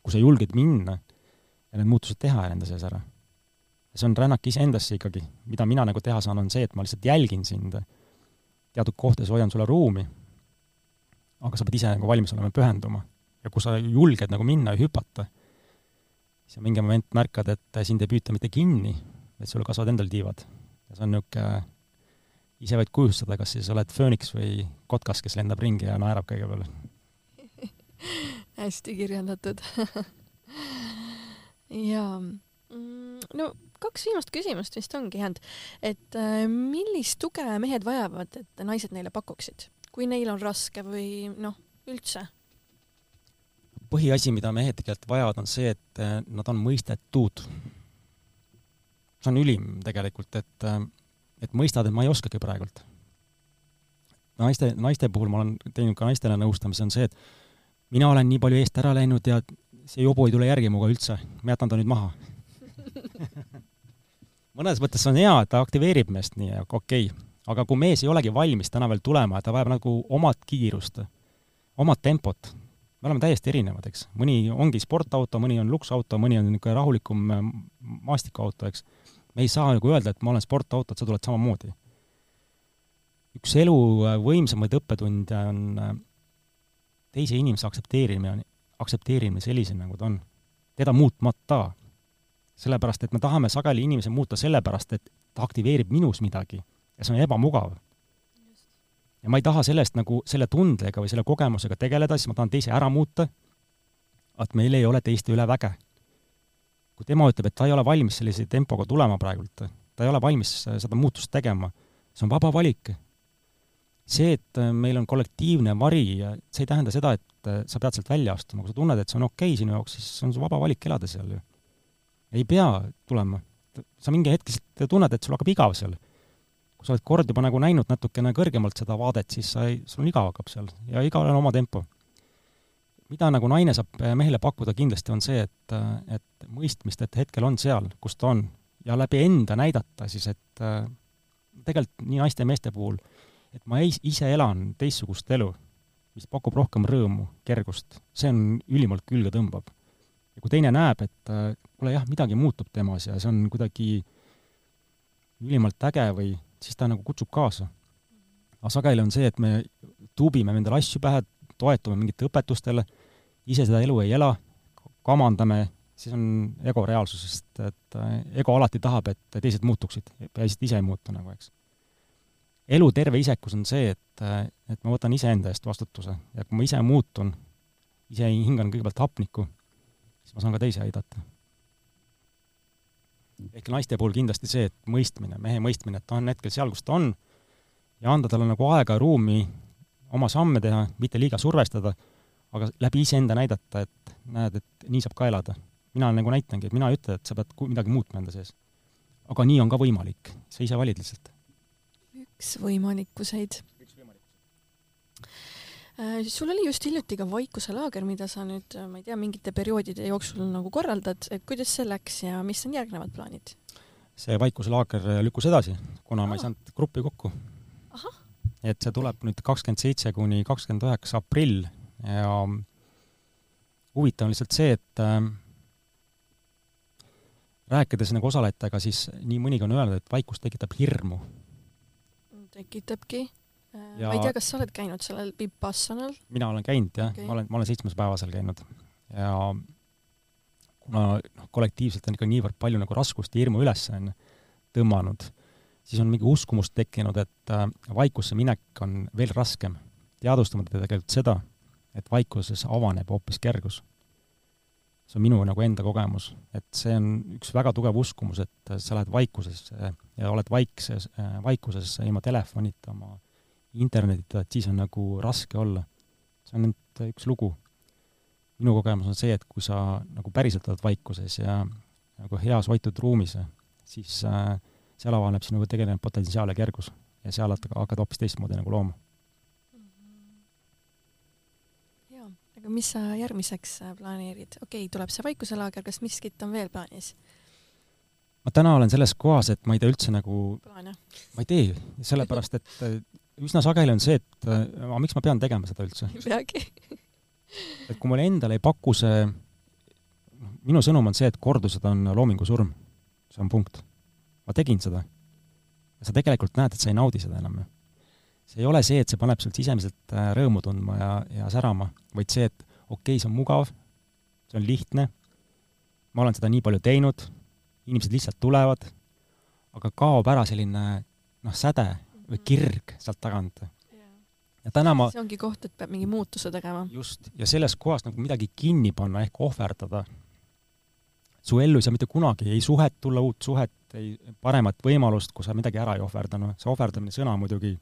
kui sa julged minna ja need muutused teha enda sees ära. See on rännak iseendasse ikkagi, mida mina nagu teha saan, on see, et ma lihtsalt jälgin sind, teatud kohtades hoian sulle ruumi, aga sa pead ise nagu valmis olema pühenduma. Ja kui sa julged nagu minna ja hüpata, siis on mingi moment märkad, et sind ei püüta mitte kinni, vaid sul kasvavad endal tiivad. ja see on niisugune, ise võid kujustada, kas siis oled fööniks või kotkas, kes lendab ringi ja naerab kõige peale [LAUGHS] hästi kirjeldatud. [LAUGHS] Jaa, mm, no kaks viimast küsimust vist ongi jäänud, et äh, millist tuge mehed vajavad, et naised neile pakuksid, kui neil on raske või noh, üldse? Põhiasi, mida mehed tegelikult vajavad, on see, et eh, nad on mõistetud. see on ülim tegelikult, et, eh, et mõistad, et ma ei oskagi praegult. naiste, naiste puhul ma olen teinud ka naistele nõustamise, on see, et mina olen nii palju eest ära läinud ja see jobu ei tule järgi minuga üldse, ma jätan ta nüüd maha [LAUGHS] mõnes mõttes on hea, ta aktiveerib meest nii, okei okay., aga kui mees ei olegi valmis täna veel tulema, ta vajab nagu omat kiirust, omat tempot, me oleme täiesti erinevad, eks. mõni ongi sportauto, mõni on luksauto, mõni on niisugune rahulikum äh, maastikuauto, eks. me ei saa nagu öelda, et ma olen sportauto, et sa tuled samamoodi. üks elu äh, võimsamaid õppetunde on äh, teise inimese aktsepteerimine, aktsepteerimine sellisena, nagu ta on. teda muutmata. Sellepärast, et me tahame sageli inimesi muuta sellepärast, et ta aktiveerib minus midagi ja see on ebamugav ja ma ei taha sellest nagu, selle tundega või selle kogemusega tegeleda, siis ma tahan teise ära muuta, et meil ei ole teiste üle väge. kui tema ütleb, et ta ei ole valmis sellise tempoga tulema praegult, ta ei ole valmis seda muutust tegema, see on vaba valik. see, et meil on kollektiivne vari, see ei tähenda seda, et sa pead sealt välja astuma, kui sa tunned, et see on okei okay sinu jaoks, siis on su vaba valik elada seal ju. Ei pea tulema. sa mingi hetk lihtsalt tunned, et sul hakkab igav seal kui sa oled kord juba nagu näinud natukene kõrgemalt seda vaadet, siis sa ei, sul igav hakkab seal ja igal on oma tempo. mida nagu naine saab eh, mehele pakkuda kindlasti, on see, et, eh, et mõistmist, et hetkel on seal, kus ta on, ja läbi enda näidata siis, et eh, tegelikult nii naiste ja meeste puhul, et ma ei, ise elan teistsugust elu, mis pakub rohkem rõõmu, kergust, see on ülimalt külge tõmbav. ja kui teine näeb, et kuule jah, midagi muutub temas ja see on kuidagi ülimalt äge või siis ta nagu kutsub kaasa. aga sageli on see, et me tuubime endale asju pähe, toetume mingite õpetustele, ise seda elu ei ela, kamandame, siis on ego reaalsusest, et äh, ego alati tahab, et teised muutuksid, peaasi, et ise ei muutu nagu, eks. elu terve isekus on see, et, äh, et ma võtan iseenda eest vastutuse ja kui ma ise muutun, ise hingan kõigepealt hapnikku, siis ma saan ka teisi aidata ehk naiste puhul kindlasti see, et mõistmine, mehe mõistmine, et ta on hetkel seal, kus ta on, ja anda talle nagu aega ja ruumi oma samme teha, mitte liiga survestada, aga läbi iseenda näidata, et näed, et nii saab ka elada. mina nagu näitangi, et mina ei ütle, et sa pead midagi muutma enda sees. aga nii on ka võimalik, sa ise valid lihtsalt. üks võimalikkuseid Äh, sul oli just hiljuti ka vaikuselaager, mida sa nüüd, äh, ma ei tea, mingite perioodide jooksul nagu korraldad, et kuidas see läks ja mis on järgnevad plaanid? see vaikuselaager lükkus edasi, kuna Aa. ma ei saanud gruppi kokku. et see tuleb nüüd kakskümmend seitse kuni kakskümmend üheksa aprill ja huvitav on lihtsalt see, et äh, rääkides nagu osalejatega, siis nii mõnigi on öelnud, et vaikus tekitab hirmu. tekitabki ja ma ei tea, kas sa oled käinud sellel Vipassanal? mina olen käinud jah okay., ma olen, ma olen seitsmes päevasel käinud ja kuna noh, kollektiivselt on ikka niivõrd palju nagu raskust ja hirmu üles on tõmmanud, siis on mingi uskumus tekkinud, et äh, vaikusse minek on veel raskem. teadvustamata tegelikult seda, et vaikuses avaneb hoopis kergus. see on minu nagu enda kogemus, et see on üks väga tugev uskumus, et sa lähed vaikusesse ja oled vaikses, vaikuses ilma telefonita, oma internetita, et siis on nagu raske olla. see on nüüd üks lugu. minu kogemus on see, et kui sa nagu päriselt oled vaikuses ja nagu heas hoitud ruumis, siis äh, seal avaneb sinu tegeline potentsiaal ja kergus ja seal hakkad hoopis teistmoodi nagu looma aga mis sa järgmiseks äh, planeerid? okei okay,, tuleb see vaikuselaager, kas miskit on veel plaanis? ma täna olen selles kohas, et ma ei tee üldse nagu, ma ei tee, sellepärast et äh, üsna sageli on see, et äh, aga miks ma pean tegema seda üldse? ei peagi [LAUGHS] et kui mulle endale ei paku see, minu sõnum on see, et kordused on loomingu surm. see on punkt. ma tegin seda. ja sa tegelikult näed, et sa ei naudi seda enam ju see ei ole see, et see paneb sul sisemiselt äh, rõõmu tundma ja, ja särama, vaid see, et okei okay,, see on mugav, see on lihtne, ma olen seda nii palju teinud, inimesed lihtsalt tulevad, aga kaob ära selline noh, säde või kirg sealt tagant. ja täna ma see ongi koht, et peab mingi muutuse tegema. just, ja selles kohas nagu midagi kinni panna ehk ohverdada. su ellu ei saa mitte kunagi ei suhet tulla, uut suhet, ei paremat võimalust, kui sa midagi ära ei ohverda, noh, see ohverdamine sõna muidugi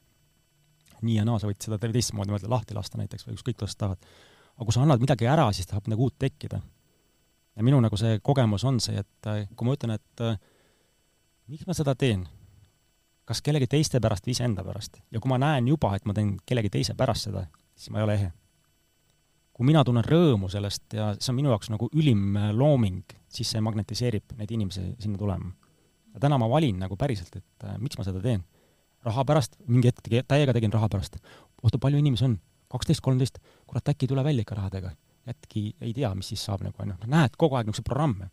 nii ja naa, sa võid seda teistmoodi mõelda, lahti lasta näiteks või ükskõik, kuidas sa tahad. aga kui sa annad midagi ära, siis tahab midagi uut tekkida. ja minu nagu see kogemus on see, et äh, kui ma ütlen, et äh, miks ma seda teen, kas kellegi teiste pärast või iseenda pärast, ja kui ma näen juba, et ma teen kellegi teise pärast seda, siis ma ei ole ehe. kui mina tunnen rõõmu sellest ja see on minu jaoks nagu ülim äh, looming, siis see magnetiseerib neid inimesi sinna tulema. ja täna ma valin nagu päriselt, et äh, miks ma seda teen raha pärast, mingi hetk tegi, täiega tegin raha pärast. oota, palju inimesi on? kaksteist, kolmteist, kurat, äkki ei tule välja ikka rahadega. äkki ei tea, mis siis saab nagu onju, näed kogu aeg niisuguseid programme.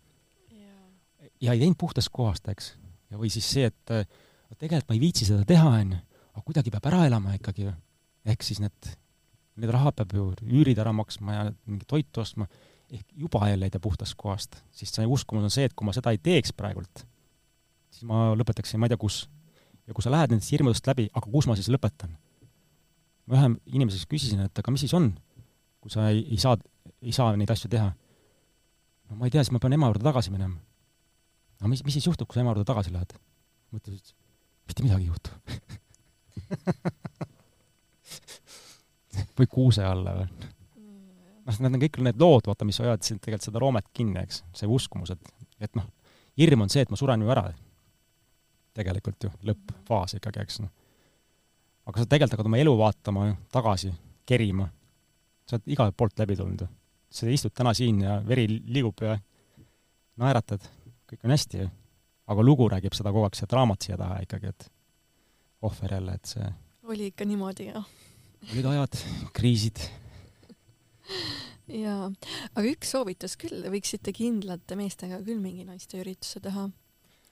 ja ei teinud puhtast kohast, eks. ja või siis see, et äh, tegelikult ma ei viitsi seda teha, onju, aga kuidagi peab ära elama ikkagi ju. ehk siis need, need rahad peab ju üürid ära maksma ja mingit toitu ostma, ehk juba ei tee puhtast kohast. siis see uskumus on see, et kui ma seda ei teeks praegult, siis ma lõpetaksin, ma ei tea, kus ja kui sa lähed nendest hirmudest läbi, aga kus ma siis lõpetan? ma ühe inimese käest küsisin, et aga mis siis on, kui sa ei, ei saa, ei saa neid asju teha? no ma ei tea, siis ma pean ema juurde tagasi minema. aga mis, mis siis juhtub, kui sa ema juurde tagasi lähed? mõtlesin, et mitte midagi ei juhtu või kuuse alla või? noh, need on kõik need lood, vaata, mis hoiavad sind tegelikult seda roomet kinni, eks, see uskumus, et, et noh, hirm on see, et ma suren ju ära tegelikult ju, lõppfaas ikkagi, eks noh. aga sa tegelikult hakkad oma elu vaatama ju tagasi, kerima. sa oled igalt poolt läbi tulnud ju. sa istud täna siin ja veri liigub ja naeratad, kõik on hästi ju. Aga lugu räägib seda kogu aeg, see draamat siia taha ikkagi, et ohver jälle, et see oli ikka niimoodi, jah? olid ajad, kriisid. Jaa, aga üks soovitus küll, võiksite kindlate meestega küll mingi naisteürituse teha.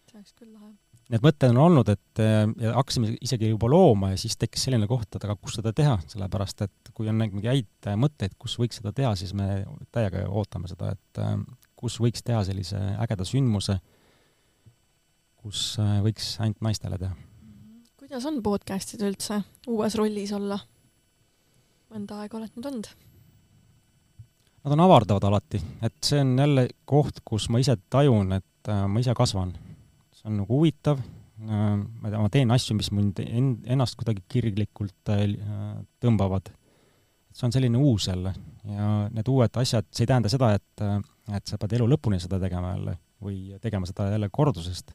see oleks küll lahe. Need mõtted on olnud, et ja hakkasime isegi juba looma ja siis tekkis selline koht, et aga kus seda teha, sellepärast et kui on mingeid häid mõtteid, kus võiks seda teha, siis me täiega ootame seda, et kus võiks teha sellise ägeda sündmuse, kus võiks ainult naistele teha. kuidas on podcast'id üldse uues rollis olla? mõnda aega oled nüüd olnud? Nad on avardavad alati, et see on jälle koht, kus ma ise tajun, et ma ise kasvan see on nagu huvitav, äh, ma ei tea, ma teen asju, mis mind en-, ennast kuidagi kirglikult äh, tõmbavad. see on selline uus jälle ja need uued asjad, see ei tähenda seda, et, äh, et sa pead elu lõpuni seda tegema jälle või tegema seda jälle kordusest,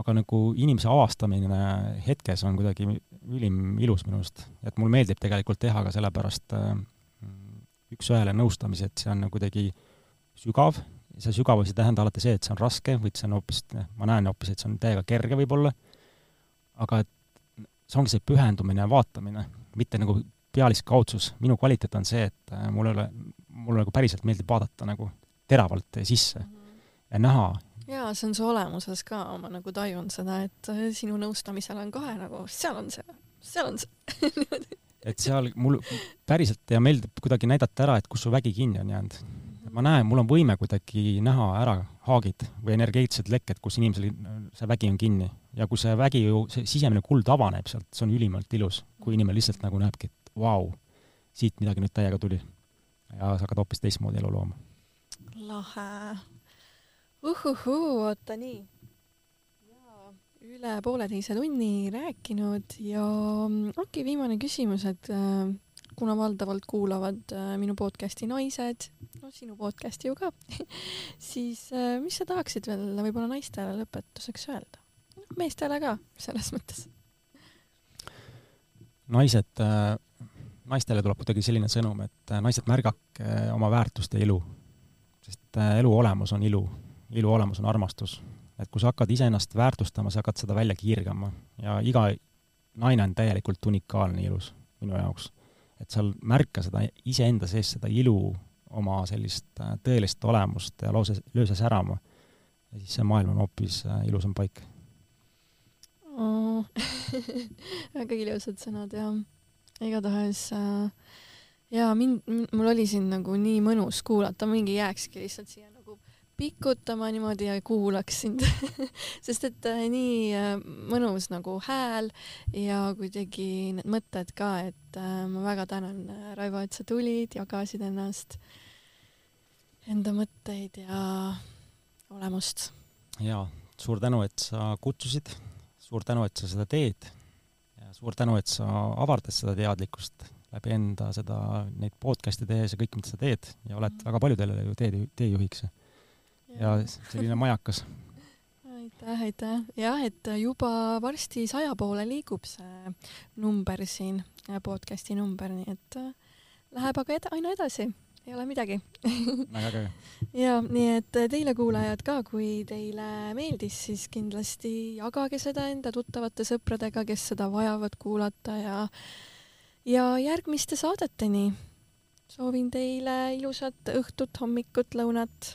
aga nagu inimese avastamine hetkes on kuidagi ülim ilus minu arust, et mulle meeldib tegelikult teha ka sellepärast üks-ühele nõustamisi, et see on kuidagi sügav see sügavus ei tähenda alati see, et see on raske, vaid see on hoopis, ma näen hoopis, et see on täiega kerge võib-olla, aga et see ongi see pühendumine ja vaatamine, mitte nagu pealiskaudsus. minu kvaliteet on see, et äh, mul ei ole, mulle nagu päriselt meeldib vaadata nagu teravalt sisse mm -hmm. ja näha. Jaa, see on su olemuses ka, ma nagu tajun seda, et äh, sinu nõustamisel on kohe nagu, seal on see, seal on see [LAUGHS] et seal mul päriselt ja meeldib kuidagi näidata ära, et kus su vägi kinni on jäänud ma näen, mul on võime kuidagi näha ära haagid või energeetilised lekked, kus inimesel see vägi on kinni. ja kui see vägi ju, see sisemine kuld avaneb sealt, see on ülimalt ilus, kui inimene lihtsalt nagu näebki, et vau, siit midagi nüüd täiega tuli. ja sa hakkad hoopis teistmoodi elu looma. lahe. Uhuhuu, oota nii. üle pooleteise tunni rääkinud ja mm, okei okay,, viimane küsimus, et äh, kuna valdavalt kuulavad äh, minu podcast'i naised, no sinu podcast'i ju ka [LAUGHS] siis äh, mis sa tahaksid veel võib-olla naistele lõpetuseks öelda? meestele ka, selles mõttes. naised äh,, naistele tuleb kuidagi selline sõnum, et äh, naised, märgake oma väärtust ja ilu. sest äh, elu olemus on ilu, ilu olemus on armastus. et kui sa hakkad iseennast väärtustama, sa hakkad seda välja kiirgama ja iga naine on täielikult unikaalne ilus minu jaoks et seal märka seda iseenda sees, seda ilu, oma sellist äh, tõelist olemust ja lause, löö see särama. ja siis see maailm on hoopis äh, ilusam paik oh. [LAUGHS] väga ilusad sõnad ja igatahes äh, ja mind, mul oli siin nagu nii mõnus kuulata, mingi jääkski lihtsalt siia pikutama niimoodi ja kuulaks sind [LAUGHS] sest et äh, nii äh, mõnus nagu hääl ja kuidagi need mõtted ka, et äh, ma väga tänan, Raivo, et sa tulid, jagasid ennast, enda mõtteid ja olemust. ja suur tänu, et sa kutsusid, suur tänu, et sa seda teed ja suur tänu, et sa avardad seda teadlikkust läbi enda seda, neid podcast'e tehes ja kõik, mida sa teed ja oled mm. väga paljudele ju tee, teejuhiks ja selline majakas. aitäh, aitäh. jah, et juba varsti saja poole liigub see number siin, podcast'i number, nii et äh, läheb aga ed aina edasi, ei ole midagi väga äge. [LAUGHS] ja nii et teile kuulajad ka, kui teile meeldis, siis kindlasti jagage seda enda tuttavate sõpradega, kes seda vajavad kuulata ja ja järgmiste saadeteni soovin teile ilusat õhtut, hommikut, lõunat